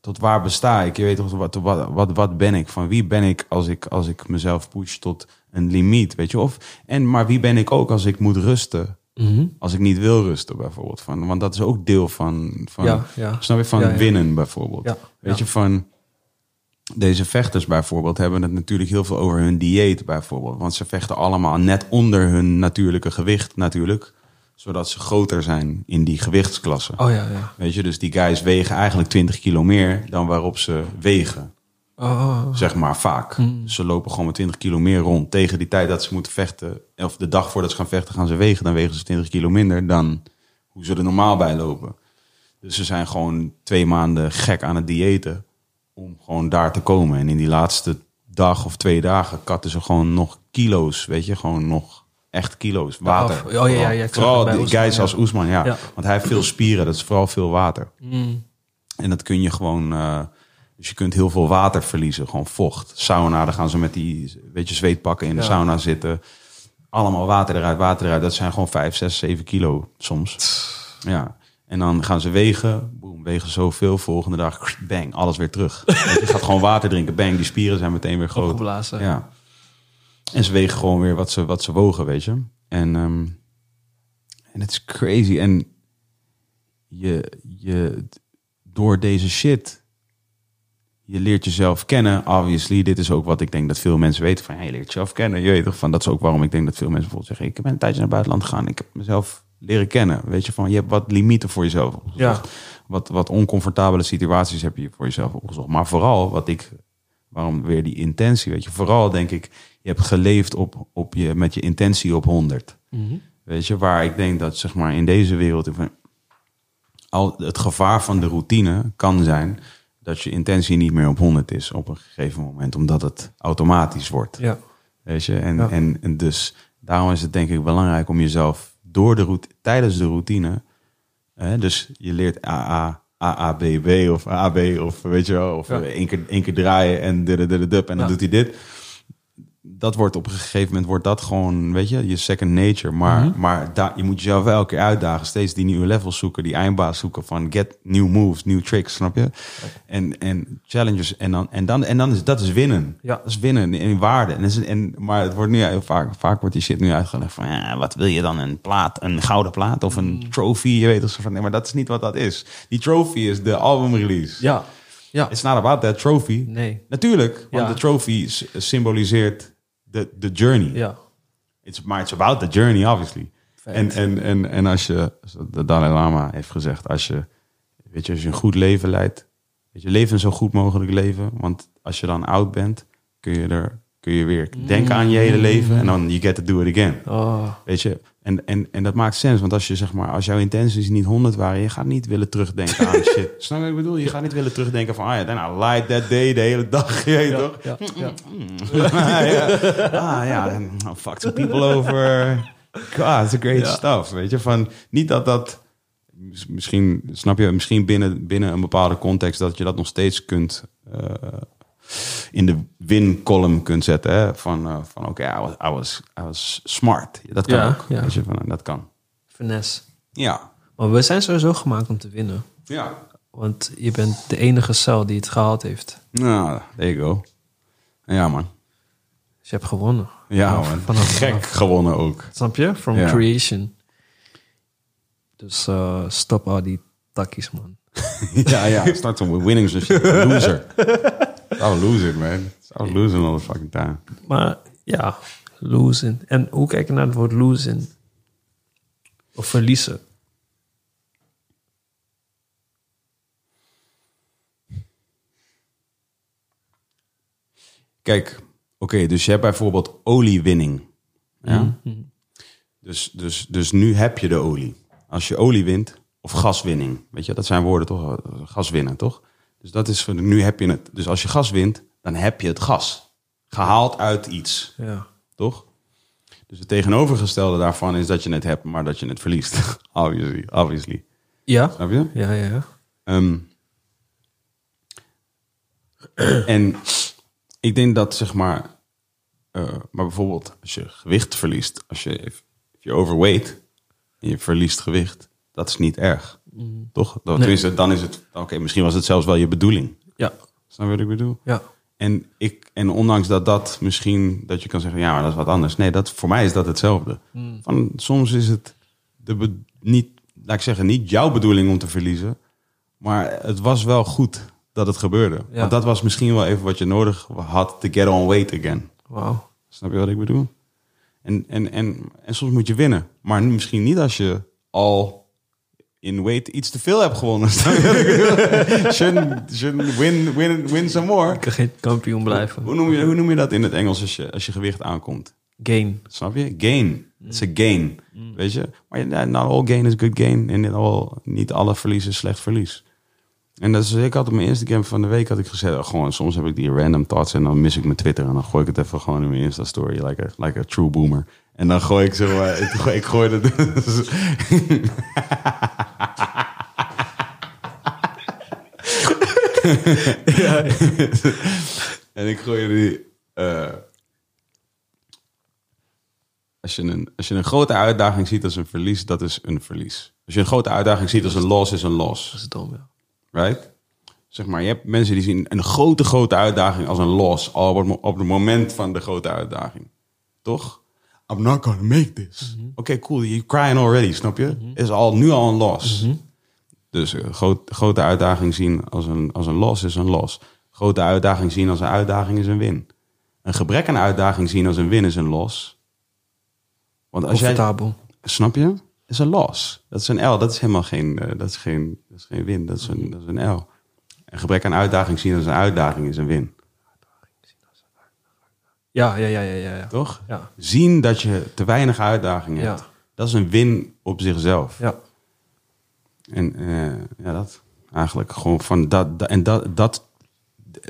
tot waar besta ik. Je weet toch, wat, wat, wat, wat ben ik? Van wie ben ik als ik, als ik mezelf push tot een limiet, weet je? Of, en, maar wie ben ik ook als ik moet rusten? Mhm. Als ik niet wil rusten, bijvoorbeeld. Van, want dat is ook deel van, van Ja, ja. snap je, van Ja, winnen, bijvoorbeeld. Weet je, van deze vechters bijvoorbeeld hebben het natuurlijk heel veel over hun dieet, bijvoorbeeld. Want ze vechten allemaal net onder hun natuurlijke gewicht, natuurlijk. Zodat ze groter zijn in die gewichtsklasse. Oh ja, ja. Weet je, dus die guys wegen eigenlijk 20 kilo meer dan waarop ze wegen. Oh, Zeg maar vaak. Ze lopen gewoon met 20 kilo meer rond. Tegen die tijd dat ze moeten vechten, of de dag voordat ze gaan vechten, gaan ze wegen. Dan wegen ze 20 kilo minder dan hoe ze er normaal bij lopen. Dus ze zijn gewoon twee maanden gek aan het diëten om gewoon daar te komen. En in die laatste dag of twee dagen katten ze gewoon nog kilo's, weet je, gewoon nog echt kilo's water. Oh, ja, ja, ja, Vooral die guys als Oesman, ja. Ja. Want hij heeft veel spieren, dat is vooral veel water. Mm. En dat kun je gewoon. eh, dus je kunt heel veel water verliezen, gewoon vocht. Sauna, dan gaan ze met die weet je, zweetpakken in de Ja. sauna zitten. Allemaal water eruit, water eruit. Dat zijn gewoon 5, 6, 7 kilo soms. Ja. En dan gaan ze wegen. Boem, wegen zoveel. Volgende dag, bang, alles weer terug. Je, gaat gewoon water drinken. Bang, die spieren zijn meteen weer groot. Opgeblazen. Ja. En ze wegen gewoon weer wat ze, wat ze wogen, weet je. En, ehm, en het is crazy. En je, je, door deze shit, je leert jezelf kennen. Obviously, dit is ook wat ik denk dat veel mensen weten. Van, ja, je leert jezelf kennen. Je weet toch van, dat is ook waarom ik denk dat veel mensen bijvoorbeeld zeggen... ik ben een tijdje naar het buitenland gegaan. Ik heb mezelf leren kennen. Weet je, van, je hebt wat limieten voor jezelf opgezocht. Wat, wat oncomfortabele situaties heb je voor jezelf opgezocht. Maar vooral, wat ik waarom weer die intentie, weet je. Vooral denk ik, je hebt geleefd op, op je, met je intentie op 100. Mhm. Weet je, waar ik denk dat zeg maar in deze wereld al het gevaar van de routine kan zijn dat je intentie niet meer op 100 is op een gegeven moment, omdat het automatisch wordt. Ja. Weet je, en, Ja. en, en dus daarom is het denk ik belangrijk om jezelf door de route, tijdens de routine, hè, dus je leert AA, AABB of AB of weet je wel, of Ja. één, keer, één keer draaien en de de de en dan Ja. doet hij dit. Dat wordt op een gegeven moment wordt dat gewoon, weet je, je second nature. Maar, Mhm. maar daar, je moet jezelf elke keer uitdagen, steeds die nieuwe levels zoeken, die eindbaas zoeken van get new moves, new tricks, snap je? En, en challenges en dan en dan en dan is dat is winnen. Ja. Dat is winnen in waarde. En, is, en maar het wordt nu heel vaak vaak wordt die shit nu uitgelegd van ja, wat wil je dan een plaat, een gouden plaat of een Mm. trophy? Je weet toch zo van nee, maar dat is niet wat dat is. Die trophy is de album release. Ja. Ja. It's not about that trophy. Nee. Natuurlijk, want Ja. de trophy symboliseert de, de journey. Ja. It's, maar it's about the journey, obviously. En, en, en, en als je, zoals de Dalai Lama heeft gezegd, als je, weet je, als je een goed leven leidt, weet je, leef een zo goed mogelijk leven. Want als je dan oud bent, kun je er, kun je weer denken aan je hele leven en dan you get to do it again. Oh. Weet je, en, en, en dat maakt sens. Want als je zeg maar, als jouw intenties niet 100 waren, je gaat niet willen terugdenken aan shit. Snap je wat ik bedoel? Je gaat niet willen terugdenken van, ah ja, I lied that day de hele dag. Je weet toch? Ja. Ja. ah, ja. Ah ja, I fucked some people over. God, it's a great Ja. stuff. Weet je, van niet dat dat mis- misschien, snap je, misschien binnen, binnen een bepaalde context dat je dat nog steeds kunt eh, in de win-column kunt zetten. Hè? Van, eh, van oké, I, was, I, was, I was smart. Dat kan Ja, ook. ja. Weet je, van, dat kan. Finesse. Ja. Maar we zijn sowieso gemaakt om te winnen. Ja. Want je bent de enige cel die het gehaald heeft. Nou, there you go. Ja, man. Dus je hebt gewonnen. Ja, man. vanaf- Gek vanaf. gewonnen ook. Snap je? From Ja. creation. Dus eh, stop al die takkies, man. ja, ja. Start winnings and shit. Loser. Stop losing, man. Stop losing all the fucking time. Maar ja, losing. En hoe kijk je naar het woord losing? Of verliezen? Kijk, oké, dus je hebt bijvoorbeeld oliewinning. Ja? Mhm. Dus, dus, dus nu heb je de olie. Als je olie wint, of gaswinning, weet je, dat zijn woorden toch? Gaswinnen, toch? Dus dat is nu heb je het. Dus als je gas wint, dan heb je het gas. Gehaald uit iets, Ja. toch? Dus het tegenovergestelde daarvan is dat je het hebt, maar dat je het verliest. obviously, obviously. Ja? Snap je? Ja, ja, ja. Ehm, en ik denk dat, zeg maar, eh, maar bijvoorbeeld als je gewicht verliest, als je, je overweight en je verliest gewicht, dat is niet erg. Toch? Dat, tenminste, dan is het, oké, misschien was het zelfs wel je bedoeling. Ja. Snap je wat ik bedoel? Ja. En, ik, en ondanks dat dat misschien, dat je kan zeggen, ja, maar dat is wat anders. Nee, dat, voor mij is dat hetzelfde. Van, soms is het de niet, laat ik zeggen, niet jouw bedoeling om te verliezen. Maar het was wel goed dat het gebeurde. Ja. Want dat was misschien wel even wat je nodig had to get on weight again. Wauw. Snap je wat ik bedoel? En, en, en, en soms moet je winnen. Maar misschien niet als je al in weight iets te veel hebt gewonnen. Win, win, win some more. Ik kan geen kampioen blijven. Hoe noem, je, hoe noem je dat in het Engels als je, als je gewicht aankomt? Gain. Snap je? Gain. It's a gain. Weet je? Maar ja, not all gain is good gain. En niet, all, niet alle verlies is slecht verlies. En dat is, ik had op mijn eerste game van de week had ik gezegd, oh, gewoon soms heb ik die random thoughts en dan mis ik mijn Twitter en dan gooi ik het even gewoon in mijn Insta story, like a, like a true boomer. En dan gooi ik zo, ik, gooi- ik gooi het. en ik gooi die. eh, als, je een, als je een grote uitdaging ziet als een verlies, dat is een verlies. Als je een grote uitdaging ziet als een loss, is een loss. Dat is dom, ja. Right? Zeg maar, je hebt mensen die zien een grote, grote uitdaging als een loss. Al op het moment van de grote uitdaging. Toch? I'm not gonna make this. Oké, cool. You're crying already, snap je? Is al, nu al een loss. Dus een groot, grote uitdaging zien als een, als een loss is een loss. Grote uitdaging zien als een uitdaging is een win. Een gebrek aan uitdaging zien als een win is een loss. Want als jij. Snap je? Is een loss. Dat is een L. Dat is helemaal geen, eh, dat is geen, dat is geen win. Dat is, een, dat is een L. Een gebrek aan uitdaging zien als een uitdaging is een win. Ja, ja, ja, ja, ja. ja. Toch? Ja. Zien dat je te weinig uitdaging hebt. Dat is een win op zichzelf. Ja. En eh, ja, dat eigenlijk gewoon van dat, dat en dat, dat,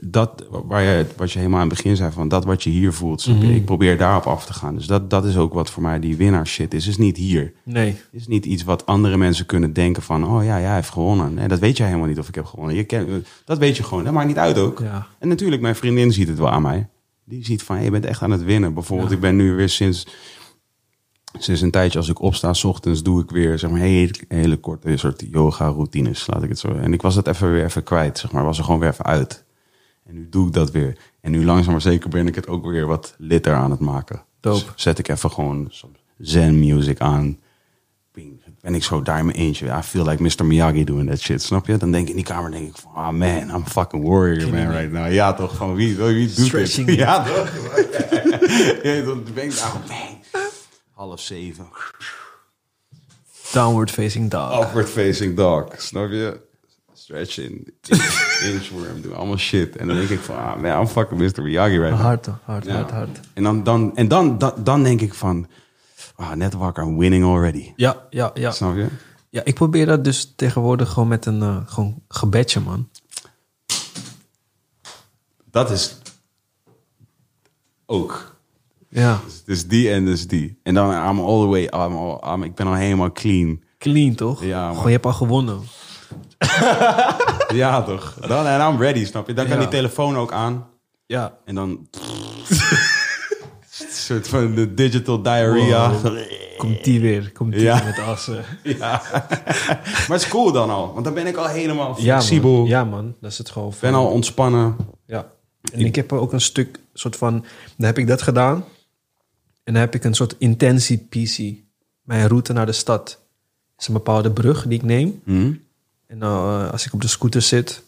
dat waar je, wat je helemaal aan het begin zei van dat wat je hier voelt. Mhm. Ik probeer daarop af te gaan. Dus dat, dat is ook wat voor mij die winnaar shit is. Is niet hier. Nee. Het is niet iets wat andere mensen kunnen denken van... oh ja, ja hij heeft gewonnen. Nee, dat weet jij helemaal niet of ik heb gewonnen. Je ken, dat weet je gewoon. Dat maakt niet uit ook. Ja. En natuurlijk, mijn vriendin ziet het wel aan mij. Die ziet van, hey, je bent echt aan het winnen. Bijvoorbeeld, ik ben nu weer sinds... Sinds een tijdje als ik opsta, s ochtends doe ik weer zeg maar, hele, hele korte soort yoga-routines, laat ik het zo. En ik was het even weer even kwijt, zeg maar. Was er gewoon weer even uit. En nu doe ik dat weer. En nu langzaam maar zeker ben ik het ook weer wat litter aan het maken. Dope. Dus zet ik even gewoon zen music aan. Ben ik zo daar in mijn eentje. I feel like Mr. Miyagi doing that shit, snap je? Dan denk ik in die kamer, denk ik van, ah man, I'm fucking warrior man right now. Ja toch, van wie, wie doet Stretching dit? it. Ja toch? ja, dan ben ik daar, bang. Half zeven. Downward facing dog. Upward facing dog, snap je? Stretching, inchworm, doen allemaal shit. En dan denk ik van, ah man, I'm fucking Mr. Miyagi right now. Hard, hard, Ja. hard, hard. En dan, dan, en dan, dan, dan denk ik van, ah, net wakker, winning already. Ja, ja, ja. Snap je? Ja, ik probeer dat dus tegenwoordig gewoon met een eh, gewoon gebedje, man. Dat is ook. Ja. Dus die en dus die. En dan I'm all the way, I'm all- I'm- ik ben al helemaal clean. Clean, toch? Ja, man. Gewoon, je hebt al gewonnen. Ja, toch? Dan, en I'm ready, snap je? Dan kan Ja. die telefoon ook aan. Ja. En dan... soort van de digital diarrhea. Komt die weer. Komt die Ja. weer met assen. Ja. maar het is cool dan al. Want dan ben ik al helemaal Ja, flexibel. man. Ja, man. Dat is het gewoon. ben al ontspannen. Ja. En ik heb ook een stuk, soort van, dan heb ik dat gedaan. En dan heb ik een soort intentie PC. Mijn route naar de stad. is een bepaalde brug die ik neem. Hm? En eh, als ik op de scooter zit,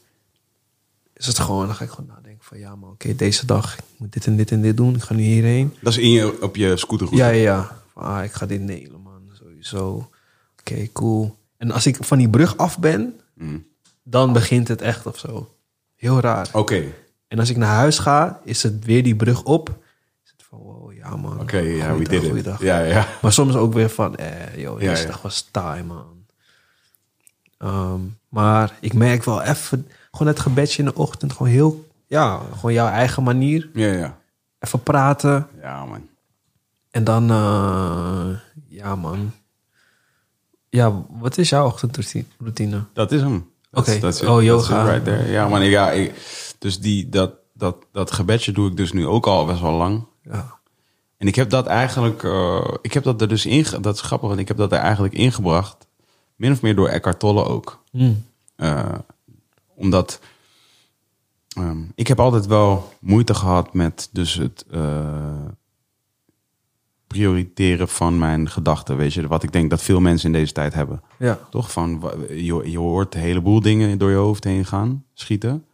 is het gewoon, dan ga ik gewoon nadenken van, ja man, oké, deze dag, ik moet dit en dit en dit doen. Ik ga nu hierheen. Dat is in je, op je scooterroute. Ja, ja, ja. Ah, ik ga dit nelen, man, sowieso. Oké, cool. En als ik van die brug af ben, Hm. dan begint het echt of zo. Heel raar. Oké. En als ik naar huis ga, is het weer die brug op. Is het van, wow, ja, ja man. Oké, ja, we did it. Ja, ja. Maar soms ook weer van, eh, joh, Ja, deze ja. dag was taai, man. Ehm, maar ik merk wel even, gewoon het gebedje in de ochtend, gewoon heel, ja, gewoon jouw eigen manier. Ja, ja. Even praten. Ja, man. En dan, eh, ja man. Ja, wat is jouw ochtendroutine? Dat is hem. Oké. Oh, yoga. Right there. Ja, man. Ja, ik, dus die, dat, dat, dat gebedje doe ik dus nu ook al best wel lang. Ja. En ik heb dat eigenlijk, eh, ik heb dat er dus in, dat is grappig, want ik heb dat er eigenlijk ingebracht, min of meer door Eckhart Tolle ook. Eh, omdat ehm, ik heb altijd wel moeite gehad met dus het eh, prioriteren van mijn gedachten. Weet je, wat ik denk dat veel mensen in deze tijd hebben. Ja. Toch? Van, je, je hoort een heleboel dingen door je hoofd heen gaan, schieten.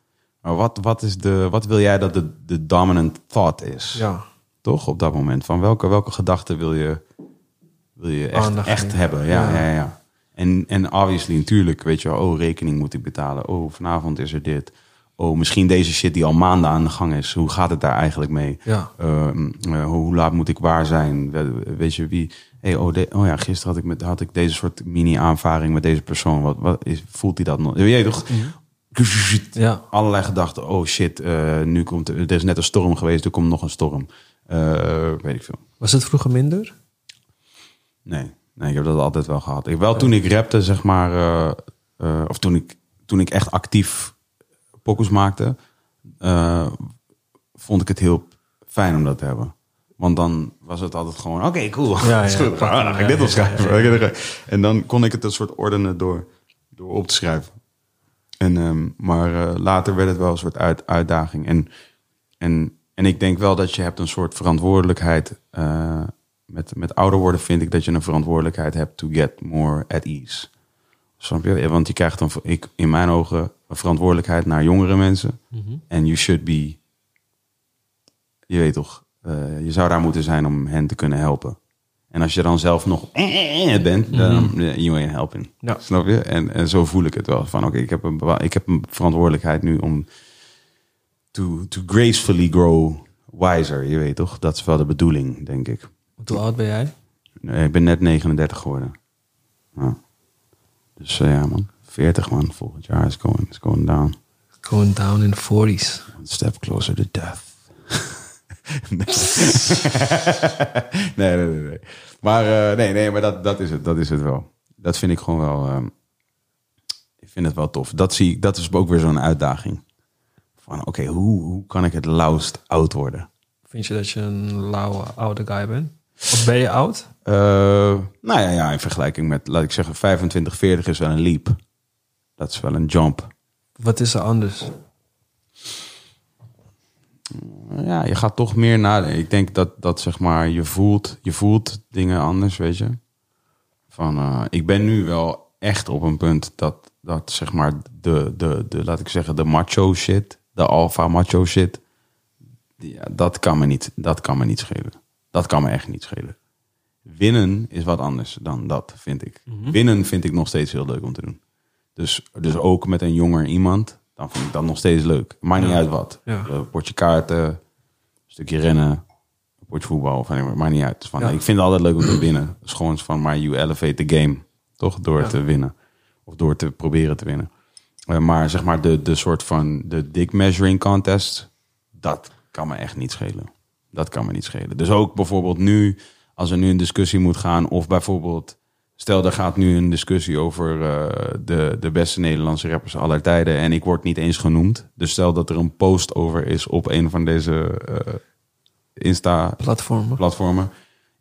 Maar wat, wat, is de, wat wil jij dat de, de dominant thought is? Ja. Toch? Op dat moment. Van welke, welke gedachten wil je, wil je echt, Aandacht echt hebben? Ja, Ja. ja, ja. En, en obviously, natuurlijk, weet je wel, oh, rekening moet ik betalen. Oh, vanavond is er dit. Oh, misschien deze shit die al maanden aan de gang is. Hoe gaat het daar eigenlijk mee? Ja. Ehm, eh, hoe laat moet ik waar zijn? We- Weet je wie? Hey, oh, de- oh ja, gisteren had ik, met, had ik deze soort mini-aanvaring met deze persoon. Wat, wat is, voelt hij dat nog? Weet je toch? Ja. Allerlei gedachten. Oh shit, eh, nu komt er, er is net een storm geweest, er komt nog een storm. Eh, weet ik veel. Was het vroeger minder? Nee, nee, ik heb dat altijd wel gehad. Ik, wel toen ik rapte, zeg maar, of toen ik, toen ik echt actief pokus maakte, eh, vond ik het heel fijn om dat te hebben. Want dan was het altijd gewoon, oké, cool. Ja, ja. goed. Ah, dan ga ik dit opschrijven. En dan kon ik het een soort ordenen door, door op te schrijven. En, ehm, maar eh, later werd het wel een soort uit, uitdaging. En, en, en ik denk wel dat je hebt een soort verantwoordelijkheid. eh, met, met ouder worden vind ik dat je een verantwoordelijkheid hebt to get more at ease. Snap je? Want je krijgt dan, ik, in mijn ogen, verantwoordelijkheid naar jongere mensen. En you should be, je weet toch, eh, je zou daar moeten zijn om hen te kunnen helpen. En als je dan zelf nog eh, eh, bent, dan eh, you ain't helping. Ja. Snap je? En, en zo voel ik het wel. Van oké, ik, heb een ik heb een verantwoordelijkheid nu om to, to gracefully grow wiser. Je weet toch? Dat is wel de bedoeling, denk ik. Hoe oud ben jij? Nee, ik ben net 39 geworden. Ja. Dus ja, man. 40 man. Volgend jaar is going, is going down. Going down in the 40s. One step closer to death. nee, nee, nee, nee. Maar, eh, nee, nee, maar dat, dat, is het, dat is het wel. Dat vind ik gewoon wel... ehm, ik vind het wel tof. Dat, zie ik, dat is ook weer zo'n uitdaging. Van, oké, hoe, hoe kan ik het lauwst oud worden? Vind je dat je een lauwe oude guy bent? Of ben je oud? Eh, nou ja, ja, in vergelijking met, laat ik zeggen, 25, 40 is wel een leap. Dat is wel een jump. Wat is er anders? Ja, je gaat toch meer naar. Ik denk dat, dat zeg maar, je voelt, je voelt dingen anders, weet je. Van, eh, ik ben nu wel echt op een punt dat, dat zeg maar, de, de, de, laat ik zeggen, de macho shit, de alpha macho shit, ja, dat kan me niet, dat kan me niet schelen. Dat kan me echt niet schelen. Winnen is wat anders dan dat, vind ik. Winnen vind ik nog steeds heel leuk om te doen. Dus, dus ook met een jonger iemand, dan vind ik dat nog steeds leuk. Maakt niet uit wat. Ja. Een potje kaarten, een stukje rennen, een potje voetbal, of anything, maakt niet uit. Dus van. Ik vind het altijd leuk om te winnen. Is gewoon van, maar you elevate the game, toch? Door te winnen. Of door te proberen te winnen. Eh, maar zeg maar, de, de soort van, de dick measuring contest, dat kan me echt niet schelen. Dat kan me niet schelen. Dus ook bijvoorbeeld nu, als er nu een discussie moet gaan, of bijvoorbeeld, stel er gaat nu een discussie over eh, de, de beste Nederlandse rappers aller tijden en ik word niet eens genoemd. Dus stel dat er een post over is op een van deze eh, Insta-platformen Platformen.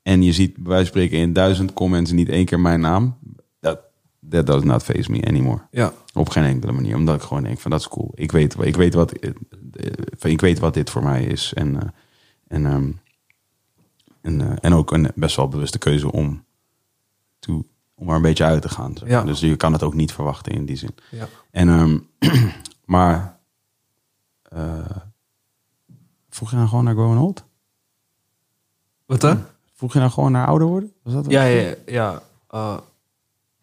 en je ziet bij wijze van spreken in duizend comments niet één keer mijn naam, dat that does not face me anymore. Ja. Op geen enkele manier. Omdat ik gewoon denk van dat is cool. Ik weet, ik weet, wat, eh, ik weet wat dit voor mij is. En, en, ehm, en, en ook een best wel bewuste keuze om, om er een beetje uit te gaan. zeg maar. Ja. Dus je kan het ook niet verwachten in die zin. ja. En, ehm, maar eh, vroeg je nou gewoon naar growing old? Wat dan? Vroeg je nou gewoon naar ouder worden? Was dat? Ja, ja, ja. eh,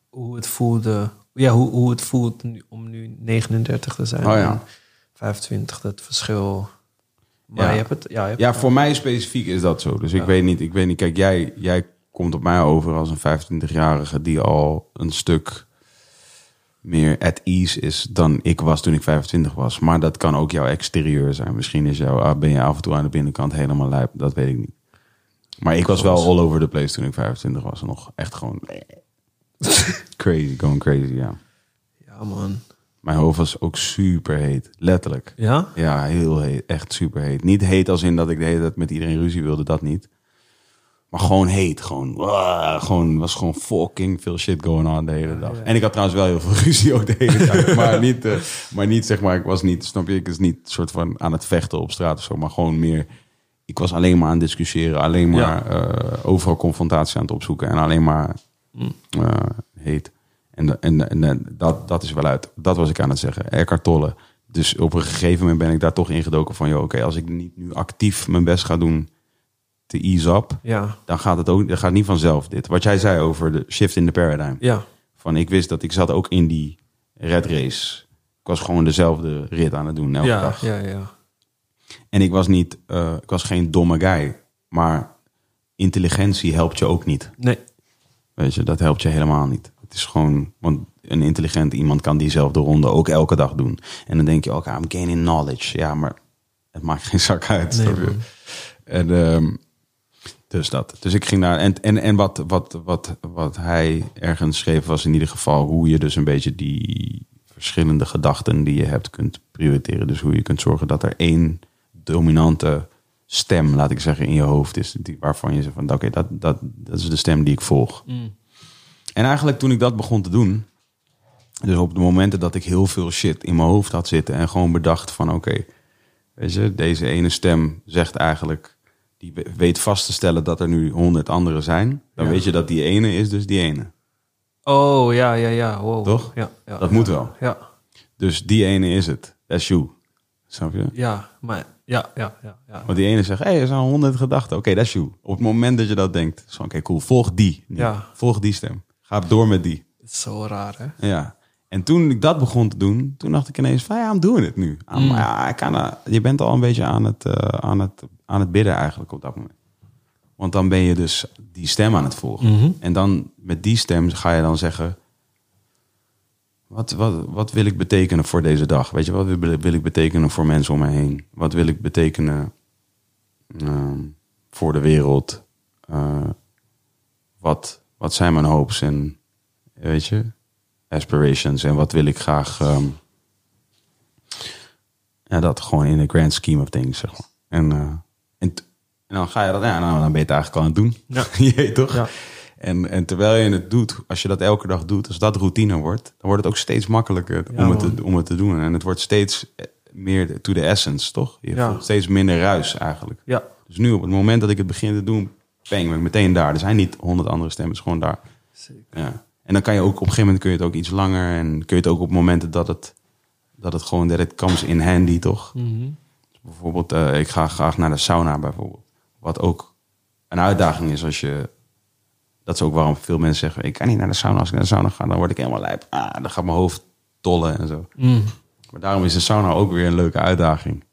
hoe het voelde. Ja, hoe, hoe het voelt nu- om nu 39 te zijn. Oh ja. en 25, dat verschil. Maar Ja. je hebt het... Ja, je hebt Ja, het- voor mij specifiek is dat zo. Dus ik weet niet, ik weet niet. Kijk, jij, jij komt op mij over als een 25-jarige die al een stuk meer at ease is dan ik was toen ik 25 was. Maar dat kan ook jouw exterieur zijn. Misschien is jou, ah, ben je af en toe aan de binnenkant helemaal lijp. Dat weet ik niet. Maar ik was wel all over the place toen ik 25 was. Nog echt gewoon crazy, going crazy, ja. Ja, man. Mijn hoofd was ook super heet, letterlijk. Ja? Ja, heel heet. Echt super heet. Niet heet als in dat ik de hele tijd met iedereen ruzie wilde, dat niet. Maar gewoon heet. Gewoon, ah, gewoon was gewoon fucking veel shit going on de hele dag. En ik had trouwens wel heel veel ruzie ook de hele tijd. maar, niet, eh, maar niet, zeg maar, ik was niet, snap je, ik was niet soort van aan het vechten op straat of zo. Maar gewoon meer, ik was alleen maar aan het discussiëren. Alleen maar eh, overal confrontatie aan het opzoeken. En alleen maar eh, heet. En, en, en, en dat, dat is wel uit. Dat was ik aan het zeggen. Eckhart Tolle. Dus op een gegeven moment ben ik daar toch ingedoken van... joh, oké, als ik niet nu actief mijn best ga doen te ease up... Ja. dan gaat het ook dan gaat niet vanzelf dit. Wat jij zei over de shift in the paradigm. Ja. Van ik wist dat ik zat ook in die red race. Ik was gewoon dezelfde rit aan het doen elke Ja, dag. ja, ja. En ik was niet, eh, ik was geen domme guy. Maar intelligentie helpt je ook niet. Nee. Weet je, dat helpt je helemaal niet. Het is gewoon, want een intelligent iemand kan diezelfde ronde ook elke dag doen. En dan denk je ook, ah, I'm gaining knowledge. Ja, maar het maakt geen zak uit. Nee. En, ehm, dus dat. Dus ik ging daar. En, en, en wat, wat, wat, wat hij ergens schreef was in ieder geval hoe je dus een beetje die verschillende gedachten die je hebt kunt prioriteren. Dus hoe je kunt zorgen dat er één dominante stem, laat ik zeggen, in je hoofd is. Die, waarvan je zegt van oké, dat, dat, dat is de stem die ik volg. En eigenlijk toen ik dat begon te doen, dus op de momenten dat ik heel veel shit in mijn hoofd had zitten en gewoon bedacht van oké, weet je, deze ene stem zegt eigenlijk, die weet vast te stellen dat er nu honderd anderen zijn, dan Ja. weet je dat die ene is dus die ene. Oh, ja, ja, ja. Wow. Toch? Ja, ja. Dat moet wel. Ja. Dus die ene is het. That's you. Snap je? Ja, maar... Ja, ja, ja. ja. Want die ene zegt, hé, hey, er zijn honderd gedachten. Oké, that's you. Op het moment dat je dat denkt, van, oké, cool, volg die. Ja. Volg die stem. Ga door met die. Het is zo raar, hè? Ja. En toen ik dat begon te doen, toen dacht ik ineens van ja, I'm doing it nu. I'm- ja, ik kan, je bent al een beetje aan het, eh, aan, het, aan het bidden eigenlijk op dat moment. Want dan ben je dus die stem aan het volgen. En dan met die stem ga je dan zeggen... Wat, wat, wat wil ik betekenen voor deze dag? Weet je, wat wil, wil ik betekenen voor mensen om me heen? Wat wil ik betekenen ehm, voor de wereld? Eh, wat, wat zijn mijn hopes en weet je, aspirations en wat wil ik graag. ehm, ja, dat gewoon in de grand scheme of things, zeg maar. En, eh, en, dan ga je dat, ja, nou, dan ben je het eigenlijk al aan het doen. Ja. je weet toch? Ja. En, en terwijl je het doet, als je dat elke dag doet, als dat routine wordt, dan wordt het ook steeds makkelijker Ja, om, het te, om het te doen. En het wordt steeds eh, meer to the essence, toch? Je Ja. voelt steeds minder ruis eigenlijk. Ja. Dus nu op het moment dat ik het begin te doen, bang, ben ik meteen daar. Er zijn niet honderd andere stemmen, het is gewoon daar. Zeker. Ja. En dan kan je ook op een gegeven moment kun je het ook iets langer en kun je het ook op momenten dat het dat het gewoon dat it comes in handy toch. Mhm. Bijvoorbeeld, eh, ik ga graag naar de sauna bijvoorbeeld. Wat ook een uitdaging is als je. Dat is ook waarom veel mensen zeggen: ik kan niet naar de sauna. Als ik naar de sauna ga, dan word ik helemaal lijp. Ah, dan gaat mijn hoofd tollen en zo. Mm. Maar daarom is de sauna ook weer een leuke uitdaging.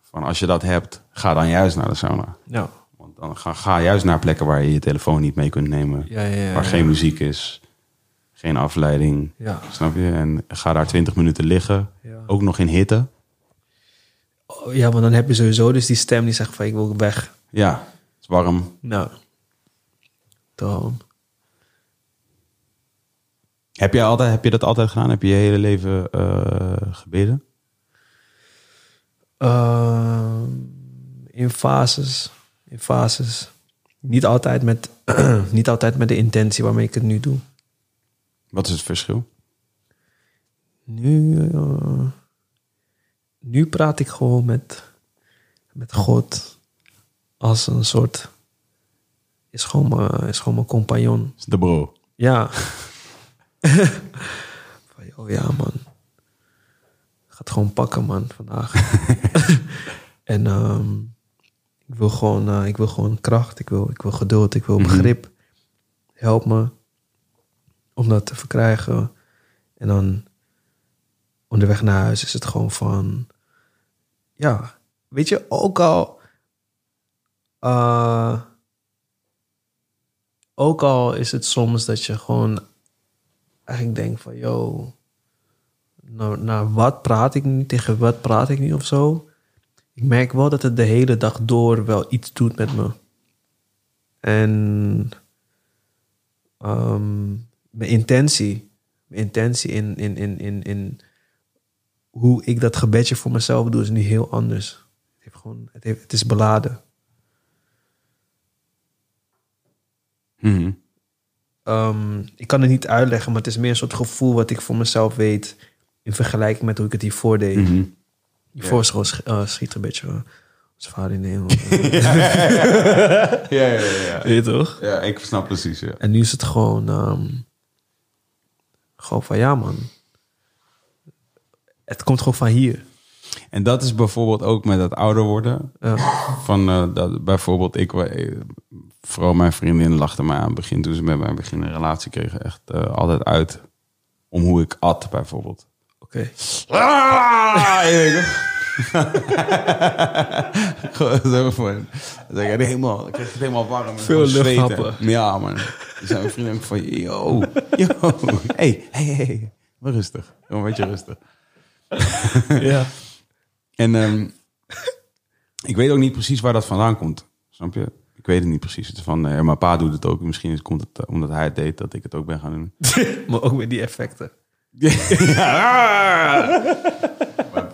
Van als je dat hebt, ga dan juist naar de sauna. Ja. Want dan ga, ga juist naar plekken waar je je telefoon niet mee kunt nemen. Ja, ja, ja. waar geen muziek is, geen afleiding. Ja. Snap je? En ga daar 20 minuten liggen. Ja. Ook nog in hitte. Oh, ja, maar dan heb je sowieso dus die stem die zegt van ik wil weg. Ja, het is warm. Nou. Dan. Heb je, altijd, heb je dat altijd gedaan? Heb je je hele leven eh, gebeden? Ehm, in fases. In fases. Niet altijd, met, niet altijd met de intentie waarmee ik het nu doe. Wat is het verschil? Nu, eh, nu praat ik gewoon met, met God als een soort. Is gewoon mijn, is gewoon mijn compagnon. is de bro. Ja. Van, oh ja, man. Ik ga het gewoon pakken, man, vandaag. en ehm, ik, wil gewoon, eh, ik wil gewoon kracht, ik wil, ik wil geduld, ik wil begrip. Help me om dat te verkrijgen. En dan onderweg naar huis is het gewoon van... Ja, weet je, ook al. eh, ook al is het soms dat je gewoon eigenlijk denkt van, yo, nou, naar wat praat ik nu, tegen wat praat ik nu of zo. Ik merk wel dat het de hele dag door wel iets doet met me. En ehm, mijn intentie, mijn intentie in, in, in, in, in hoe ik dat gebedje voor mezelf doe, is nu heel anders. Het, heeft gewoon, het, heeft, het is beladen. Mhm. Ehm, ik kan het niet uitleggen, maar het is meer een soort gevoel wat ik voor mezelf weet in vergelijking met hoe ik het hiervoor deed. Mhm. Hiervoor is gewoon sch- eh, schiet een beetje uh, als vader in de hemel. Ja, ja, ja. ja. Weet je toch? Ja, ik snap precies, ja. En nu is het gewoon, ehm, gewoon van ja man. Het komt gewoon van hier. En dat is bijvoorbeeld ook met het ouder worden. Ja. Van eh, dat, bijvoorbeeld, ik, eh, vooral mijn vriendin lachte mij aan het begin toen ze met mij begin een relatie kregen, echt eh, altijd uit om hoe ik at, bijvoorbeeld. Oké. Ah, je zo van. Dan helemaal, ik kreeg het helemaal warm. en Veel luchthappen. Ja, man. Dan zijn mijn vrienden ook van, yo, yo. Hey, hey, hey. Maar rustig. Een beetje rustig. ja. En ehm, ik weet ook niet precies waar dat vandaan komt. Snap je? Ik weet het niet precies. Het is van, eh, mijn pa doet het ook. Misschien is- komt het eh, omdat hij het deed dat ik het ook ben gaan doen. maar ook met die effecten. ja.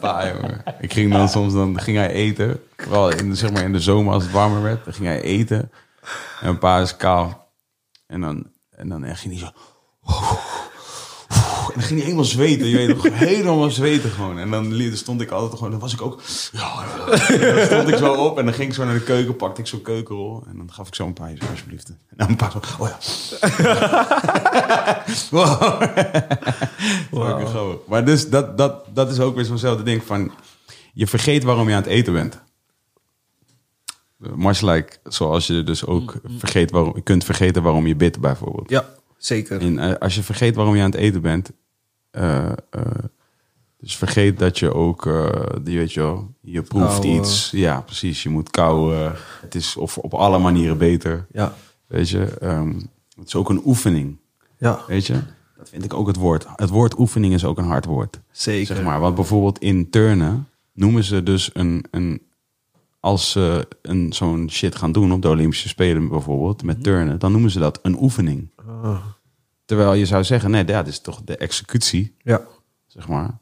Jongen. Ik ging dan soms, dan ging hij eten. Vooral in, de- zeg maar in de zomer als het warmer werd. Dan ging hij eten. En mijn pa is kaal. En dan, en dan ging hij zo... En dan ging hij helemaal zweten. Je weet toch, helemaal zweten gewoon. En dan stond ik altijd gewoon... Dan was ik ook... Ja, dan stond ik zo op en dan ging ik zo naar de keuken. Pakte ik zo'n keukenrol. En dan gaf ik zo een paar alsjeblieft. En dan een paar. Oh ja. wow. Grappig. Maar dus dat, dat, dat is ook weer zo'nzelfde ding van... Je vergeet waarom je aan het eten bent. Much like, zoals je dus ook vergeet waarom, je kunt vergeten waarom je bidt bijvoorbeeld. Ja, zeker. En, eh, als je vergeet waarom je aan het eten bent, eh, eh, dus vergeet dat je ook, die weet je wel, je proeft iets. Ja, precies. Je moet kauwen. Het is of op alle manieren beter. Ja. Weet je, Ehm, het is ook een oefening. Ja, Weet je, dat vind ik ook het woord. Het woord oefening is ook een hard woord. zeker. Zeg maar, want bijvoorbeeld in turnen noemen ze dus een, een als ze een zo'n shit gaan doen op de Olympische Spelen bijvoorbeeld met turnen, dan noemen ze dat een oefening. Ah, Terwijl je zou zeggen, nee, dat is toch de executie, ja. zeg maar.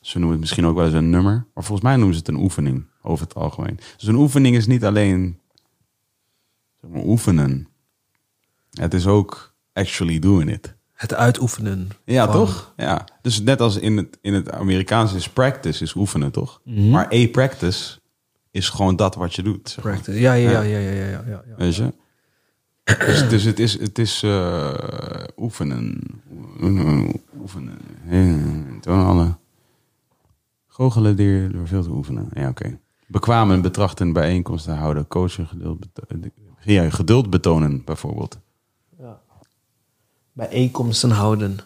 Ze noemen het misschien ook wel eens een nummer, maar volgens mij noemen ze het een oefening over het algemeen. Dus een oefening is niet alleen zeg maar, oefenen. Het is ook actually doing it. Het uitoefenen. Ja, van- toch? Ja. Dus net als in het, in het Amerikaans is practice, is oefenen, toch? Maar a practice is gewoon dat wat je doet. Zeg maar. Practice. Ja, ja, ja, ja, ja, ja, ja, ja. Weet je? Dus, dus het is, het is eh, oefenen. Oefenen. Ja, Toon alle. Goochelen door, door veel te oefenen. Ja, oké. Bekwamen, betrachten, bijeenkomsten houden, coachen, geduld, beto- ja, geduld betonen, bijvoorbeeld. Bijeenkomsten houden.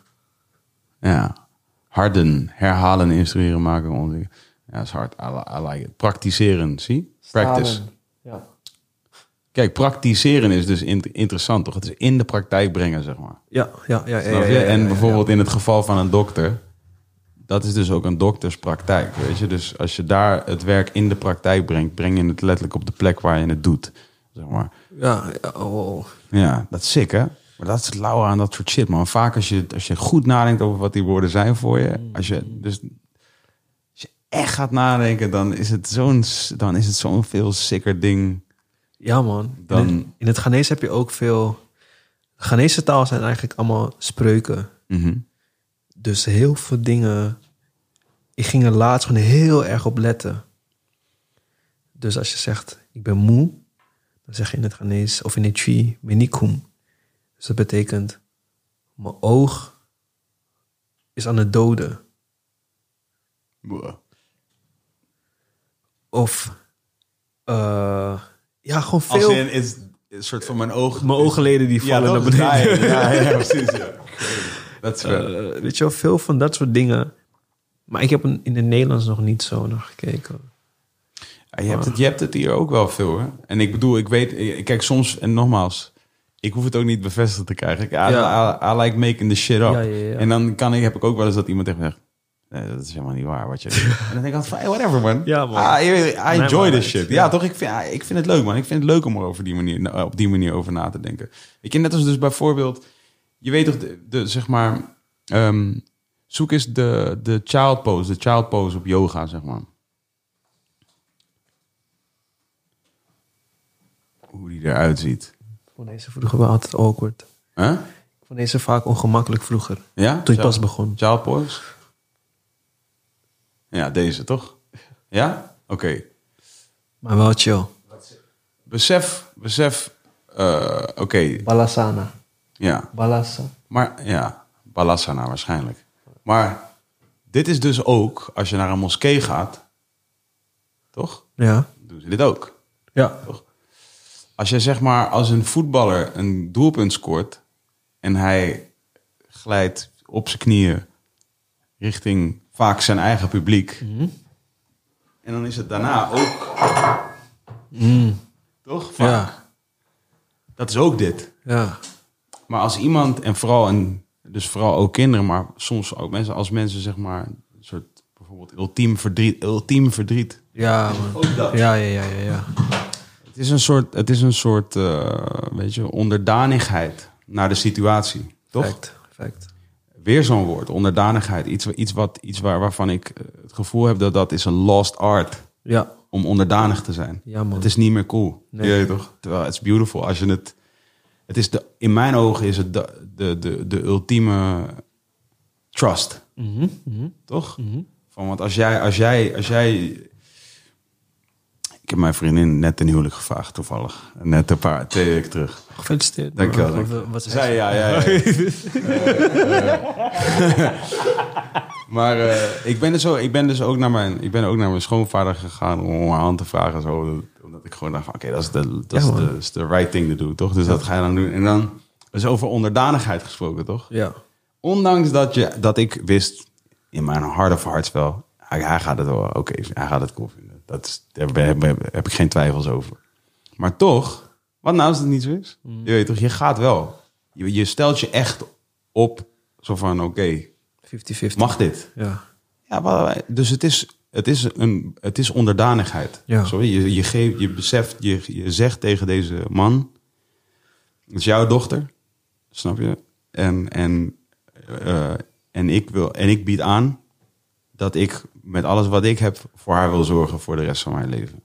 Ja. Harden, herhalen, instrueren, maken, ontwikkelen. Ja, dat is hard. I, li- I like it. Praktiseren, zie? Practice. Stalen. Kijk, praktiseren is dus in- interessant, toch? Het is in de praktijk brengen, zeg maar. Ja, ja, ja. ja, en bijvoorbeeld in het geval van een dokter, dat is dus ook een dokterspraktijk, weet je? Dus als je daar het werk in de praktijk brengt, breng je het letterlijk op de plek waar je het doet, zeg maar. Ja, ja, oh. Ja, dat is sick, hè? Maar dat is het lauwe aan dat soort shit, man. Vaak als je, als je goed nadenkt over wat die woorden zijn voor je, als je dus als je echt gaat nadenken, dan is het zo'n dan is het zo'n veel sicker ding. Ja, man. Dan- In, het, in het Ghanese heb je ook veel... Ghanese taal zijn eigenlijk allemaal spreuken. Mhm. Dus heel veel dingen... Ik ging er laatst gewoon heel erg op letten. Dus als je zegt, ik ben moe... dan zeg je in het Ghanese of in het Twi, menikum. Dus dat betekent, mijn oog is aan het doden. Boah. Of, eh, ja, gewoon Als veel... in is een soort van mijn ogen. Mijn oogleden die vallen naar dat beneden. Ja, ja, precies. Ja. Dat is wel. Eh, weet je wel, veel van dat soort dingen. Maar ik heb in in het Nederlands nog niet zo naar gekeken. Ja, je, hebt het, je hebt het hier ook wel veel, hè? En ik bedoel, ik weet... ik- Kijk, soms, en nogmaals... Ik hoef het ook niet bevestigd te krijgen. Ik, I, Ja. I- I like making the shit up. Ja, ja, ja. En dan kan ik, heb ik ook wel eens dat iemand tegen me zegt... Nee, dat is helemaal niet waar wat je... en dan denk ik altijd van, whatever, man. Ja, man. Ah, I, I enjoy this shit. Ja, Ja. toch? Ik vind, ja, ik vind het leuk, man. Ik vind het leuk om er over die manier, op die manier over na te denken. Weet je, net als dus bijvoorbeeld... Je weet toch, de, de, zeg maar... ehm, zoek eens de, de child pose, de child pose op yoga, zeg maar. Hoe die eruit ziet. Ik vond deze vroeger wel altijd awkward. Huh? Ik vond deze vaak ongemakkelijk vroeger. Ja? Toen ik pas begon. Child pose? Ja, deze toch? Ja? Oké. Maar wel chill. Besef, besef, eh, oké, Balasana. ja. Balasa. Maar ja, Balasana waarschijnlijk. Maar dit is dus ook, als je naar een moskee gaat, toch? Ja. Doen ze dit ook. Ja. Als je zeg maar als een voetballer een doelpunt scoort en hij glijdt op zijn knieën richting vaak zijn eigen publiek. En dan is het daarna ook. Toch? Vaak. Ja. Dat is ook dit. Ja. Maar als iemand, en vooral, en dus vooral ook kinderen, maar soms ook mensen, als mensen zeg maar een soort bijvoorbeeld ultiem verdriet, ultiem verdriet. Ja. Ook dat. Ja, ja, ja, ja, ja. Het is een soort, het is een soort eh, weet je, onderdanigheid naar de situatie. Toch? Fact. Fact. Weer zo'n woord, onderdanigheid. Iets, iets, wat, iets waar, waarvan ik eh, het gevoel heb dat dat is een lost art Ja. om onderdanig te zijn. Ja, man. Het is niet meer cool. Nee. Je toch? Terwijl het is beautiful als je het. Het is de, in mijn ogen is het de, de, de, de ultieme trust. Mhm, mhm. Toch? Van, want als jij, als jij, als jij. Ik heb mijn vriendin net een huwelijk gevraagd, toevallig. Net een paar, twee weken terug. Gefeliciteerd. Dankjewel. Wat, wat Zij, ja, ja, ja. Eh, eh. maar eh, ik, ben dus ook, ik ben dus ook naar mijn, ik ben ook naar mijn schoonvader gegaan om haar hand te vragen. Zo, omdat ik gewoon dacht van, oké, dat is de, dat is de, is de right thing to do, toch? Dus dat ga je dan doen. En dan is over onderdanigheid gesproken, toch? Ja. Ondanks dat, je, dat ik wist in mijn hart of hearts wel, hij, hij gaat het wel oké, hij gaat het cool vinden. Dat is, daar heb, heb- heb ik geen twijfels over. Maar toch, wat nou als het niet zo is? Mm. Je weet toch, je gaat wel. Je, je stelt je echt op, zo van oké, 50-50. mag dit? Ja. Ja, maar- dus het is, het is, een, het is onderdanigheid. Ja. Sorry, je, je, geeft, je beseft, je, je zegt tegen deze man, het is jouw dochter, snap je? En, en, eh, en, ik wil, en ik bied aan dat ik met alles wat ik heb voor haar wil zorgen voor de rest van mijn leven.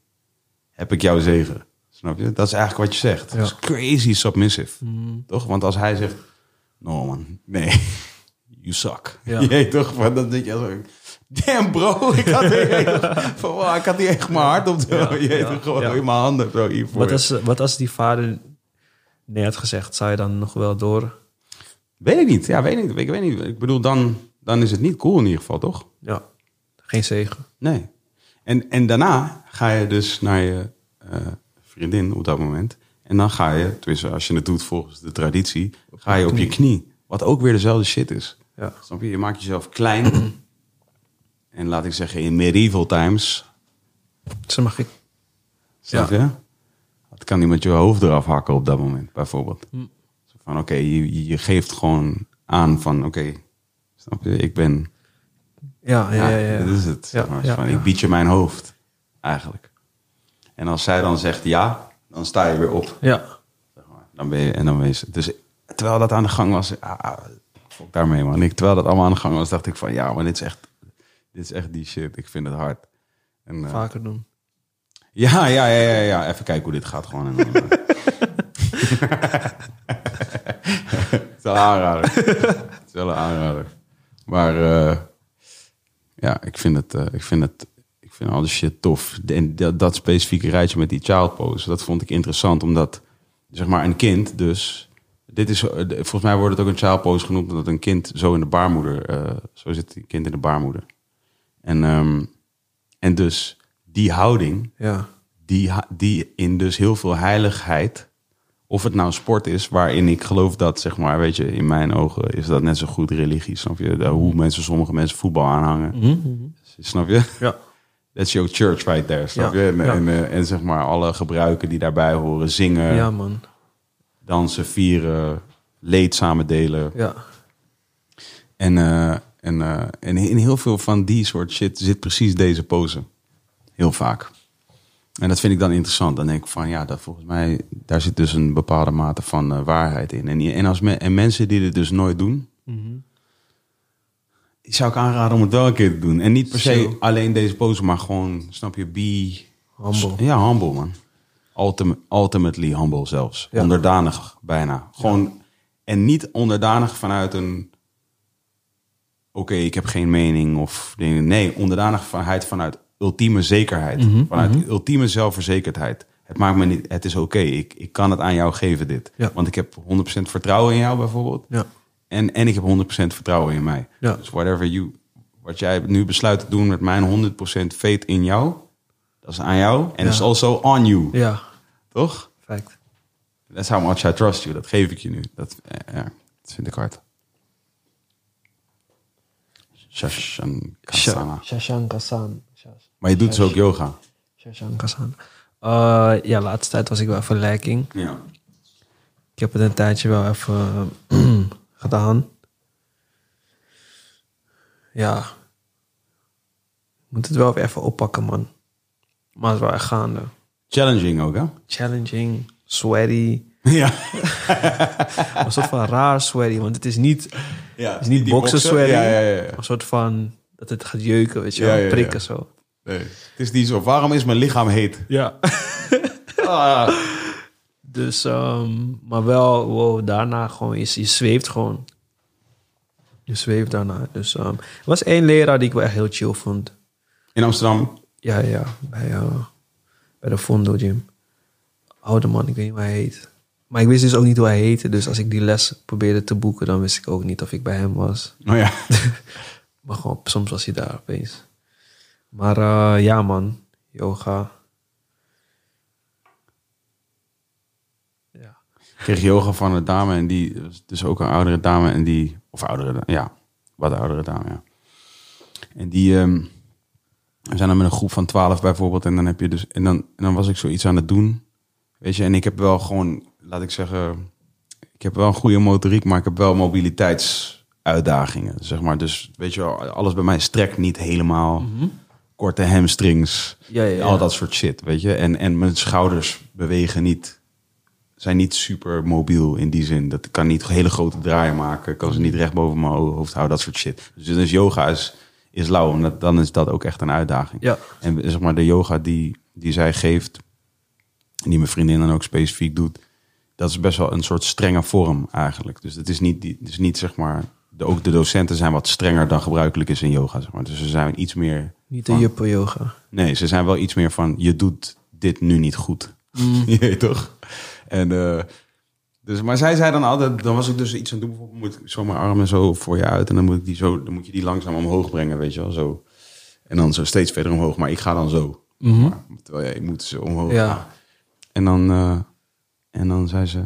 Heb ik jouw zegen, snap je? Dat is eigenlijk wat je zegt. Ja. Dat is crazy submissive, Mm. toch? Want als hij zegt, no man, nee, you suck. Ja. Je toch, dan denk je zo, damn bro, ik had, van, wow, ik had niet echt mijn hart op de, Ja, je ja, toch, gewoon in mijn handen zo hiervoor. Wat, als, wat als die vader nee had gezegd? Zou je dan nog wel door? Weet ik niet, ja, weet ik niet. Ik weet niet. Ik bedoel, dan, dan is het niet cool in ieder geval, toch? Ja. Geen zegen. Nee. En, en daarna ga je dus naar je eh, vriendin op dat moment. En dan ga je, tenminste als je het doet volgens de traditie, ga je op je knie. Wat ook weer dezelfde shit is. Ja. Snap je? Je maakt jezelf klein. en laat ik zeggen, in medieval times, Ze mag ik. snap je? Dat kan iemand je hoofd eraf hakken op dat moment, bijvoorbeeld. Hm. Van oké, je- je geeft gewoon aan van oké, snap je? Ik ben Ja, ja, ja. ja, dat is het. zeg maar. Van. Ik bied je mijn hoofd, eigenlijk. En als zij dan zegt ja, dan sta je weer op. Ja. Zeg maar. Dan ben je, en dan je... Dus terwijl dat aan de gang was, ah, ah, fuck daarmee man. Ik, terwijl dat allemaal aan de gang was, dacht ik van ja, maar dit is echt, dit is echt die shit. Ik vind het hard. En, eh, Vaker doen. ja, ja, ja, ja, ja. Even kijken hoe dit gaat gewoon. En eh. het is wel een aanrader. Het is wel een aanrader. Maar eh, ja, ik vind het, eh, ik vind het, ik vind al die shit tof. En dat, dat specifieke rijtje met die child pose, dat vond ik interessant, omdat zeg maar een kind dus. Dit is, eh, volgens mij wordt het ook een child pose genoemd, omdat een kind zo in de baarmoeder, zo zit een kind in de baarmoeder. En, ehm, en dus die houding, Ja. die, die in dus heel veel heiligheid, of het nou sport is, waarin ik geloof dat, zeg maar, weet je, in mijn ogen is dat net zo goed religie, snap je? De- hoe mensen, sommige mensen voetbal aanhangen, snap je? Ja. That's your church right there, snap Ja, je? En, ja. en, eh, en zeg maar alle gebruiken die daarbij horen. Zingen, ja, man. dansen, vieren, leed samen delen. Ja. En, eh, en, eh, en in heel veel van die soort shit zit precies deze pose. Heel vaak. En dat vind ik dan interessant. Dan denk ik van ja, dat volgens mij, daar zit dus een bepaalde mate van eh, waarheid in. En, en, als me, en mensen die dit dus nooit doen, die zou ik aanraden om het wel een keer te doen. En niet per se Zo. alleen deze pose, maar gewoon, snap je, be... Humble. Ja, humble man. Ultim- ultimately humble zelfs. Ja. Onderdanig bijna. Gewoon, en niet onderdanig vanuit een... Oké, ik heb geen mening of dingen. Nee, onderdanigheid vanuit ultieme zekerheid. Mhm, vanuit ultieme zelfverzekerdheid. Het maakt me niet... Het is oké, ik, ik kan het aan jou geven dit. Ja. Want ik heb 100% vertrouwen in jou bijvoorbeeld. Ja. En, en ik heb 100% vertrouwen in mij. Ja. Dus whatever you, wat jij nu besluit te doen met mijn 100% faith in jou, dat is aan jou. En Ja. it's also on you. Ja. Toch? Fact. That's how much I trust you. Dat geef ik je nu. Dat, ja, dat vind ik hard. Shashankasana. Shashankasan. Maar je doet dus ook yoga. Uh, ja, laatste tijd was ik wel even lekking. Ja. Ik heb het een tijdje wel even eh, gedaan. Ja. Ik moet het wel even oppakken, man. Maar het is wel echt gaande. Challenging ook, hè? Challenging, sweaty. Ja. Een soort van raar sweaty, want het is niet, ja. het is niet boksen sweaty. Ja, ja, ja. Een soort van dat het gaat jeuken, weet je wel. Prikken zo. Nee. Het is niet zo. Waarom is mijn lichaam heet? Ja. Ah. Dus, ehm, maar wel, wow, daarna gewoon, je, je zweeft gewoon. Je zweeft daarna. Dus ehm, er was één leraar die ik wel echt heel chill vond. In Amsterdam. Ja, ja, bij, eh, bij de Fondo Gym. Oude man, ik weet niet hoe hij heet. Maar ik wist dus ook niet hoe hij heette. Dus als ik die les probeerde te boeken, dan wist ik ook niet of ik bij hem was. Oh ja. Maar gewoon, soms was hij daar opeens. Maar eh, ja, man, yoga. Ja. Ik kreeg yoga van een dame en die, dus ook een oudere dame en die, of oudere, ja, wat oudere dame, ja. En die, ehm, we zijn dan met een groep van twaalf bijvoorbeeld en dan heb je dus, en dan, en dan was ik zoiets aan het doen, weet je, en ik heb wel gewoon, laat ik zeggen, ik heb wel een goede motoriek, maar ik heb wel mobiliteitsuitdagingen, zeg maar. Dus weet je wel, alles bij mij strekt niet helemaal, korte hamstrings, Ja, ja, ja. al dat soort shit, weet je. En, en mijn schouders bewegen niet, zijn niet super mobiel in die zin. Dat kan niet hele grote draaien maken, kan ze niet recht boven mijn hoofd houden, dat soort shit. Dus, dus yoga is, is lauw en dat, dan is dat ook echt een uitdaging. Ja. En zeg maar de yoga die, die zij geeft, en die mijn vriendin dan ook specifiek doet, dat is best wel een soort strenge vorm eigenlijk. Dus het is niet, het is niet zeg maar, de, ook de docenten zijn wat strenger dan gebruikelijk is in yoga, zeg maar. Dus ze zijn iets meer Niet de juppen yoga. Nee, ze zijn wel iets meer van je doet dit nu niet goed. Je weet toch? En, eh, dus, maar zij zei dan altijd, dan was ik dus iets aan het doen, bijvoorbeeld moet ik zo mijn armen zo voor je uit en dan moet, ik die zo, dan moet je die langzaam omhoog brengen, weet je wel, zo. En dan zo steeds verder omhoog, maar ik ga dan zo. Maar, terwijl jij moet ze omhoog Ja. gaan. En dan, eh, en dan zei ze,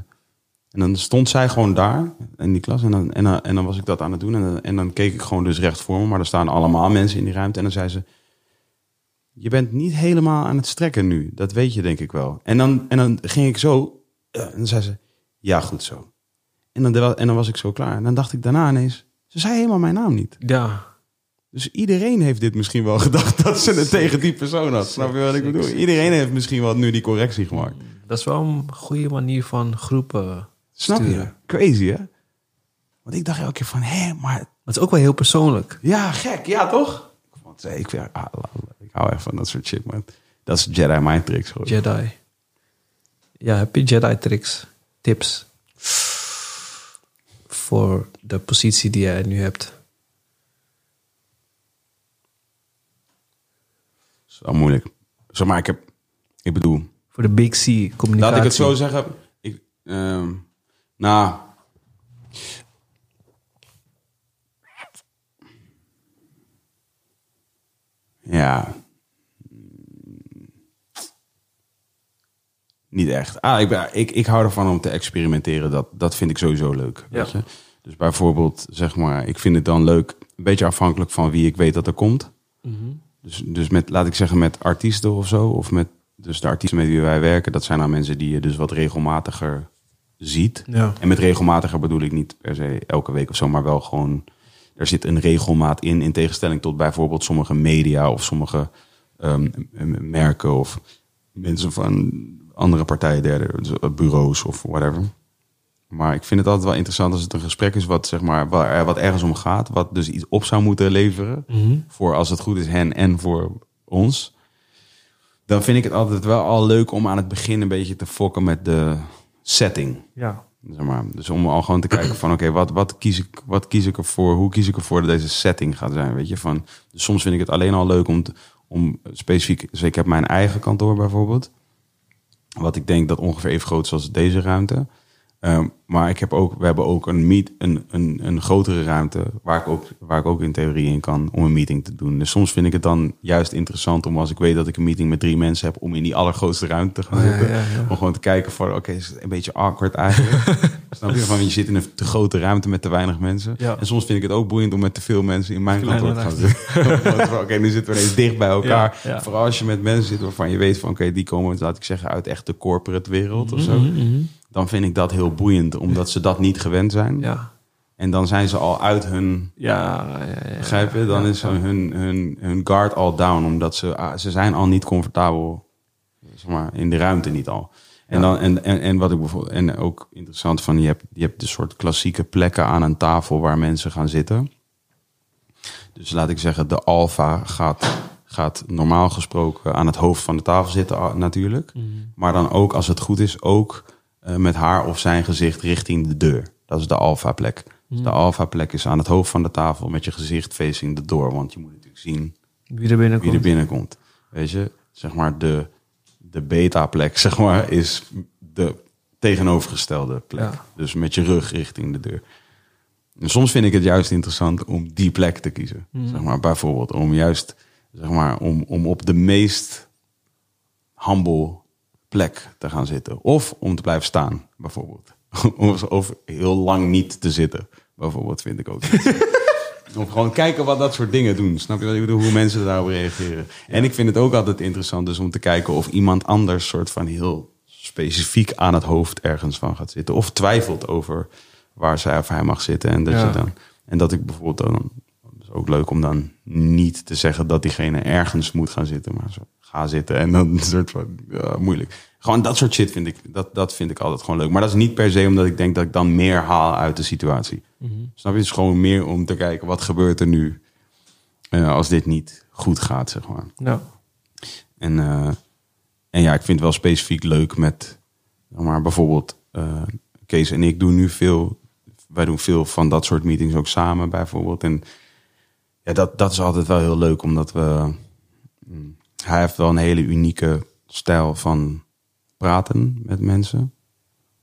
en dan stond zij gewoon daar in die klas en dan, en dan, en dan was ik dat aan het doen en dan, en dan keek ik gewoon dus recht voor me, maar er staan allemaal mensen in die ruimte en dan zei ze, je bent niet helemaal aan het strekken nu. Dat weet je denk ik wel. En dan, en dan ging ik zo. eh, en dan zei ze, ja goed zo. En dan, en dan was ik zo klaar. En dan dacht ik daarna ineens, ze zei helemaal mijn naam niet. Ja. Dus iedereen heeft dit misschien wel gedacht dat ze het tegen die persoon had. Snap je wat ik bedoel? Iedereen heeft misschien wel nu die correctie gemaakt. Dat is wel een goede manier van groepen Snap je? Crazy hè? Want ik dacht elke keer van, hé, Maar het is ook wel heel persoonlijk. ja, gek, ja toch? Want ik, vind- ah, ik hou echt van dat soort shit, man. Dat is Jedi mind tricks. Gewoon. Jedi. Ja, heb je Jedi tricks, tips voor de positie die jij nu hebt? Dat is wel moeilijk. Zeg maar, ik heb, ik bedoel, Voor de Big C communicatie. Laat ik het zo zeggen. Ik, ehm, nou. Ja. Niet echt. Ah, ik, ben, ik, ik hou ervan om te experimenteren. Dat, dat vind ik sowieso leuk. Weet je? Dus bijvoorbeeld, zeg maar, ik vind het dan leuk. Een beetje afhankelijk van wie ik weet dat er komt. Mhm. Dus, dus met, laat ik zeggen, met artiesten of zo. Of met dus de artiesten met wie wij werken. Dat zijn dan mensen die je dus wat regelmatiger ziet. Ja. En met regelmatiger bedoel ik niet per se elke week of zo, maar wel gewoon. Er zit een regelmaat in, in tegenstelling tot bijvoorbeeld sommige media of sommige ehm, merken of mensen van andere partijen, derde dus, eh, bureaus of whatever. Maar ik vind het altijd wel interessant als het een gesprek is wat, zeg maar, waar wat ergens om gaat, wat dus iets op zou moeten leveren voor als het goed is hen en voor ons. Dan vind ik het altijd wel al leuk om aan het begin een beetje te fokken met de setting. Ja. Zeg maar. Dus om al gewoon te kijken van oké, wat, wat, kies ik, wat kies ik ervoor? Hoe kies ik ervoor dat deze setting gaat zijn? Weet je, van, dus soms vind ik het alleen al leuk om, om specifiek. Dus ik heb mijn eigen kantoor bijvoorbeeld. Wat ik denk dat ongeveer even groot is als deze ruimte. Ehm, maar ik heb ook, we hebben ook een, meet, een, een, een grotere ruimte waar ik, ook, waar ik ook in theorie in kan om een meeting te doen. Dus soms vind ik het dan juist interessant om als ik weet dat ik een meeting met drie mensen heb, om in die allergrootste ruimte te gaan Ja, zitten. ja, ja. Om gewoon te kijken voor, oké, is het een beetje awkward eigenlijk. Snap je? Van, je zit in een te grote ruimte met te weinig mensen. En soms vind ik het ook boeiend om met te veel mensen in mijn kantoor te gaan zitten. Van, oké, nu zitten we ineens dicht bij elkaar. Vooral als je met mensen zit waarvan je weet van, oké, die komen, laat ik zeggen, uit echt de corporate wereld of Mhm, zo. Dan vind ik dat heel boeiend, omdat ze dat niet gewend zijn. Ja. En dan zijn ze al uit hun, Ja, ja, ja, ja. begrijp je? Dan is hun, hun, hun guard al down, omdat ze, ah, ze zijn al niet comfortabel zeg maar, in de ruimte niet al. En, dan, en, en, en wat ik bijvoorbeeld, en ook interessant van, je hebt, je hebt de soort klassieke plekken aan een tafel waar mensen gaan zitten. Dus laat ik zeggen, de alfa gaat, gaat normaal gesproken aan het hoofd van de tafel zitten natuurlijk. Maar dan ook, als het goed is, ook met haar of zijn gezicht richting de deur. Dat is de alfa plek. Dus de alfa plek is aan het hoofd van de tafel met je gezicht facing de door. Want je moet natuurlijk zien Wie er binnenkomt. wie er binnenkomt. Weet je, zeg maar de, de beta-plek, zeg maar, is de tegenovergestelde plek. Ja. Dus met je rug richting de deur. En soms vind ik het juist interessant om die plek te kiezen. Zeg maar, bijvoorbeeld om juist, zeg maar, om, om op de meest humble plek te gaan zitten. Of om te blijven staan, bijvoorbeeld. Of, of heel lang niet te zitten, bijvoorbeeld, vind ik ook. Of gewoon kijken wat dat soort dingen doen. Snap je wat ik bedoel? Hoe mensen daarop reageren. En ik vind het ook altijd interessant dus om te kijken of iemand anders soort van heel specifiek aan het hoofd ergens van gaat zitten. Of twijfelt over waar zij of hij mag zitten. En dat, Ja. je dan, en dat ik bijvoorbeeld dan... Het is ook leuk om dan niet te zeggen dat diegene ergens moet gaan zitten. Maar zo, ga zitten en dan een soort van... moeilijk. Gewoon dat soort shit vind ik, dat, dat vind ik altijd gewoon leuk. Maar dat is niet per se omdat ik denk dat ik dan meer haal uit de situatie. Snap je? Het is gewoon meer om te kijken wat gebeurt er nu eh, als dit niet goed gaat, zeg maar. Ja. En, eh, en ja, ik vind het wel specifiek leuk met, maar bijvoorbeeld, eh, Kees en ik doen nu veel, wij doen veel van dat soort meetings ook samen bijvoorbeeld. En ja, dat, dat is altijd wel heel leuk, omdat we, mm, hij heeft wel een hele unieke stijl van praten met mensen.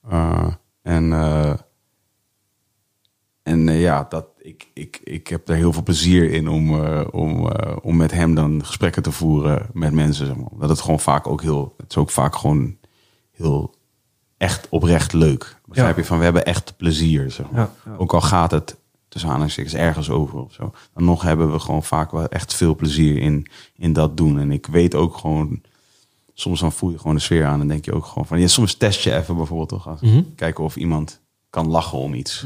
Eh, en eh, en eh, ja, dat, ik, ik, ik heb er heel veel plezier in om, om, om met hem dan gesprekken te voeren met mensen. Zeg maar. Dat het gewoon vaak ook heel, het is ook vaak gewoon heel echt oprecht leuk. Begrijp Ja. je? Van we hebben echt plezier, zeg maar. Ja, ja. Ook al gaat het tussen aanhalingstekens ergens over of zo. Dan nog hebben we gewoon vaak wel echt veel plezier in, in dat doen. En ik weet ook gewoon, soms dan voel je gewoon de sfeer aan en denk je ook gewoon van, ja, soms test je even bijvoorbeeld toch, als- Mhm. kijken of iemand kan lachen om iets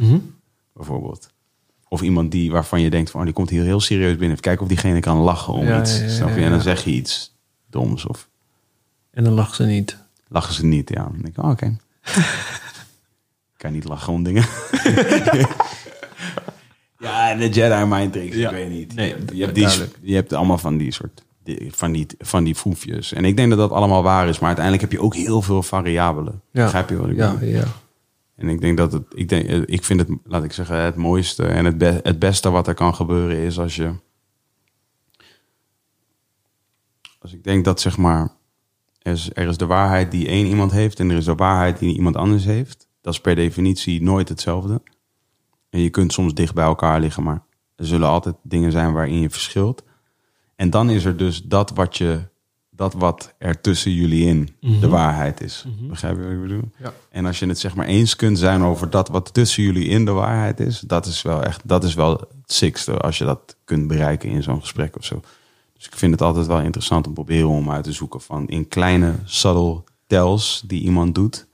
bijvoorbeeld. Of iemand die, waarvan je denkt van, oh, die komt hier heel serieus binnen. Even kijken of diegene kan lachen om Ja, iets. ja, ja, snap je? ja, En dan zeg je iets doms of En dan lacht ze niet. lachen ze niet. Ja, dan denk ik, oh, oké. kan niet lachen om dingen. ja, en de Jedi mind tricks, Ja. ik weet niet. Nee, je, hebt, die, je hebt allemaal van die soort, van die, van die foefjes. En ik denk dat dat allemaal waar is. Maar uiteindelijk heb je ook heel veel variabelen. Ja. Begrijp je wat ik Ja, bedoel? ja. En ik denk dat het, ik denk, eh, ik vind het, laat ik zeggen, het mooiste en het, be- het beste wat er kan gebeuren is als je, als ik denk dat zeg maar, er is, er is de waarheid die één iemand heeft en er is de waarheid die iemand anders heeft. Dat is per definitie nooit hetzelfde. En je kunt soms dicht bij elkaar liggen, maar er zullen altijd dingen zijn waarin je verschilt. En dan is er dus dat wat je, dat wat er tussen jullie in de waarheid is. Begrijp je wat ik bedoel? Ja. En als je het zeg maar eens kunt zijn over dat wat tussen jullie in de waarheid is, dat is wel echt, dat is wel het sixte als je dat kunt bereiken in zo'n gesprek of zo. Dus ik vind het altijd wel interessant om proberen om uit te zoeken van in kleine subtle tells die iemand doet,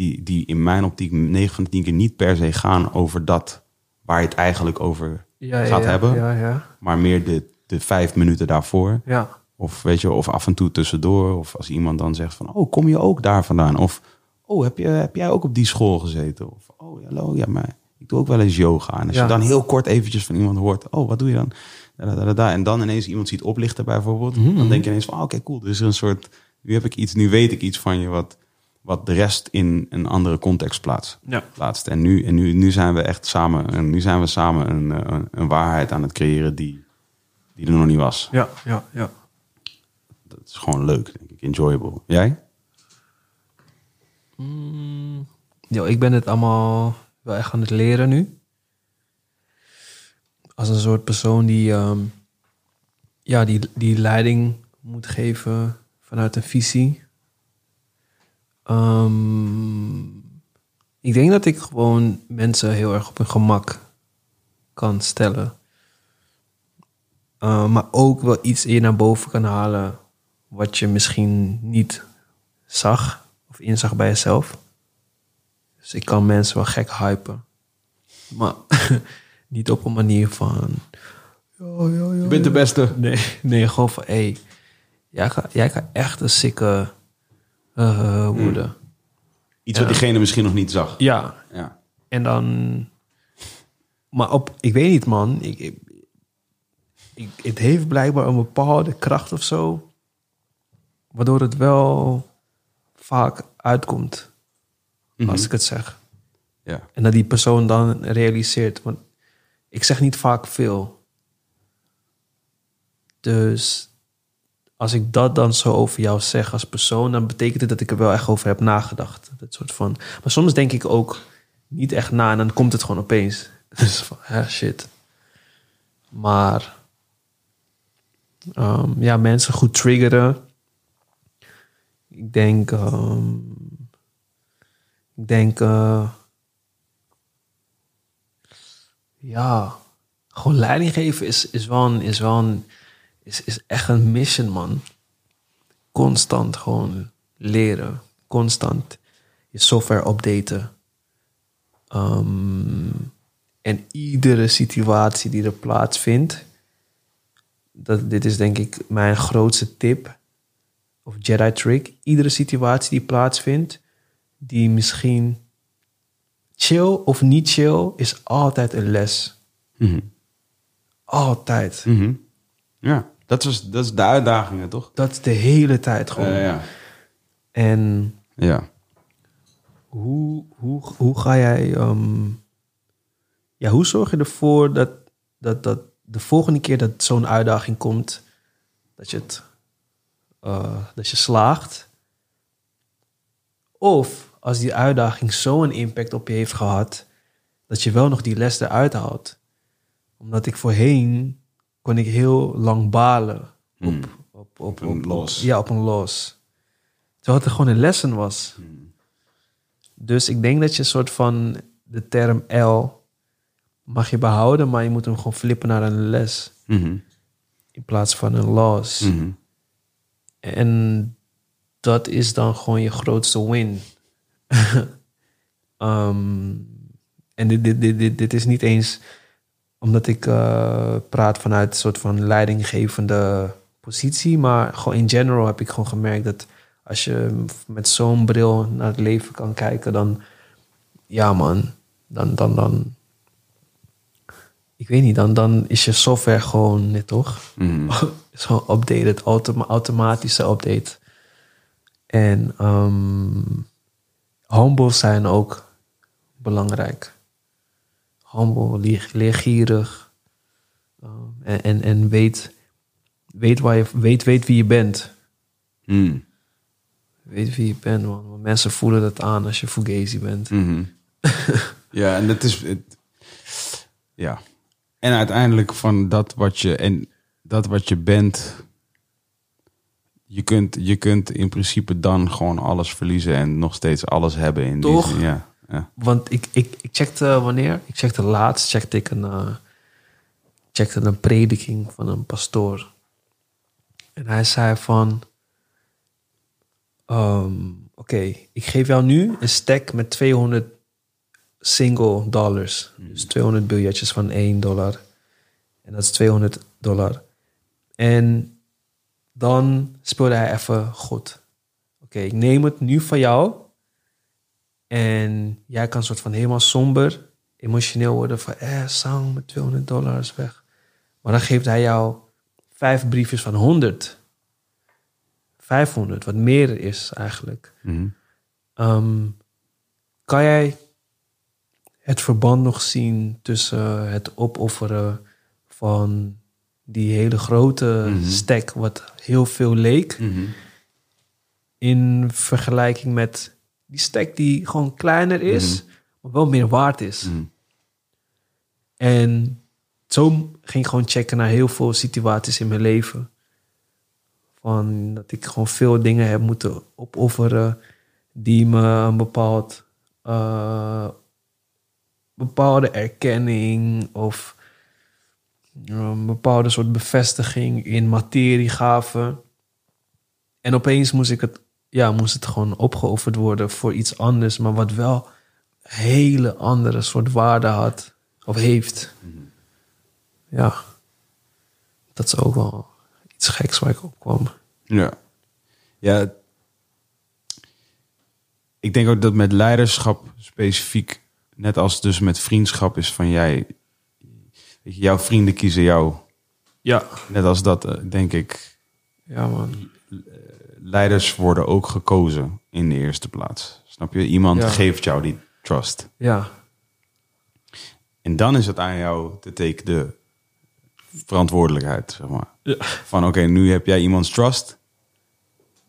die, die in mijn optiek 9 van de 10 keer niet per se gaan over dat waar je het eigenlijk over Ja, gaat hebben, Ja, ja. maar meer de, de vijf minuten daarvoor. Ja, Of weet je, of af en toe tussendoor. Of als iemand dan zegt van, oh, kom je ook daar vandaan? Of, oh, heb, je, heb jij ook op die school gezeten? Of, oh, hallo, ja, maar ik doe ook wel eens yoga. En als Ja. je dan heel kort eventjes van iemand hoort, oh, wat doe je dan? Da, da, da, da, da. En dan ineens iemand ziet oplichten bijvoorbeeld. Dan denk je ineens van, oh, oké, cool. Er is een soort, nu heb ik iets, nu weet ik iets van je wat, wat de rest in een andere context plaatst. Ja. plaatst. En, nu, en nu, nu zijn we echt samen, en nu zijn we samen een, eh, een, een waarheid aan het creëren die, die er nog niet was. ja, ja, ja. Dat is gewoon leuk, denk ik. Enjoyable. Jij? Yo, ik ben het allemaal wel echt aan het leren nu. Als een soort persoon die, ehm, ja, die, die leiding moet geven vanuit een visie. Ehm, ik denk dat ik gewoon mensen heel erg op hun gemak kan stellen. Uh, maar ook wel iets in je naar boven kan halen wat je misschien niet zag of inzag bij jezelf. Dus ik kan mensen wel gek hypen. Maar niet op een manier van... "Yo, yo, yo, Je bent de beste. Nee, nee gewoon van... Hey, jij, gaat, jij gaat echt een sikke worden. Iets wat diegene misschien nog niet zag. Ja, Ja. en dan... Maar op... Ik weet niet, man. Ik, ik, ik- het heeft blijkbaar een bepaalde kracht of zo. Waardoor het wel vaak uitkomt. Als ik het zeg. Ja. En dat die persoon dan realiseert. Want ik zeg niet vaak veel. Dus als ik dat dan zo over jou zeg als persoon, dan betekent het dat ik er wel echt over heb nagedacht. Dat soort van. Maar soms denk ik ook niet echt na en dan komt het gewoon opeens. Dus van, hè, shit. Maar ehm, ja, mensen goed triggeren. Ik denk, ehm, ik denk, eh, ja, gewoon leiding geven is, is wel is wel is, is echt een mission, man. Constant gewoon leren, constant je software updaten. Ehm, en iedere situatie die er plaatsvindt, dat, dit is denk ik mijn grootste tip of Jedi trick. Iedere situatie die plaatsvindt, die misschien chill of niet chill, is altijd een les. Mhm. Altijd. Mhm. Ja, dat is, dat is de uitdaging, hè, toch? Dat is de hele tijd gewoon. Ja. En ja. hoe, hoe, hoe ga jij... ehm, ja, hoe zorg je ervoor dat, dat, dat de volgende keer dat zo'n uitdaging komt... dat je, het, eh, dat je slaagt? Of als die uitdaging zo'n impact op je heeft gehad... dat je wel nog die les eruit haalt. Omdat ik voorheen kon ik heel lang balen op, op, op, een loss. Ja, op een los. Terwijl het gewoon een lessen was. Dus ik denk dat je een soort van de term L mag je behouden, maar je moet hem gewoon flippen naar een les Mhm. in plaats van een. Mhm. En dat is dan gewoon je grootste win. Ehm, en dit, dit, dit, dit, dit is niet eens omdat ik eh, praat vanuit een soort van leidinggevende positie, maar gewoon in general heb ik gewoon gemerkt dat als je met zo'n bril naar het leven kan kijken, dan ja man, dan, dan, dan ik weet niet, dan, dan is je software gewoon net toch? Mhm. is gewoon updated, automa automatische update. En ehm humble zijn ook belangrijk. Humble, leer- leergierig. Ehm, en, en, en weet, weet, waar je, weet, weet wie je bent. Mhm. Weet wie je bent, man. Want mensen voelen dat aan als je fugazi bent. Mhm. ja, en dat is. Het, ja. En uiteindelijk van dat wat je. En dat wat je bent. Je kunt, je kunt in principe dan gewoon alles verliezen en nog steeds alles hebben. In die Toch? ja. Ja. Want ik, ik, ik checkte wanneer? Ik checkte laatst, checkte ik een, eh, checkte een prediking van een pastoor. En hij zei van... ehm, Oké, ik geef jou nu een stack met 200 single dollars. Dus 200 biljetjes van 1 dollar. En dat is 200 dollar. En dan speelde hij even goed. Oké, ik neem het nu van jou. En jij kan soort van helemaal somber, emotioneel worden van... Eh, Sang, met 200 dollar is weg. Maar dan geeft hij jou vijf briefjes van 100. 500, wat meer is eigenlijk. Mhm. Ehm, kan jij het verband nog zien tussen het opofferen van die hele grote Mhm. stack, wat heel veel leek, Mhm. in vergelijking met die stack die gewoon kleiner is, maar wel meer waard is? Mhm. En zo ging ik gewoon checken naar heel veel situaties in mijn leven. Van dat ik gewoon veel dingen heb moeten opofferen die me een bepaald, eh, bepaalde erkenning of een bepaalde soort bevestiging in materie gaven. En opeens moest ik het, ja, moest het gewoon opgeofferd worden voor iets anders, maar wat wel hele andere soort waarde had of heeft. Ja, dat is ook wel iets geks waar ik op kwam. Ja. Ja. Ik denk ook dat met leiderschap specifiek, net als dus met vriendschap, is van jij. Weet je, jouw vrienden kiezen jou. Ja, Net als dat, eh, denk ik, ja man. Leiders worden ook gekozen in de eerste plaats. Snap je? Iemand Ja. geeft jou die trust. Ja, En dan is het aan jou te take de verantwoordelijkheid, zeg maar. Ja. Van oké, nu heb jij iemands trust.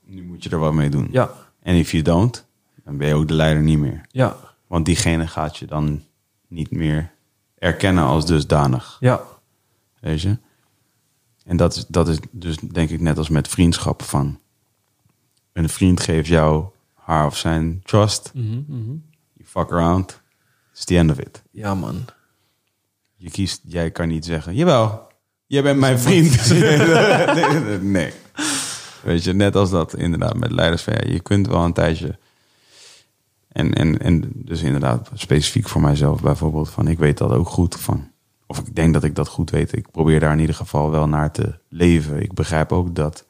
Nu moet je er wat mee doen. ja, En if you don't, dan ben je ook de leider niet meer. ja, Want diegene gaat je dan niet meer erkennen als dusdanig. ja, Weet je? En dat is, dat is dus denk ik net als met vriendschap van... Een vriend geeft jou haar of zijn trust. Mhm, You fuck around. It's the end of it. ja man. Je kiest, jij kan niet zeggen, jawel, jij bent mijn vriend. nee. Weet je, net als dat inderdaad met leiders van, ja, je kunt wel een tijdje... En, en, en dus inderdaad, specifiek voor mijzelf bijvoorbeeld, van ik weet dat ook goed van. Of ik denk dat ik dat goed weet. Ik probeer daar in ieder geval wel naar te leven. Ik begrijp ook dat,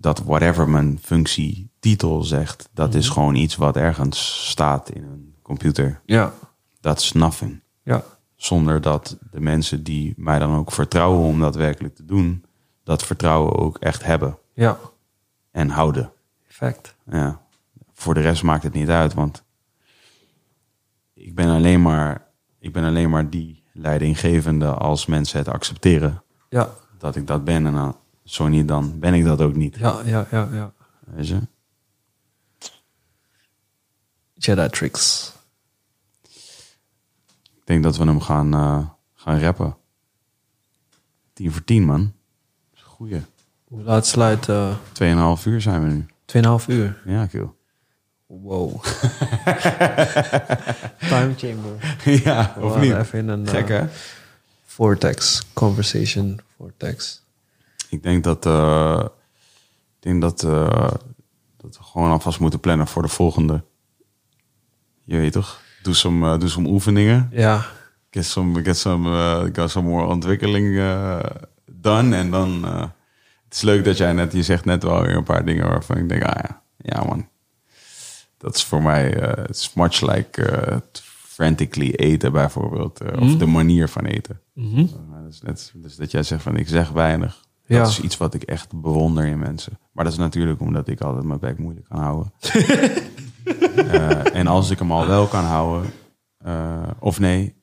dat whatever mijn functie titel zegt, dat is gewoon iets wat ergens staat in een computer. Ja, Dat is nothing ja, zonder dat de mensen die mij dan ook vertrouwen om dat werkelijk te doen, dat vertrouwen ook echt hebben ja. en houden. Fact. Ja. Voor de rest maakt het niet uit, want ik ben alleen maar, ik ben alleen maar die leidinggevende als mensen het accepteren Ja, dat ik dat ben. En niet, dan ben ik dat ook niet. ja, ja, ja, ja. Weet je? Jedi tricks. Ik denk dat we hem gaan, eh, gaan rappen. 10 voor 10, man. Dat is een goeie. Hoe laat sluit? eh 2,5 uur zijn we nu. 2,5 uur. Ja, kill. Wow. Time chamber. ja, We of niet? Even in een Gek, hè? vortex. Conversation vortex. Ik denk dat, eh, ik denk dat, eh, dat we gewoon alvast moeten plannen voor de volgende. Je weet toch? Doe some, eh, doe some oefeningen. Ja, Get some, get some, get some more ontwikkeling done. En dan, het is leuk dat jij net, je zegt net wel weer een paar dingen waarvan ik denk, ah ja, ja man. Dat is voor mij, eh it's much like frantically eten bijvoorbeeld. Of de manier van eten. Mhm. Uh, dus, net, dus dat jij zegt van ik zeg weinig. Ja. Dat is iets wat ik echt bewonder in mensen. Maar dat is natuurlijk omdat ik altijd mijn bek moeilijk kan houden. Eh, en als ik hem al wel kan houden, eh, of nee,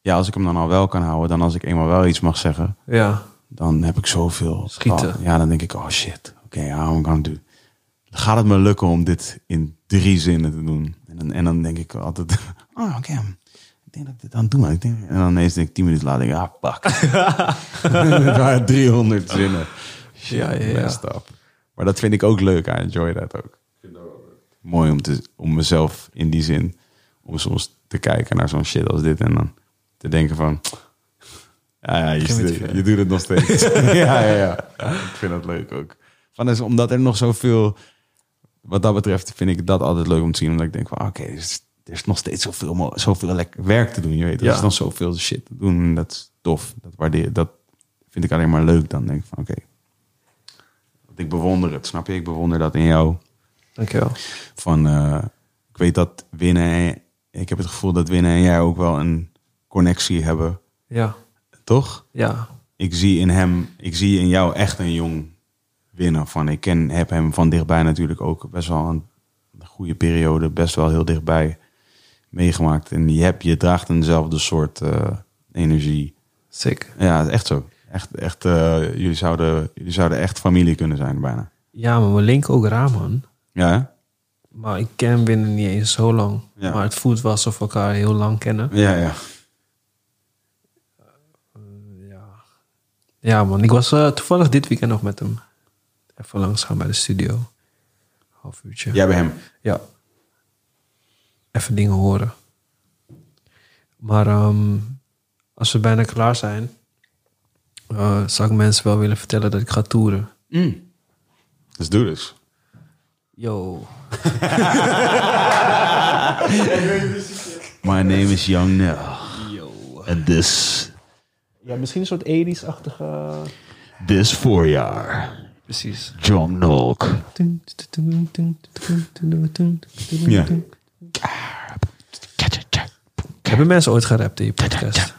ja, als ik hem dan al wel kan houden, dan als ik eenmaal wel iets mag zeggen, ja, dan heb ik zoveel. Schieten. Ja, dan denk ik, oh shit, oké, okay, how I'm gonna do. Dan gaat het me lukken om dit in drie zinnen te doen. En dan, en dan denk ik altijd, oh oké, denk dat ik dit aan het doen. Ik denk, en dan ineens denk ik tien minuten later, denk ik, ah, pak. het waren 300 zinnen. Shit, Ja, ja, ja. messed up. Maar dat vind ik ook leuk, I enjoy that ook. Mooi om, te, om mezelf in die zin, om soms te kijken naar zo'n shit als dit en dan te denken van, Ja, ja, je, doet het nog steeds. ja, ja, ja, ja. Ik vind dat leuk ook. Van, dus omdat er nog zoveel... Wat dat betreft vind ik dat altijd leuk om te zien. Omdat ik denk van, oké, is, er is nog steeds zoveel, zoveel lekker werk te doen. Je weet, er Ja. is nog zoveel shit te doen. En Dat is tof. Dat, waardeer, dat vind ik alleen maar leuk. Dan denk ik van, oké. Ik bewonder het, snap je? Ik bewonder dat in jou. Dankjewel. Van, eh, ik weet dat winnen... en- Ik heb het gevoel dat winnen en jij ook wel een connectie hebben. Ja, Toch? ja, ik zie in hem, ik zie in jou echt een jong winnaar. Van, ik ken, heb hem van dichtbij natuurlijk ook best wel een goede periode, best wel heel dichtbij meegemaakt. En je, hebt, je draagt eenzelfde soort eh, energie. sick. Ja, echt zo. Echt, echt, eh, jullie, zouden, jullie zouden echt familie kunnen zijn bijna. Ja, maar we linken ook raar, man. Ja, hè? Maar ik ken hem binnen niet eens zo lang. Ja. Maar het voelt wel alsof we elkaar heel lang kennen. Ja, ja. Ja, ja man. Ik was eh, toevallig dit weekend nog met hem. Even langs gaan bij de studio. Half uurtje. Jij bij hem. Ja. Even dingen horen. Maar ehm, als we bijna klaar zijn, eh, zou ik mensen wel willen vertellen dat ik ga toeren. Dus doe dus. Yo. My name is Young Nell. En this, Ja, misschien een soort 80s-achtige... this voorjaar. Precies. John Nolk. Ja. Hebben mensen ooit gerapt in je podcast?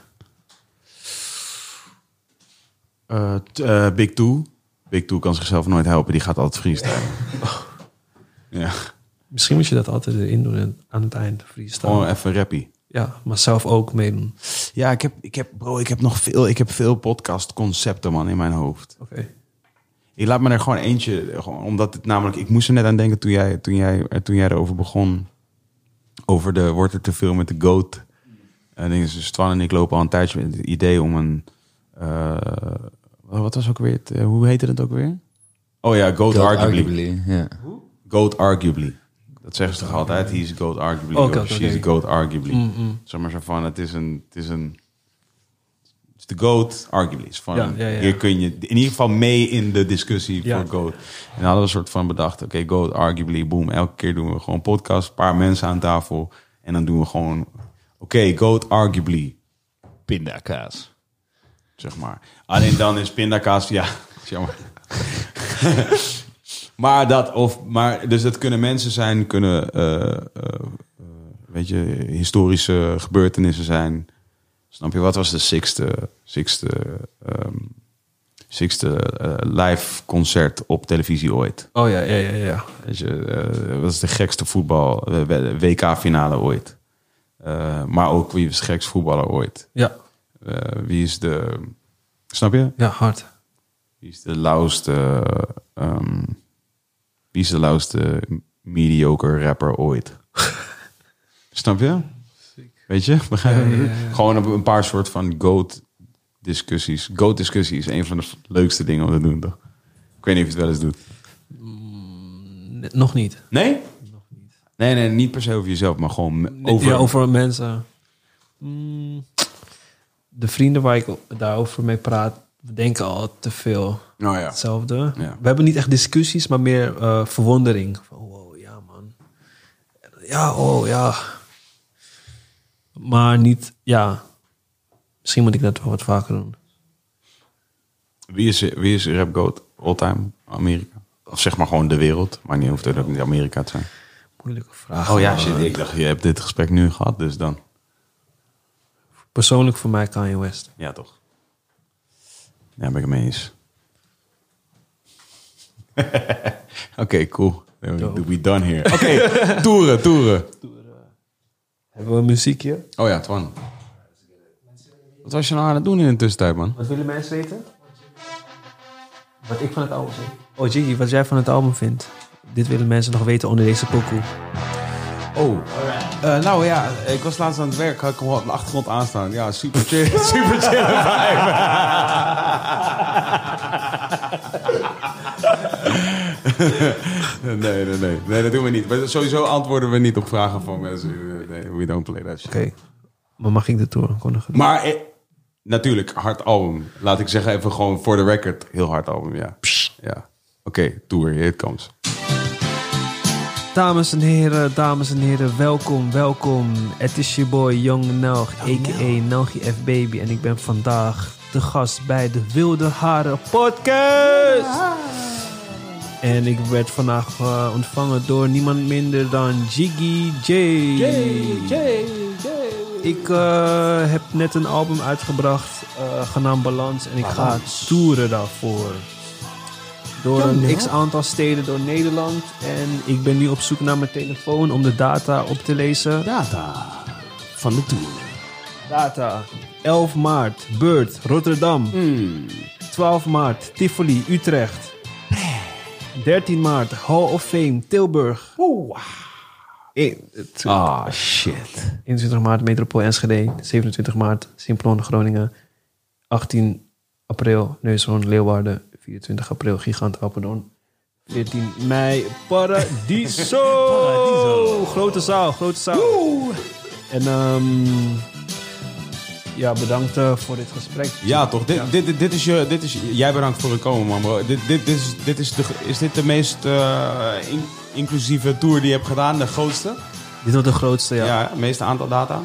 Eh, t- eh, Big Two. Big Two kan zichzelf nooit helpen. Die gaat altijd freestylen. Ja, Misschien moet je dat altijd erin doen en aan het eind freestyle. gewoon even rappie. Ja, maar zelf ook meedoen. Ja, ik heb, ik heb, bro, ik heb nog veel, ik heb veel podcast concepten, man, in mijn hoofd. Oké. Ik laat me er gewoon eentje, gewoon, omdat het namelijk, ik moest er net aan denken toen jij, toen jij, eh, toen jij erover begon. Over de, wordt er te veel met de goat? En dus Twan en ik lopen al een tijdje met het idee om een, eh, wat was ook weer, het, eh, hoe heette het ook weer? Oh ja, goat, arguably. ja. Goat arguably. Dat zeggen ze toch altijd? He is goat arguably. Oké, or oké, she is goat arguably. Mm-mm. Zeg maar zo van, het is een... Het is een het is de goat arguably. Is van, Ja, ja, ja. Hier kun je in ieder geval mee in de discussie Ja. voor goat. En dan hadden we een soort van bedacht, oké, goat arguably, boom. Elke keer doen we gewoon een podcast, een paar mensen aan tafel. En dan doen we gewoon, oké, goat arguably, Pindakaas. zeg maar. Alleen dan is pindakaas, ja, jammer. maar dat, of, maar, dus dat kunnen mensen zijn, kunnen, eh, eh, weet je, historische gebeurtenissen zijn. Snap je, wat was de sixte, sixte, sixte eh, live concert op televisie ooit? Oh ja, ja, ja, ja. Weet je, wat is de gekste voetbal, WK-finale ooit? Eh, maar ook wie is de gekste voetballer ooit? Ja, Eh, wie is de, snap je? ja hard. Wie is de lauwste, ehm, wie is de lauwste mediocre rapper ooit? Snap je? Weet je? Ja, ja, ja. Gewoon een, paar soort van goat discussies. Goat discussie is een van de leukste dingen om te doen, toch? Ik weet niet of je het wel eens doet. N- Nog niet. Nee? Nee, nee, niet per se over jezelf, maar gewoon over... Ja, over mensen. Mm, de vrienden waar ik daarover mee praat, denken al te veel Oh ja. hetzelfde. Ja. We hebben niet echt discussies, maar meer eh, verwondering. Van, wow, ja man. Ja, oh ja. Maar niet, ja. Misschien moet ik dat wel wat vaker doen. Wie is, wie is rap goat all time Amerika? Of zeg maar gewoon de wereld. Maar niet hoeft het ook niet Amerika te zijn. Moeilijke vraag. Oh ja, shit. Ik dacht, je hebt dit gesprek nu gehad, dus dan... Persoonlijk voor mij Kanye West. Ja, toch? Ja, ben ik het mee eens. Oké, cool. We, done here. Oké, toeren, toeren. Hebben we een muziekje? Oh ja, Twan. Wat was je nou aan het doen in de tussentijd, man? Wat willen mensen weten? Wat ik van het album vind. Oh Jiggy, wat jij van het album vindt. Dit willen mensen nog weten onder deze pokoe. Oh, eh, nou ja, ik was laatst aan het werk, had ik hem op de achtergrond aanstaan. Ja, super chill, super chill vibe. nee, nee, nee, nee, dat doen we niet. Maar sowieso antwoorden we niet op vragen van mensen. Nee, we don't play that shit. Oké. Maar mag ik de tour aankondigen? Maar, eh, natuurlijk, hard album. Laat ik zeggen, even gewoon voor de record. Heel hard album, ja. ja. Oké, tour, it comes. Dames en heren, dames en heren, welkom, welkom. Het is je boy Young Nelg, a.k.a. Nelgie F. Baby. En ik ben vandaag de gast bij de Wilde Haren Podcast. En ik werd vandaag eh, ontvangen door niemand minder dan Jiggy J. Ik eh, heb net een album uitgebracht, eh, genaamd Balans. En ik ga toeren daarvoor. Door een x aantal steden door Nederland. En ik ben nu op zoek naar mijn telefoon om de data op te lezen. Data van de tour. Data. 11 maart, Beurt, Rotterdam. 12 maart, Tivoli, Utrecht. 13 maart, Hall of Fame, Tilburg. Eh, het- Ah, shit. 21 maart, Metropool Enschede. 27 maart, Simplon, Groningen. 18 april, Neushoorn, Leeuwarden. 24 april, Gigant Apeldoorn. 14 mei, Paradiso. Grote zaal, grote zaal. En ehm, ja, bedankt eh, voor dit gesprek. Ja, toch? Dit, dit, dit, dit is je, dit is, jij bedankt voor het komen, man, bro. Dit, dit, dit, is, dit is, de, is dit de meest eh, in- inclusieve tour die je hebt gedaan? De grootste? Dit wordt de grootste, ja. Ja, het meeste aantal data?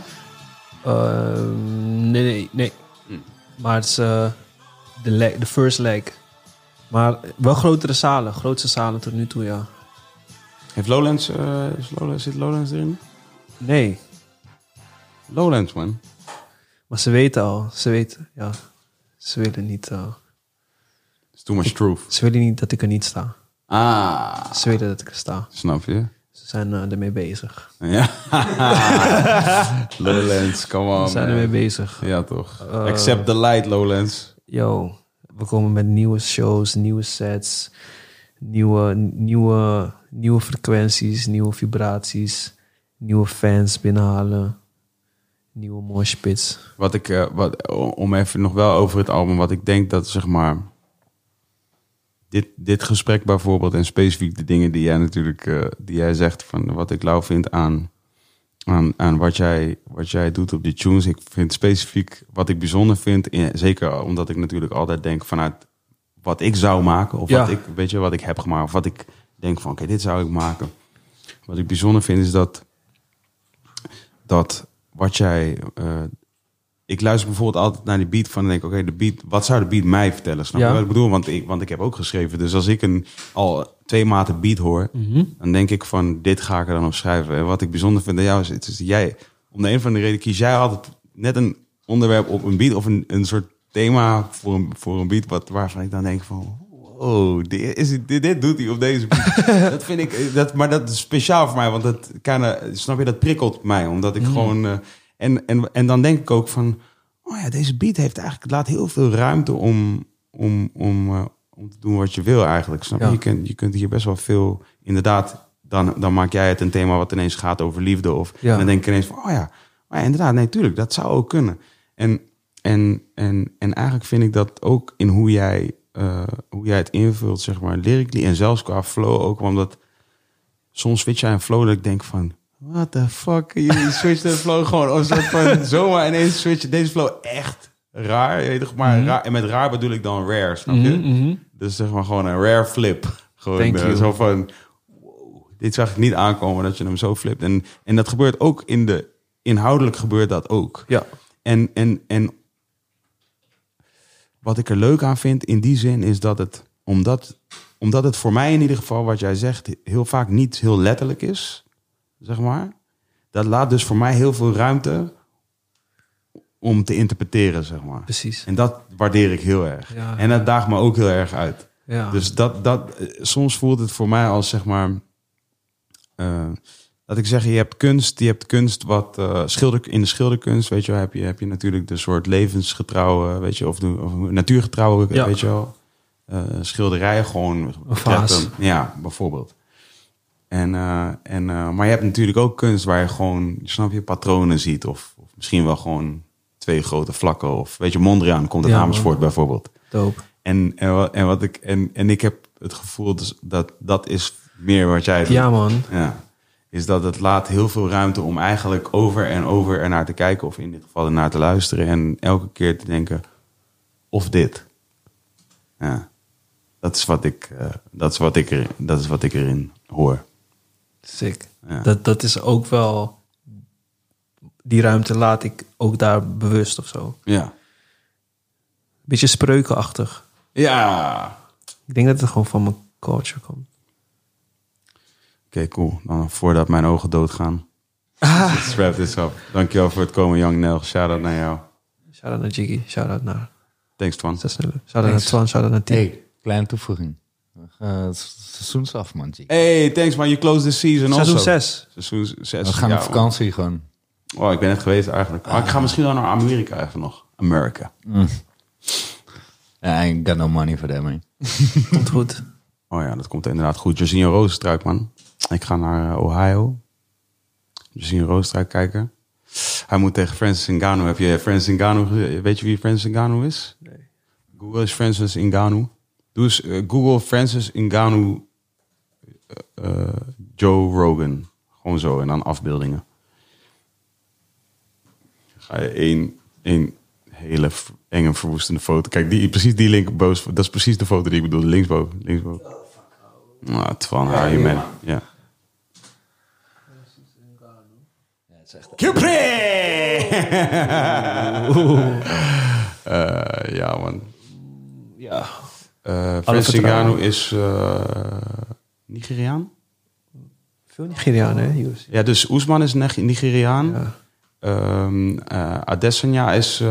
Ehm, nee, nee, nee. Maar het is eh, de, leg, de first leg. Maar wel grotere zalen. Grootste zalen tot nu toe, ja. Heeft Lowlands, eh, is Lowlands, zit Lowlands erin? Nee, Lowlands, man. maar ze weten al. Ze weten, ja. Ze willen niet, eh, It's too much truth. ze willen niet dat ik er niet sta. Ah, Ze weten dat ik er sta. snap je? Ze zijn eh, ermee bezig. Ja. Lowlands, come on. Ze zijn ermee bezig. Ja, toch. Accept the light, Lowlands. Yo, we komen met nieuwe shows, nieuwe sets, nieuwe, nieuwe, nieuwe frequenties, nieuwe vibraties, nieuwe fans binnenhalen, nieuwe moshpits. Wat ik, eh, wat, om even nog wel over het album, wat ik denk dat zeg maar. Dit, dit gesprek bijvoorbeeld en specifiek de dingen die jij natuurlijk eh, die jij zegt van wat ik lauw vind aan, aan, aan wat, jij, wat jij doet op die tunes. Ik vind specifiek wat ik bijzonder vind, in- zeker omdat ik natuurlijk altijd denk vanuit wat ik zou maken of Ja. wat ik weet je wat ik heb gemaakt of wat ik denk van oké dit zou ik maken. Wat ik bijzonder vind is dat dat wat jij eh, ik luister bijvoorbeeld altijd naar die beat van en denk oké de beat wat zou de beat mij vertellen snap Ja. je wat ik bedoel want ik want ik heb ook geschreven dus als ik een al twee maten beat hoor dan denk ik van dit ga ik er dan op schrijven en wat ik bijzonder vind aan jou is het is jij om de een of andere reden kies jij altijd net een onderwerp op een beat of een, een soort thema voor een, voor een beat wat waarvan ik dan denk van Oh, dit, is, dit, dit doet hij op deze beat. dat vind ik, dat, maar dat is speciaal voor mij, want dat kinda, snap je, dat prikkelt mij. Omdat ik gewoon, eh, en, en, en dan denk ik ook van, oh ja, deze beat heeft eigenlijk, laat heel veel ruimte om, om, om, eh, om te doen wat je wil eigenlijk. Snap je? Ja. Je, kunt, je kunt hier best wel veel, inderdaad, dan, dan maak jij het een thema wat ineens gaat over liefde. Of Ja. en dan denk ik ineens van, oh ja, oh ja, inderdaad, nee, tuurlijk, dat zou ook kunnen. En, en, en, en eigenlijk vind ik dat ook in hoe jij, eh, hoe jij het invult, zeg maar, lyrically en zelfs qua flow ook, omdat soms switch jij een flow dat ik denk van, what the fuck, jullie switchen de flow gewoon, of soort van zomaar ineens switchen deze flow echt raar, je weet toch, maar raar, en met raar bedoel ik dan rare, snap je? Dus zeg maar gewoon een rare flip, gewoon you. zo van, wow, dit zag ik niet aankomen dat je hem zo flipt, en, en dat gebeurt ook in de, inhoudelijk gebeurt dat ook. Ja, En, en, en wat ik er leuk aan vind in die zin is dat het, omdat, omdat het voor mij in ieder geval, wat jij zegt, heel vaak niet heel letterlijk is, zeg maar. Dat laat dus voor mij heel veel ruimte om te interpreteren, zeg maar. precies. En dat waardeer ik heel erg. Ja. En dat daagt me ook heel erg uit. Ja. Dus dat, dat, eh, soms voelt het voor mij als zeg maar. eh, laat ik zeggen, je hebt kunst, je hebt kunst wat eh, schilder, in de schilderkunst, weet je wel, heb je, heb je natuurlijk de soort levensgetrouwe, weet je, of, of natuurgetrouwe, Ja. weet je wel, eh, schilderijen gewoon. Een vaas. Ja, bijvoorbeeld. En, eh, en, eh, maar je hebt natuurlijk ook kunst waar je gewoon, snap je, patronen ziet. Of, of misschien wel gewoon twee grote vlakken. Of weet je, Mondriaan komt uit Ja, Amersfoort man. bijvoorbeeld. Dope. En, en, en, wat ik, en, en ik heb het gevoel dus dat dat is meer wat jij doet. Ja, man. Ja. is dat het laat heel veel ruimte om eigenlijk over en over ernaar te kijken. Of in dit geval ernaar te luisteren. En elke keer te denken, of dit. Ja, dat is wat ik, eh, dat is wat ik, er, dat is wat ik erin hoor. Sick. Ja. Dat, dat is ook wel... Die ruimte laat ik ook daar bewust of zo. Ja. Beetje spreukenachtig. Ja. Ik denk dat het gewoon van mijn culture komt. Oké, cool. Dan voordat mijn ogen doodgaan. Let's wrap this up. Dankjewel voor het komen, Young Nel. Shout-out naar jou. Shout-out naar Jiggy. Shout-out naar Thanks, Twan. Shout-out naar Twan. Shout-out naar Tien. Hey, kleine toevoeging. Uh, het seizoen is af, man. Hey, thanks man. You close the season Seizoen also. 6. Seizoen 6. We gaan op vakantie gewoon. Oh, ik ben net geweest eigenlijk. Maar ik ga misschien wel naar Amerika even nog. Amerika. I ain't got no money for that, man. Komt goed. Oh ja, dat komt inderdaad goed. Jorginho Rozenstruik, man. Ik ga naar eh, Ohio. Jorginho Rozenstruik kijken. Hij moet tegen Francis Ngannou. Heb je Francis Ngannou... Weet je wie Francis Ngannou is? Nee. Google is Francis Ngannou. Doe eens eh, Google Francis Ngannou eh, Joe Rogan. Gewoon zo. En dan afbeeldingen. Ga je één, één hele enge verwoestende foto. Kijk, die, precies die linkerboven. Dat is precies de foto die ik bedoel. Linksboven. Linksboven. Nou, het van haar je man. Ja. Cupri! Eh, ja, man. Ja. Ngannou is eh, Nigeriaan. Veel Nigerianen, hè. Ja, dus Oesman is Nig- Nigeriaan. Ja. Ehm, eh, Adesanya is, eh,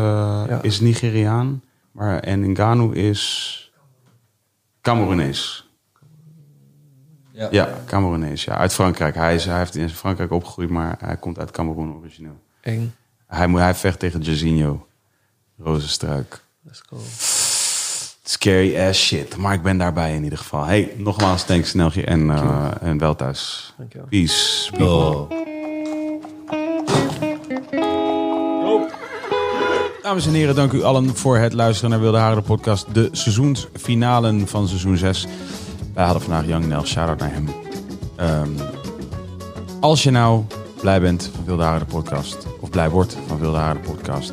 Ja. is Nigeriaan. Maar, en Ngannou is Cameroenees. Ja. Ja, Cameroenees. Ja, uit Frankrijk. Hij, is, hij heeft in Frankrijk opgegroeid, maar hij komt uit Cameroen origineel. Eng. Hij, moet, hij vecht tegen Jairzinho. Rozenstruik. Let's go. Scary ass shit. Maar ik ben daarbij in ieder geval. Hey, nogmaals, thanks Sneltje en, eh, en wel thuis. Dankjewel. Peace. people. Oh. Dames en heren, dank u allen voor het luisteren naar Wilde Haren de podcast. De seizoensfinalen van seizoen 6. Wij hadden vandaag Young Nel, shout-out naar hem. Ehm, als je nou blij bent van Wilde Haren de podcast, of blij wordt van Wilde Haren de podcast,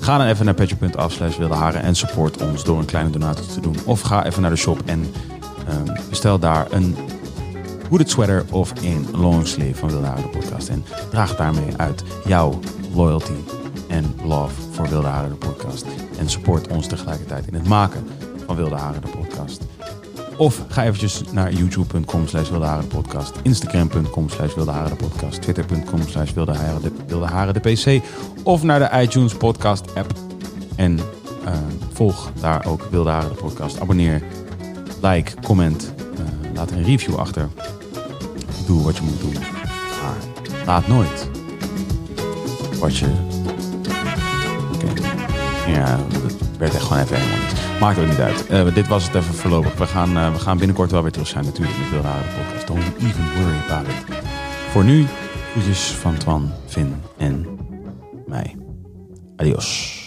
ga dan even naar petje.af slash Wilde Haren en support ons door een kleine donatie te doen. Of ga even naar de shop en ehm, bestel daar een hooded sweater of een longsleeve van Wilde Haren de podcast. En draag daarmee uit jouw loyalty en love voor Wilde Haren de podcast. En support ons tegelijkertijd in het maken van Wilde Haren de podcast. Of ga eventjes naar youtube.com slash podcast, instagram.com slash podcast, twitter.com slash de PC of naar de iTunes podcast app. En eh, volg daar ook Wilde Haren de podcast. Abonneer, like, comment, eh, laat een review achter. Doe wat je moet doen. Maar laat nooit wat je... Ja, dat werd echt gewoon even helemaal niet. Maakt ook niet uit. Eh, dit was het even voorlopig. We gaan, eh, we gaan binnenkort wel weer terug zijn natuurlijk met Haren de podcast. Don't even worry about it. Voor nu, groetjes van Twan, Vin en mij. Adios.